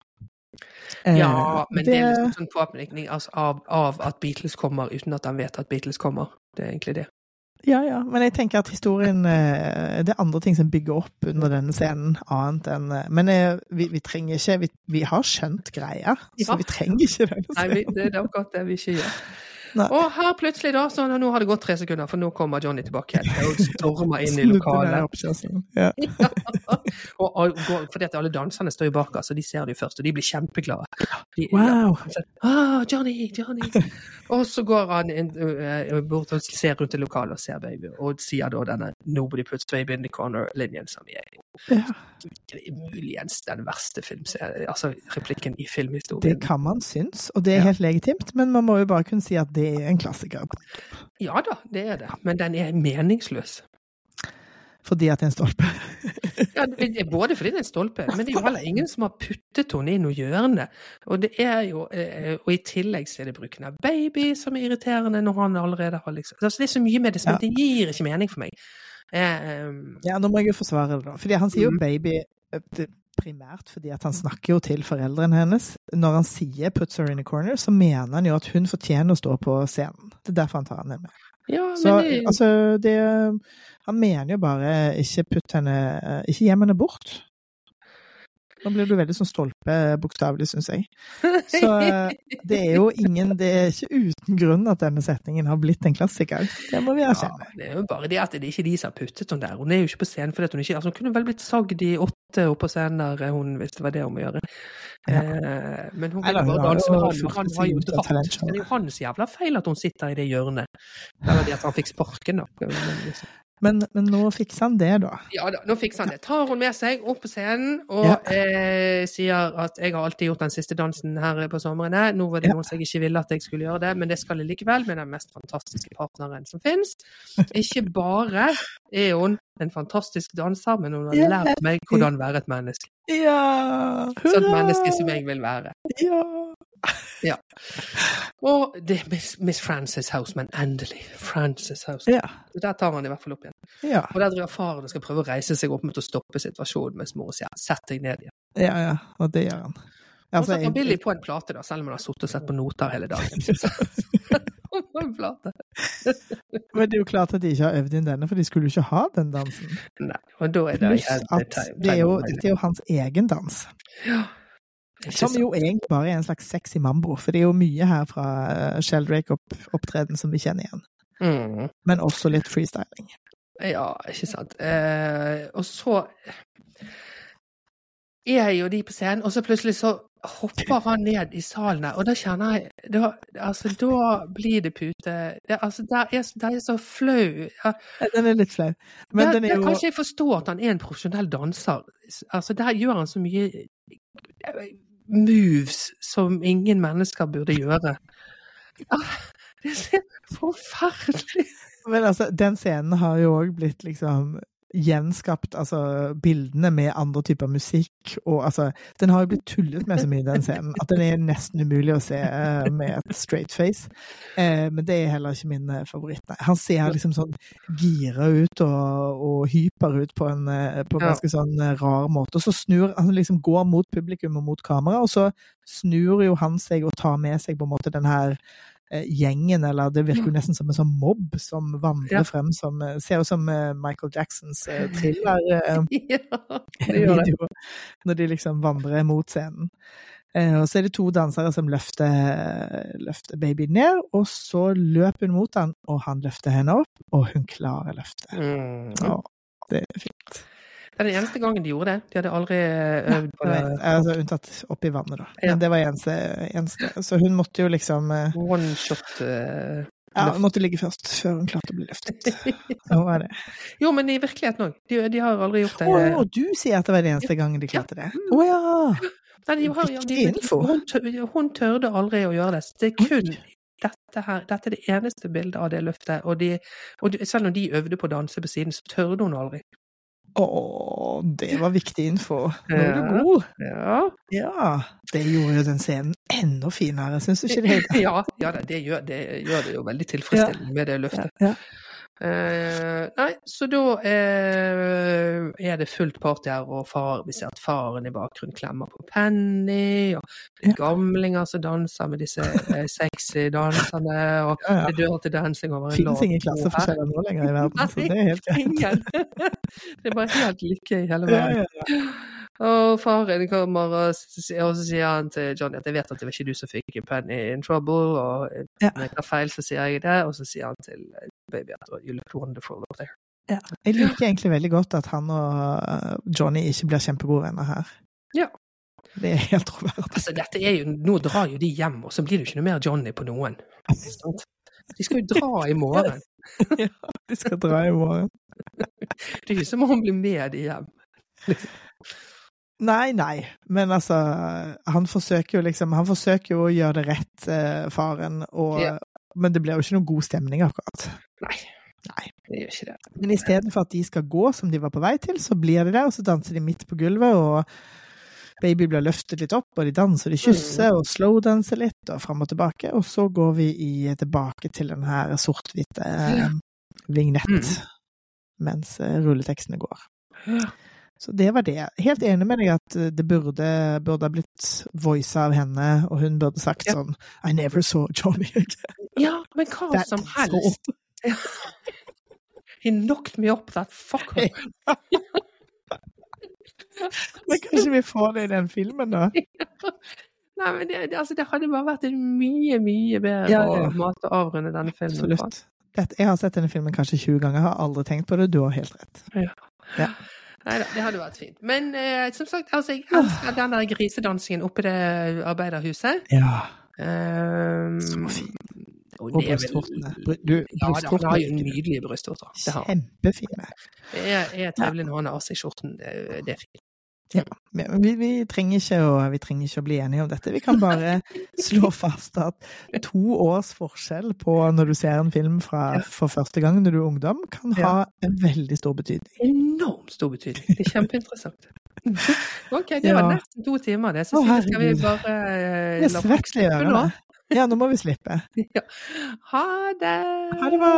Eh, Ja, men det, er liksom sånn påpekning altså, av, av at Beatles kommer uten at han vet at Beatles kommer. Det er egentlig det. Ja, ja, men jeg tenker at historien eh, Det er andre ting som bygger opp under denne scenen, annet enn eh, Men eh, vi, vi trenger ikke vi, vi har skjønt greia, Ja. så vi trenger ikke denne Nei, vi, det er akkurat det vi ikke gjør. Nei. Og her plutselig, da, så nå har det gått tre sekunder, for nå kommer Johnny tilbake igjen og stormer inn i lokalet. Ja. Ja. og, og, fordi at alle danserne står jo bak oss, og de ser det først, og de blir kjempeglade. De, Wow! Så, ah, Johnny, Johnny. Og så går han inn, uh, bort og ser rundt i lokalet og ser baby, og sier da denne 'Nobody puts baby in the corner'-linjen, som er jo Ja. muligens den verste filmserien, altså replikken i Det kan man synes, og det er Ja. helt legitimt, men man må jo bare kunne si at det er en klassiker. Ja da, det er det, men den er meningsløs. Fordi at det er en stolpe. Ja, både fordi det er en stolpe, men det er jo heller ingen som har puttet henne i noe hjørne. Og det er jo, eh, og i tillegg så er det bruken av baby som er irriterende når han allerede har liksom altså Det er så mye med det som Ja. det gir ikke mening for meg. Um, Ja, nå må jeg jo forsvare det, da. Fordi han sier jo Mhm. baby eh, primært fordi at han snakker jo til foreldrene hennes. Når han sier 'puts her in a corner', så mener han jo at hun fortjener å stå på scenen. Det er derfor han tar henne med. ja, Så men det, altså, det Han mener jo bare ikke putt henne eh, Ikke gjem henne bort. Nå blir du veldig sånn stolpe, bokstavelig, syns jeg. Så eh, det er jo ingen Det er ikke uten grunn at denne setningen har blitt en klassiker. Det må vi ja, erkjenne. det er jo bare det at det er ikke de som har puttet henne der. Hun er jo ikke på scenen fordi hun ikke altså Hun kunne vel blitt sagd i åtte oppe på scenen der, hun, hvis det var det hun må gjøre. Ja. Eh, men hun kan bare danse med han, han har jo dratt. Det er jo hans jævla feil at hun sitter i det hjørnet. Eller det at han fikk sparken, da. Men Men, nå fikser han det, da. Ja da, nå fikser han det. Tar hun med seg opp på scenen og Ja. eh, sier at 'jeg har alltid gjort den siste dansen her på somrene'. Nå var det Ja. noen som jeg ikke ville at jeg skulle gjøre det, men det skal jeg likevel med den mest fantastiske partneren som finnes. Ikke bare er hun en fantastisk danser, men hun har lært meg hvordan være et menneske. Ja! Sånn menneske som jeg vil være. Ja! Og det er Miss, Miss Frances Houseman. Endelig. Frances Houseman. Ja. Der tar han i hvert fall opp igjen. Ja, Og der driver faren og skal prøve å reise seg opp mot å stoppe situasjonen, mens mor sier 'sett deg ned igjen'. ja, ja. Og det gjør han. Og Altså, så tar Billy på en plate, da, selv om han har sittet og sett på noter hele dagen. på en plate. Men det er jo klart at de ikke har øvd inn denne, for de skulle jo ikke ha den dansen. Nei, og da er det Pluss at det er jo, dette er jo hans egen dans. Ja. Som jo egentlig bare er en slags sexy mambo, for det er jo mye her fra Sheldrake-opptreden som vi kjenner igjen. Mm. Men også litt freestyling. Ja, ikke sant. Eh, og så er jo de på scenen, og så plutselig så hopper han ned i salen der, og da kjenner jeg da, Altså, da blir det pute. Det, altså, der er, der er så flau. Ja, Den er litt flau. Men der, den er jo kan ikke jeg forstå at han er en profesjonell danser. Altså, der gjør han så mye moves som ingen mennesker burde gjøre. Ah, Det er forferdelig. Men altså, den scenen har jo òg blitt liksom gjenskapt, altså bildene med andre typer musikk, og altså Den har jo blitt tullet med så mye, den scenen, at den er nesten umulig å se eh, med et straight face. Eh, men det er heller ikke min eh, favoritt, nei. Han ser liksom sånn gira ut og, og hyper ut på en, på en ganske sånn rar måte. Og så snur Han liksom går mot publikum og mot kamera, og så snur jo han seg og tar med seg på en måte den her gjengen, eller det virker jo nesten som en sånn mobb som vandrer Ja. frem som eh, Ser ut som eh, Michael Jacksons eh, thriller. Eh, Ja, det gjør det. video, når de liksom vandrer mot scenen. Eh, og så er det to dansere som løfter, løfter babyen ned, og så løper hun mot han, og han løfter henne opp, og hun klarer løftet. Mm. Ja, det er fint. Det er den eneste gangen de gjorde det. De hadde aldri øvd på det. altså unntatt oppi vannet, da. Ja. Men det var eneste, eneste. Så hun måtte jo liksom eh, One shot Uh, Ja, hun måtte ligge først, før hun klarte å bli løftet. Sånn var det. Jo, men i virkeligheten òg. De, de har aldri gjort det. Å, du sier at det var den eneste gangen de klarte det? Å ja! Nei, de har, de. Hun, hun tørde aldri å gjøre det. Det er kun dette her. Dette er det eneste bildet av det løftet. Og, de, og de, selv om de øvde på å danse på siden, så tørde hun aldri. Å, det var viktig info. Nå er du god. Ja, Ja. Det gjorde jo den scenen enda finere, syns du ikke det? Ja, ja det, gjør, det gjør det jo veldig tilfredsstillende med det løftet. Ja. Eh, nei, så da eh, er det fullt party her, og far, vi ser at faren i bakgrunnen klemmer på Penny, og er gamlinger som danser med disse eh, sexy danserne, og Ja, ja. det dør til dansing over en Finnes Fins ingen klasseforskjeller nå lenger i verden, så det er helt greit. Ingen. det er bare helt lykke i hele verden. ja. Og faren kommer, og så, og så sier han til Johnny at jeg vet at det var ikke du som fikk Penny in trouble, og Ja. når jeg tar feil, så sier jeg det, og så sier han til eh, baby at you look wonderful up there. Ja. Jeg liker egentlig veldig godt at han og uh, Johnny ikke blir kjempegode venner her. Ja. Det er helt troverdig. Altså, dette er jo, nå drar jo de hjem, og så blir det jo ikke noe mer Johnny på noen. De skal jo dra i morgen. ja, de skal dra i morgen. Det er jo som om han blir med de hjem. Nei, nei, men altså Han forsøker jo liksom Han forsøker jo å gjøre det rett, eh, faren, og, Ja. men det blir jo ikke noen god stemning, akkurat. Nei, Nei. det gjør ikke det. Men istedenfor at de skal gå som de var på vei til, så blir de der, og så danser de midt på gulvet, og baby blir løftet litt opp, og de danser, de kysser, og slowdanser litt, og fram og tilbake, og så går vi i, tilbake til den her sort-hvite eh, vignett, Mm. mens eh, rulletekstene går. Ja. Så det var det. Helt enig med deg at eh, det burde, burde ha blitt voisa av henne, og hun burde sagt Ja. sånn I never saw Johnny again. Ja, men hva That som helst. He knocked me up, that fucker. Men kanskje vi får det i den filmen, da? Nei, men det, det, altså, det hadde bare vært en mye, mye bedre Ja, ja. måte å avrunde denne filmen på. Absolutt. Dette, jeg har sett denne filmen kanskje 20 ganger, har aldri tenkt på det. Du har helt rett. Ja. Nei da, det hadde vært fint. Men eh, som sagt, altså, jeg elsker den der grisedansingen oppe i det arbeiderhuset. Ja. Um, Så fint. Og Og brystvortene. Du, Ja, da, han har jo brystvortene nydelige brystvorter. Kjempefine. Det er, er trivelig når han har seg skjorten. Det det er fint. Men Vi, vi, trenger å, vi trenger ikke å bli enige om dette. Vi kan bare slå fast at to års forskjell på når du ser en film fra, for første gang når du er ungdom, kan ha en veldig stor betydning. Enormt stor betydning. Det er kjempeinteressant. Ok, det Ja. var nesten to timer, det. Så Å, skal vi bare uh, la folk slippe nå? Ja, nå må vi slippe. Ja. Ha det! Ha det bra!